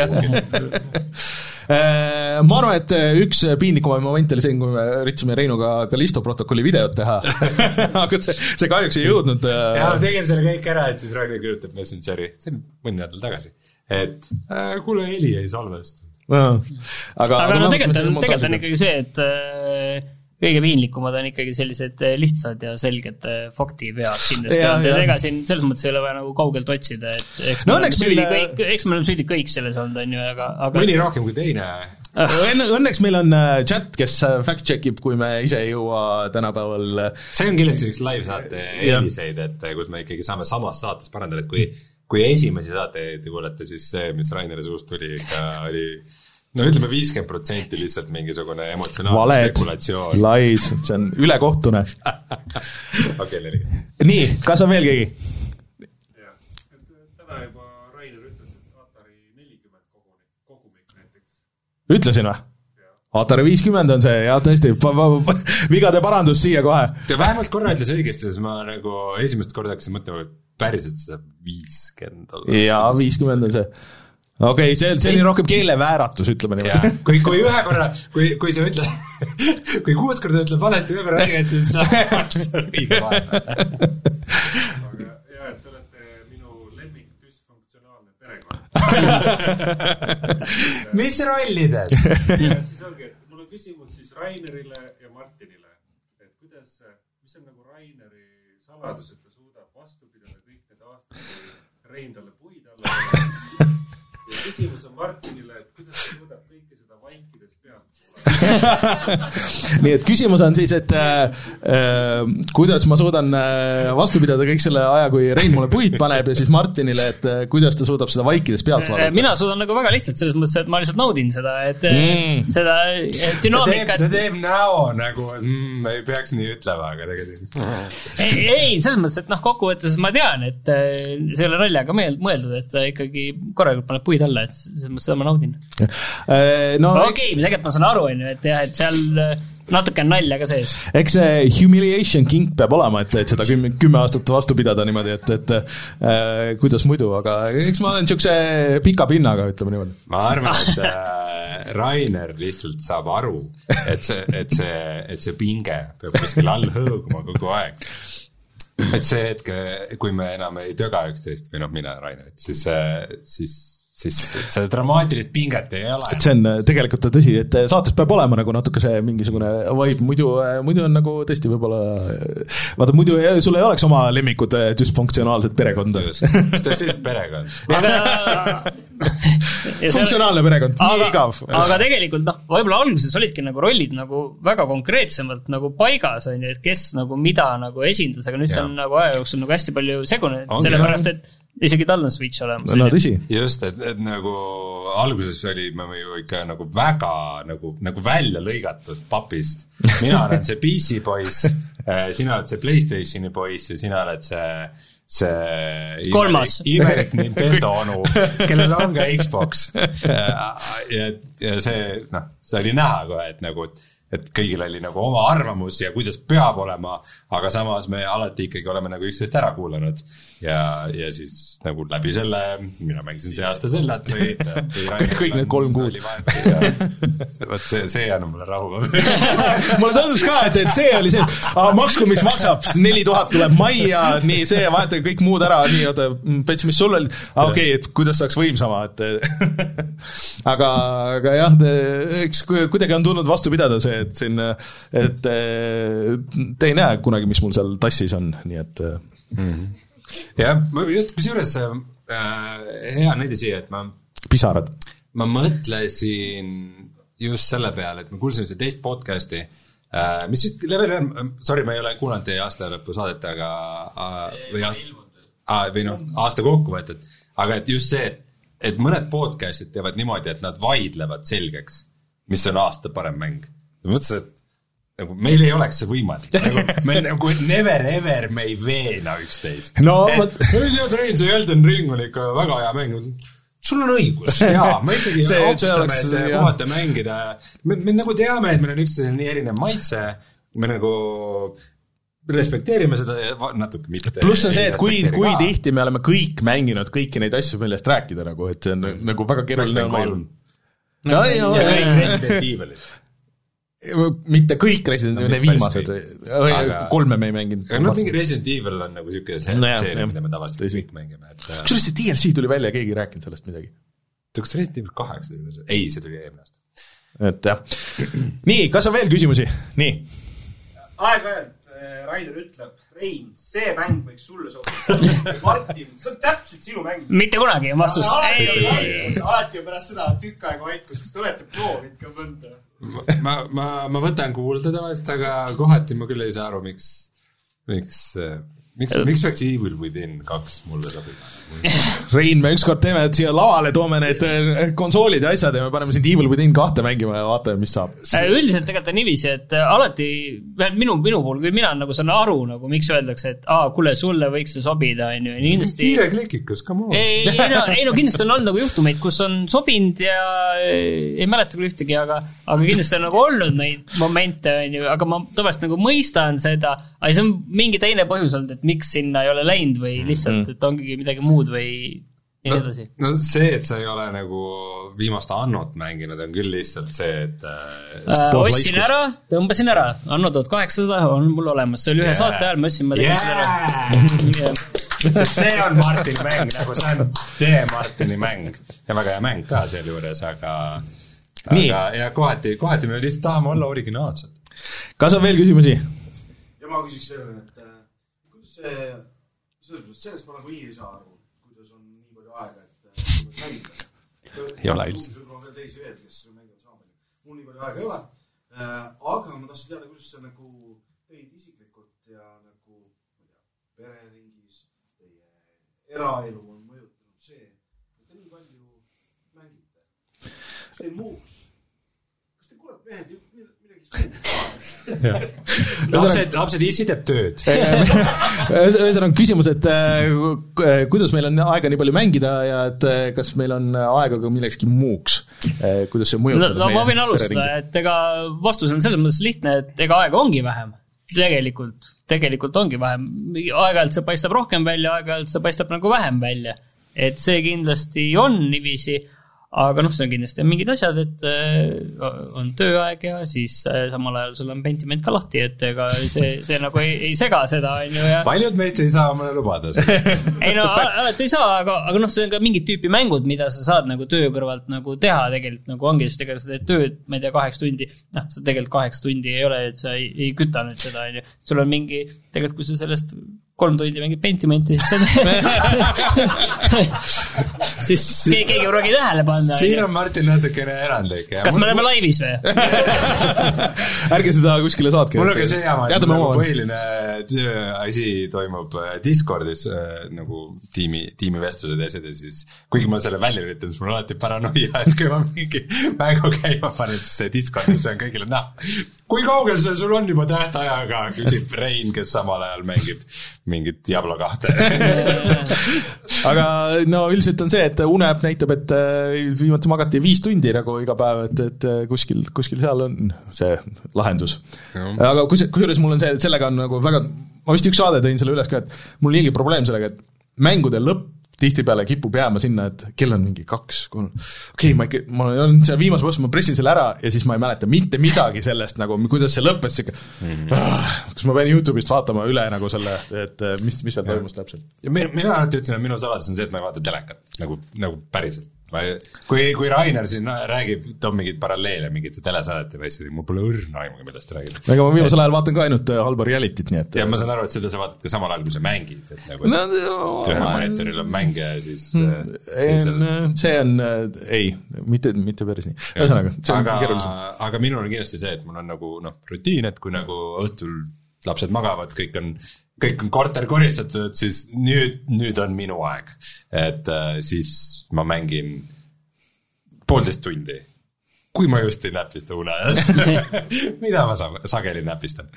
Äh, ma arvan, et üks piinlikumaid momente oli see, kui me üritasime Reinuga Kallisto protokolli videot teha. *laughs* aga see, see kahjuks ei jõudnud. äh, ja ma tegin selle kõik ära, et siis Rainer kirjutab Messengeri, see on mõni nädal tagasi, et äh, kuule, heli jäi salvest. aga, aga no tegelikult on, tegelikult on ikkagi see, et äh, kõige piinlikumad on ikkagi sellised äh, lihtsad ja selged äh, faktivead kindlasti olnud, et ega siin selles mõttes ei ole vaja nagu kaugelt otsida, et eks No me oleme süüdi meil- kõik, eks me oleme süüdi kõik selles olnud, on ju, aga, aga mõni rohkem kui teine. *laughs* Õnne, õnneks meil on äh, chat, kes äh, fact check ib, kui me ise ei jõua tänapäeval see on kindlasti üks live-saate eeliseid, et kus me ikkagi saame samas saates parandada, et kui, kui esimesi saateid kuulata, siis see, mis Raineri suust tuli, ikka oli no ütleme, viiskümmend protsenti lihtsalt mingisugune emotsionaalne spekulatsioon. lais, see on ülekohtune. okei, Leri. nii, kas on veel keegi? jah, et täna juba Rainer ütles, et Atari nelikümmend kogumik, kogumik näiteks. ütlesin või? Atari viiskümmend on see, jah, tõesti, vigade parandus siia kohe. ta vähemalt korra ütles õigesti, siis ma nagu esimest korda hakkasin mõtlema, et päriselt see saab viiskümmend olla. jaa, viiskümmend on see. Okei okay,, see, see oli rohkem keelevääratus, ütleme niimoodi., kui, kui ühe korra, kui, kui sa ütled, kui kuus korda ütled valesti, ühe korra õigesti, siis sa *laughs* oled õige vahepeal. *laughs* aga ja, et te olete minu lemmik düsfunktsionaalne perekond. *laughs* mis rollides? siis ongi, et mul on küsimus siis Rainerile ja Martinile, et kuidas, mis on nagu Raineri saladus, et ta suudab vastu pidada kõik need aastad, kui Rein talle puid alla küsimus on Martinile, et kuidas ta suudab *laughs* nii et küsimus on siis, et äh, äh, kuidas ma suudan äh, vastu pidada kõik selle aja, kui Rein mulle puid paneb ja siis Martinile, et äh, kuidas ta suudab seda vaikides pealt vaadata. Äh, mina suudan nagu väga lihtsalt selles mõttes, et ma lihtsalt naudin seda, et Mm. seda dünaamikat ta teeb näo nagu, et mm, ei peaks nii ütlema, aga tegelikult. ei, ei, selles mõttes, et noh, kokkuvõttes ma tean, et see ei ole naljaga mõeld-, mõeldud, et sa ikkagi korralikult paned puid alla, et selles mõttes seda ma naudin. No okei eks, okay,, tegelikult ma saan aru, on ju, et jah, et seal eh, natuke on nalja ka sees. eks see humiliation kink peab olema, et, et seda kümme, kümme aastat vastu pidada niimoodi, et, et äh, kuidas muidu, aga eks ma olen niisuguse pika pinnaga, ütleme niimoodi. ma arvan, et äh, Rainer lihtsalt saab aru, et see, et see, et see pinge peab kuskil all hõõguma kogu aeg. et see hetk, kui me enam ei töga üksteist või noh, mina ja Rainer, et siis, siis siis seda dramaatilist pinget ei ole et. see on äh, tegelikult on tõsi, et saates peab olema nagu natuke see mingisugune vibe, muidu, muidu on nagu tõesti võib-olla vaata muidu ei- sul ei oleks oma lemmikud äh, düsfunktsionaalset perekonda. just, sest ta on lihtsalt perekond. aga funktsionaalne perekond, nii igav. aga tegelikult noh, võib-olla alguses olidki nagu rollid nagu väga konkreetsemalt nagu paigas, on ju, et kes nagu mida nagu esindas, aga nüüd see on nagu aja jooksul nagu hästi palju segunenud, sellepärast et isegi tal on Switch olemas. no tõsi, just, et, et nagu alguses olime me ju ikka nagu väga nagu, nagu välja lõigatud papist. mina olen see PC poiss, sina oled see Playstationi poiss ja sina oled see, see Kolmas. imelik Nintendo *laughs* onu, kellel on ka Xbox. ja, ja see noh, see oli näha kohe, et nagu, et kõigil oli nagu oma arvamus ja kuidas peab olema, aga samas me alati ikkagi oleme nagu üksteist ära kuulanud. ja, ja siis nagu läbi selle, mina mängisin see aasta Zeldat või, *laughs* või Kõik need kolm kuud. *laughs* vot see, see ei anna mulle rahu. *laughs* mulle tundus ka, et, et see oli see, et maksku, mis maksab, neli tuhat tuleb majja, nii see, vahetage kõik muud ära, nii oota, Pets, mis sul oli, okei okay,, et kuidas saaks võimsama, et aga, aga jah, eks ku- kuidagi on tulnud vastu pidada see, et siin, et eh, te ei näe kunagi, mis mul seal tassis on, nii et eh, jah, ma just kusjuures äh, hea näide siia, et ma pisarad. ma mõtlesin just selle peale, et me kuulsime seda teist podcast'i äh,, mis vist level ühe, sorry, ma ei ole kuulanud teie aastalõpu saadet, aga äh, või aasta, või noh, aasta kokkuvõtet, aga et just see, et, et mõned podcast'id teevad niimoodi, et nad vaidlevad selgeks, mis on aasta parem mäng. mõtlesin, et nagu meil ei oleks see võimalik, nagu *laughs* me nagu never ever me ei veena üksteist. No et *laughs* ei tead, Rein, see Elden Ring oli ikka väga hea mäng. sul on õigus, *laughs* jaa, me ikkagi See- otsustame, et kohati mängida, me, me nagu teame, et meil on üksteisel nii erinev maitse, me nagu respekteerime seda natuke mitte. pluss on see, et kui, kui tihti me oleme kõik mänginud kõiki neid asju, millest rääkida nagu, et see on nagu väga keeruline on kolm. ja, ja, ja kõik ja, Resident Evilid. Mitte kõik Resident No Evil'i päris viimased Aga- kolme me ei mänginud. noh, mingi Resident Evil on nagu siuke see Nojah, seeria, mida me tavaliselt Tõsi. kõik mängime, et äh, kusjuures see DLC tuli välja, keegi ei rääkinud sellest midagi. kas Resident Evil kaheksa tuli see, ei, see tuli eelmine aasta. et jah. nii, kas on veel küsimusi? nii. aeg-ajalt äh, Raider ütleb, Rein, see mäng võiks sulle sobida. *laughs* Martin, see on täpselt sinu mäng. mitte kunagi on vastus. alati on vaikus, alati on pärast seda tükk aega vaikus, kas te olete proovinud ka mõnda? ma, ma, ma võtan kuulda tavaliselt, aga kohati ma küll ei saa aru, miks, miks, miks, miks peaks Evil Within kaks mulle sobima? *laughs* Rein, me ükskord teeme, et siia lavale toome need eh, konsoolid ja asjad ja me paneme sind Evil Within kahte mängima ja vaatame, mis saab. Äh, üldiselt tegelikult on niiviisi, et äh, alati, vähemalt minu, minu puhul küll mina nagu saan aru nagu miks öeldakse, et aa, kuule, sulle võiks see sobida, on ju, ja kindlasti kiire klikikus, come on. ei, ei no, ei no kindlasti on olnud nagu juhtumeid, kus on sobinud ja ei, ei mäleta küll ühtegi, aga, aga kindlasti on nagu olnud neid momente, on ju, aga ma tavaliselt nagu mõistan seda, aga see on mingi teine põhjus olnud, et miks sinna ei ole läinud või lihtsalt, et ongi midagi muud või nii edasi. no see, et sa ei ole nagu viimast Annot mänginud, on küll lihtsalt see, et äh, Äh, ostsin ära, tõmbasin ära, Anno tuhat kaheksasada on mul olemas, see oli ühe Yeah. saate ajal, ma ostsin, ma tegin selle yeah! ära. see on Martini mäng, nagu see on tee Martini mäng ja väga hea mäng ka sealjuures, aga Nii. aga ja kohati, kohati me lihtsalt tahame olla originaalsed. kas on veel küsimusi? ja ma küsiks veel, et kuidas see, selles mõttes, sellest ma nagunii ei saa aru, kuidas on nii palju aega, et äh, mängida. Ei ole üldse. võib-olla on veel teisi veel, kes mängivad sama palju. mul nii palju aega ei ole. aga ma tahtsin teada, kuidas see nagu teid isiklikult ja nagu, ma ei tea, pereringis, teie eraelu on mõjutanud see, et te nii palju mängite. mis teil muuks? kas te kurat mehed midagi suurt? *laughs* lapsed, lapsed issi teeb tööd. *laughs* ühesõnaga küsimus, et äh, ku- kuidas meil on aega nii palju mängida ja et äh, kas meil on aega ka millekski muuks? kuidas see no, mõjutab no ma võin alustada, et ega vastus on selles mõttes lihtne, et ega aega ongi vähem. tegelikult, tegelikult ongi vähem, aeg-ajalt see paistab rohkem välja, aeg-ajalt see paistab nagu vähem välja. et see kindlasti on niiviisi, aga noh, see on kindlasti on mingid asjad, et äh, on tööaeg ja siis äh, samal ajal sul on Pentiment ka lahti, et ega see, see nagu ei, ei sega seda, on ju, ja paljud meist ei saa omale lubada seda. *laughs* ei no al- alati ei saa, aga, aga noh, see on ka mingit tüüpi mängud, mida sa saad nagu töö kõrvalt nagu teha tegelikult nagu ongi, sest ega sa teed tööd, ma ei tea, kaheksa tundi, noh, sa tegelikult kaheksa tundi ei ole, et sa ei, ei küta nüüd seda, on ju. sul on mingi, tegelikult kui sa sellest kolm tundi mängid Pentimenti, *laughs* siis siis keegi keegi ei pruugi tähele panna, siin on Martin natukene erandlik. kas me oleme laivis või? *laughs* ärge seda kuskile saatke. mul on ka see jama, et nagu põhiline tööasi toimub äh, Discordis äh, nagu tiimi, tiimivestlused ja asjad ja siis kuigi ma selle välja üritan, siis mul on alati paranoia, *laughs* et kui ma mingi mängu käima panen, siis see Discordis on kõigile näha. kui kaugel see sul on juba tähtajaga, küsib Rein, kes samal ajal mängib mingit Diablo kahte. *laughs* aga no üldiselt on see, et uneäpp näitab, et äh, viimati magati viis tundi nagu iga päev, et, et äh, kuskil, kuskil seal on see lahendus. aga kus, kusjuures mul on see, et sellega on nagu väga, ma vist üks saade tõin selle üles ka, et mul on niigi probleem sellega, et mängude lõpp tihtipeale kipub jääma sinna, et kell on mingi kaks, kolm, okei okay,, ma ikka, ma olen seal viimase boss, ma pressin selle ära ja siis ma ei mäleta mitte midagi sellest nagu, kuidas see lõppes, sihuke mm -hmm. kas ma pean Youtube'ist vaatama üle nagu selle, et mis, mis seal toimus täpselt? ja mina, mina alati ütlen, et minu saladus on see, et ma ei vaata telekat nagu, nagu päriselt. Ma ei, kui, kui Rainer siin räägib, toob mingeid paralleele mingite telesaadete või asjadega, mul pole õrna aimugi, millest ta räägib. ega ma viimasel ajal vaatan ka ainult äh, halba reality't, nii et ja ma saan aru, et seda sa vaatad ka samal ajal, kui sa mängid, et nagu no, et ühel monitoril on mänge ja siis äh, teisel ei, see on, ei, mitte, mitte päris nii. ühesõnaga, see on aga keerulisem., aga minul on kindlasti see, et mul on nagu noh, rutiin, et kui nagu õhtul lapsed magavad, kõik on, kõik on korter koristatud, siis nüüd, nüüd on minu aeg. et äh, siis ma mängin poolteist tundi. kui ma just ei näpista une ajast *laughs* mida ma sa- sageli näpistan,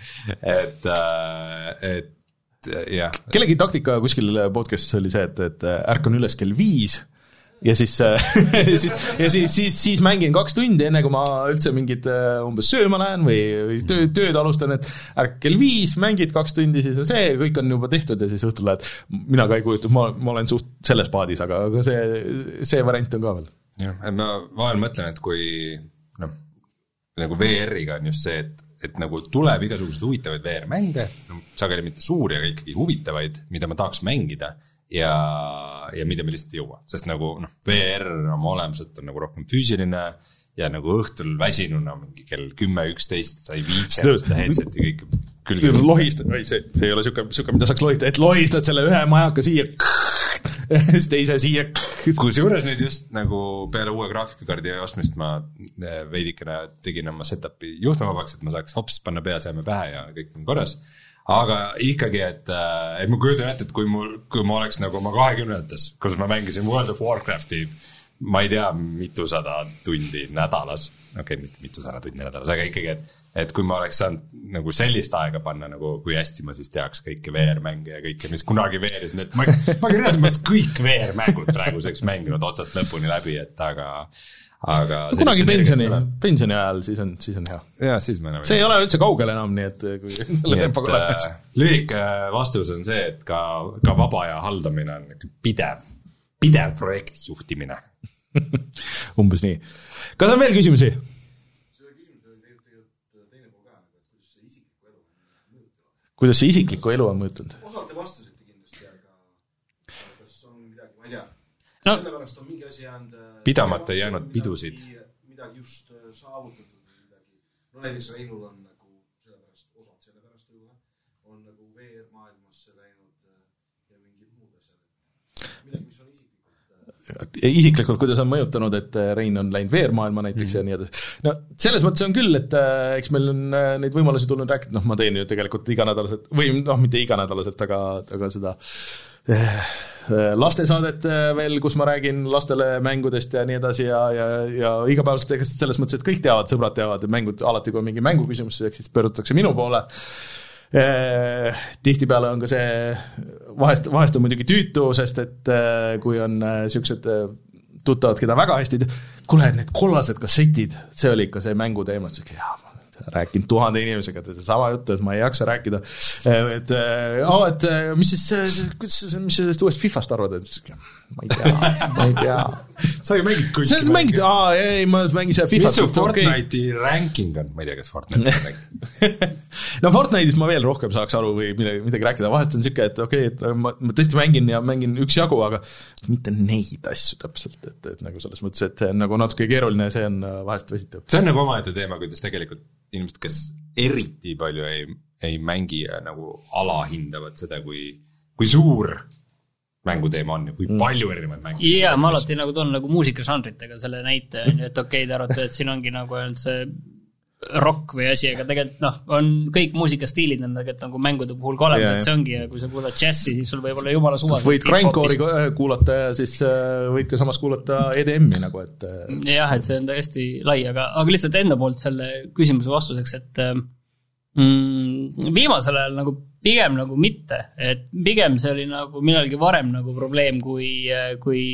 et, et jah. kellegi taktika kuskil podcast'is oli see, et, et ärkan üles kell viis ja siis, siis, ja siis, siis, siis mängin kaks tundi, enne kui ma üldse mingit äh, umbes sööma lähen või, või töö, tööd alustan, et ärka kell viis, mängid kaks tundi, siis on see, kõik on juba tehtud ja siis õhtul lähed. mina ka ei kujuta, ma, ma olen suht selles paadis, aga, aga see, see variant on ka veel. jah, et ma vahel mõtlen, et kui noh, nagu VR-iga on just see, et, et nagu tuleb igasuguseid huvitavaid VR-mänge, sageli mitte suuri, aga ikkagi huvitavaid, mida ma tahaks mängida ja, ja mida me lihtsalt ei jõua, sest nagu noh, VR oma olemuselt on nagu rohkem füüsiline ja nagu õhtul väsinuna mingi kell kümme, üksteist sa ei viitsi Seda- headset'i kõike külge lohistad, ei see, see ei ole niisugune, niisugune, mida saaks lohistada, et lohistad selle ühe majaka siia, siis *laughs* teise siia. kusjuures nüüd just nagu peale uue graafikakaardi ostmist ma eh, veidikene tegin oma setup'i juhtmevabaks, et ma saaks hops panna peaseeme pähe ja kõik on korras. Aga ikkagi, et, et ma kujutan ette, et kui mul, kui ma oleks nagu oma kahekümnendates, kus ma mängisin World of Warcrafti, ma ei tea, mitusada tundi nädalas, okei okay,, mitte mitusada tundi nädalas, aga ikkagi, et, et kui ma oleks saanud nagu sellist aega panna nagu, kui hästi ma siis teaks kõiki VR-mänge ja kõike, mis kunagi VR-is, nii et ma oleks, ma reaalselt ma oleks kõik VR-mängud praeguseks mänginud otsast lõpuni läbi, et aga, aga. kunagi pensioni, pensioni ajal, siis on, siis on hea. jaa, siis me oleme. see ei ole üldse kaugel enam, nii et kui *laughs* selle tempoga läheks. äh, lühike vastus on see, et ka, ka vaba aja haldamine on pidev, pidev projekti juhtimine. *laughs* umbes nii. kas on veel küsimusi? kuidas see isiklikku elu on mõjutanud. kuidas see isiklikku elu on mõjutanud? osalt te vastasite kindlasti, aga kas on midagi, ma ei tea no,, sellepärast on mingi asi jäänud äh, Pidamata ei jäänud pidusid. midagi, just äh, saavutatud või midagi, no näiteks Reinul on nagu sellepärast, osalt sellepärast võib-olla, on nagu VR-maailmasse läinud äh, ja mingid muud asjad, midagi, mis on isiklikult äh, isiklikult, kuidas on mõjutanud, et äh, Rein on läinud veermaailma näiteks mm. ja nii edasi. no selles mõttes on küll, et äh, eks meil on äh, neid võimalusi tulnud rääkida, noh, ma teen ju tegelikult iganädalaselt või noh, mitte iganädalaselt, aga, aga seda eh, lastesaadet äh, veel, kus ma räägin lastele mängudest ja nii edasi ja, ja, ja igapäevaselt ega selles mõttes, et kõik teavad, sõbrad teavad, et mängud alati, kui on mingi mänguküsimus, siis pöördutakse minu poole. Eh, tihtipeale on ka see, vahest, vahest on muidugi tüütu, sest et eh, kui on niisugused tuttavad, keda väga hästi, kuule, need kollased kassetid, see oli ikka see mänguteema, siis jaa, rääkinud tuhande inimesega sama juttu, et ma ei jaksa rääkida. et oh,, et eh, mis siis, kuidas mis sellest uuest Fifast arvad, et ma ei tea, ma ei tea. sa ju mängid kõiki sa mängid, aa ei, ma mängin seda mis Fifat. su Fortnite'i ranking on, ma ei tea, kas Fortnite'i *laughs* ranking. no Fortnite'is ma veel rohkem saaks aru või midagi, midagi rääkida, vahest on niisugune, et okei okay,, et ma, ma tõesti mängin ja mängin üksjagu, aga mitte neid asju täpselt, et, et nagu selles mõttes, et see on nagu natuke keeruline ja see on äh, vahest väsitav. see on nagu omaette teema, kuidas tegelikult inimesed, kes eriti palju ei, ei mängi ja nagu alahindavad seda, kui, kui suur mänguteema on ja kui palju erinevaid mänge. jaa, ma alati nagu toon nagu muusikažanritega selle näite, on ju, et okei okay,, te arvate, et siin ongi nagu ainult see rock või asi, aga tegelikult noh, on kõik muusikastiilid on tegelikult nagu mängude puhul ka olemas, et see ongi ja kui sa kuulad džässi, siis sul võib olla jumala suva. võid grindcore'i ko- kuulata ja siis äh, võid ka samas kuulata EDM-i nagu, et äh, jah, et see on täiesti lai, aga, aga lihtsalt enda poolt selle küsimuse vastuseks, et mm, viimasel ajal nagu pigem nagu mitte, et pigem see oli nagu millalgi varem nagu probleem, kui, kui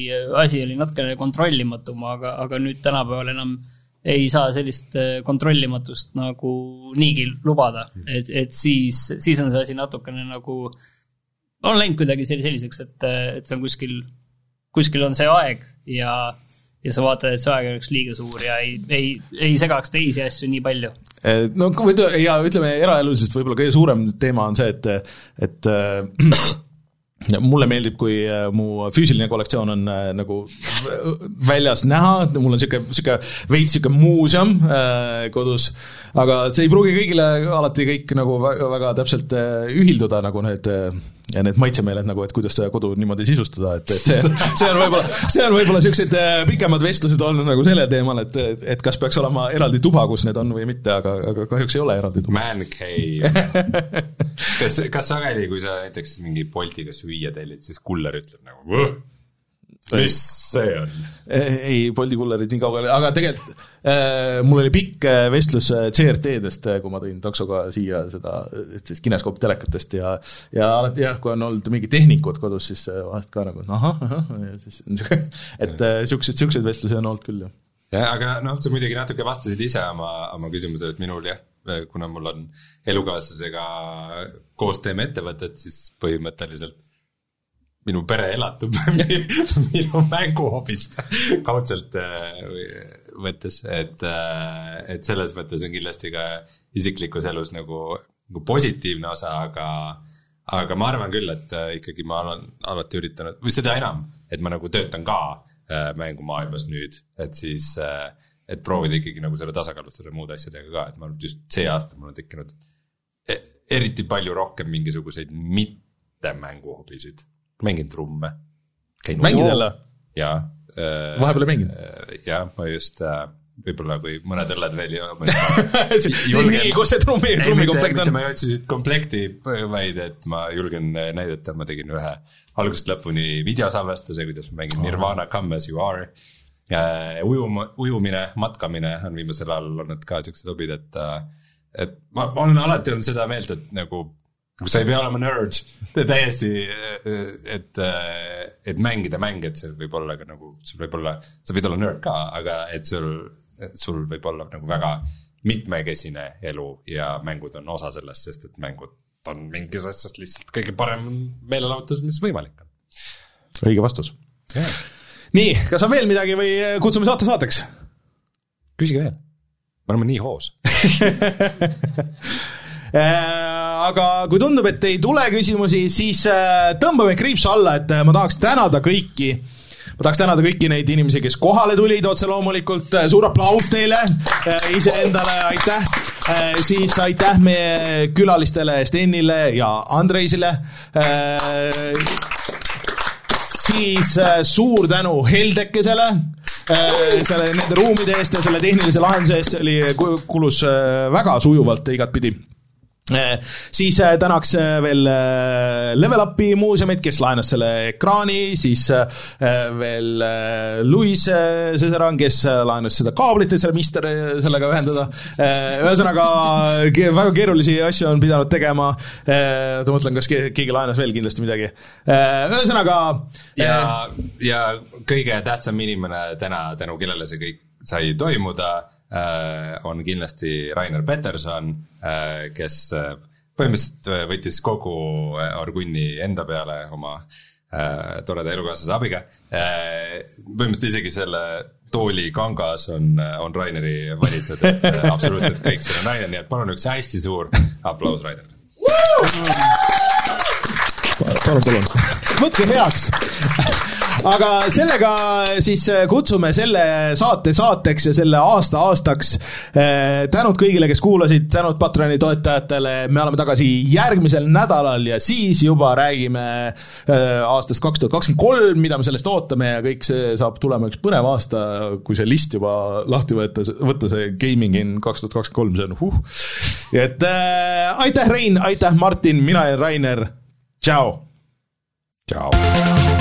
asi oli natukene kontrollimatum, aga, aga nüüd tänapäeval enam ei saa sellist äh, kontrollimatust nagu niigi lubada, et, et siis, siis on see asi natukene nagu, on läinud kuidagi sel- selliseks, et, et see on kuskil, kuskil on see aeg ja, ja sa vaatad, et see aeg oleks liiga suur ja ei, ei, ei segaks teisi asju nii palju. No ja ütleme, eraelulisest võib-olla kõige suurem teema on see, et, et äh, *clears throat* mulle meeldib, kui äh, mu füüsiline kollektsioon on äh, nagu väljas näha, mul on niisugune, niisugune veits niisugune muuseum äh, kodus, aga see ei pruugi kõigile alati kõik nagu väga, väga täpselt äh, ühilduda, nagu need äh, ja need maitsemeeled nagu, et kuidas seda kodu niimoodi sisustada, et, et see, see on võib-olla, see on võib-olla niisugused äh, pikemad vestlused olnud nagu sellel teemal, et, et kas peaks olema eraldi tuba, kus need on või mitte, aga, aga kahjuks ei ole eraldi tuba. Man cave. *laughs* kas, kas sageli, kui sa näiteks mingi Boltiga süüa tellid, siis kuller ütleb nagu "Võh, mis see on? ei, Bolti kullerid nii kaugele, aga tegelikult äh, mul oli pikk äh, vestlus CRT-dest, kui ma tõin taksoga siia seda, et siis kineskooptelekatest ja ja alati jah, kui on olnud mingid tehnikud kodus, siis vahest ka nagu ahah, ahah, ja siis *laughs* et niisuguseid, niisuguseid vestlusi on olnud küll, jah. jah, aga noh, sa muidugi natuke vastasid ise oma, oma küsimusele, et minul jah, kuna mul on elukaaslasega koos teeme ettevõtet, siis põhimõtteliselt minu pere elatub *laughs* minu mänguhobist kaudselt äh, võttes, et, et selles mõttes on kindlasti ka isiklikus elus nagu, nagu positiivne osa, aga aga ma arvan küll, et äh, ikkagi ma olen alati üritanud, või seda enam, et ma nagu töötan ka äh, mängumaailmas nüüd, et siis äh, et proovida ikkagi nagu selle tasakaalustada muude asjadega ka, et ma arvan, et just see aasta mul on tekkinud e- eriti palju rohkem mingisuguseid mitte mänguhobisid. Mängin trumme. mängid jälle? jaa. Vahepeal ei mänginud?? jah, ma just äh, võib-olla kui mõned õlled veel jooma *laughs* nii, kus see trummi, trummikomplekt on? ma ei otsi siit komplekti, vaid et ma julgen näidata, ma tegin ühe algusest lõpuni videosalvestuse, kuidas ma mängin Nirvana Come As You Are. ujuma, ujumine, matkamine on viimasel ajal olnud ka siuksed hobid, et, et ma, ma olen alati olnud seda meelt, et nagu sa ei pea olema nerd, täiesti, et, et mängida mänge, et see võib olla ka nagu, sul võib olla, sa võid olla nerd ka, aga et sul, sul võib olla nagu väga mitmekesine elu ja mängud on osa sellest, sest et mängud on mingis asjas lihtsalt kõige parem meelelahutus, mis võimalik on. õige vastus. nii, kas on veel midagi või kutsume saate saateks? küsige veel, me oleme nii hoos. *laughs* Äh, aga kui tundub, et ei tule küsimusi, siis äh, tõmbame kriipsu alla, et äh, ma tahaks tänada kõiki ma tahaks tänada kõiki neid inimesi, kes kohale tulid, otse loomulikult. Suur aplaus teile, iseendale aitäh, siis aitäh meie külalistele Stenile ja Andreisile, siis äh, suur tänu Heldekesele äh, selle, nende ruumide eest ja selle tehnilise lahenduse eest, see oli, kulus äh, väga sujuvalt igatpidi siis äh, tänaks äh, veel Level Upi muuseumit, kes laenas selle ekraani, siis veel Luis äh, Cesaran, kes laenas seda kaablit, et selle Mister sellega ühendada. Ühesõnaga väga keerulisi asju on pidanud tegema. Ma mõtlen, kas ke- keegi laenas veel kindlasti midagi. Ühesõnaga ja, ja kõige tähtsam inimene täna, tänu kellele see kõik sai toimuda, on kindlasti Rainer Peterson, kes äh, põhimõtteliselt äh, võttis kogu äh, Orgunni enda peale oma äh, toreda elukaaslase abiga. põhimõtteliselt isegi selle tooli kangas on, on Raineri valitud, et äh, absoluutselt kõik seal on Rainer, nii et palun üks hästi suur aplaus Rainerile. palun, palun. võtke heaks. Aga sellega siis kutsume selle saate saateks ja selle aasta aastaks. tänud kõigile, kes kuulasid, tänud Patreoni toetajatele, me oleme tagasi järgmisel nädalal ja siis juba räägime äh, aastast kaks tuhat kakskümmend kolm, mida me sellest ootame ja kõik see saab tulema üks põnev aasta, kui see list juba lahti võtta, võtta see Gaming in kaks tuhat kakskümmend kolm, see on huh. et äh, aitäh, Rein, aitäh, Martin, mina olen Rainer, tšau tšau.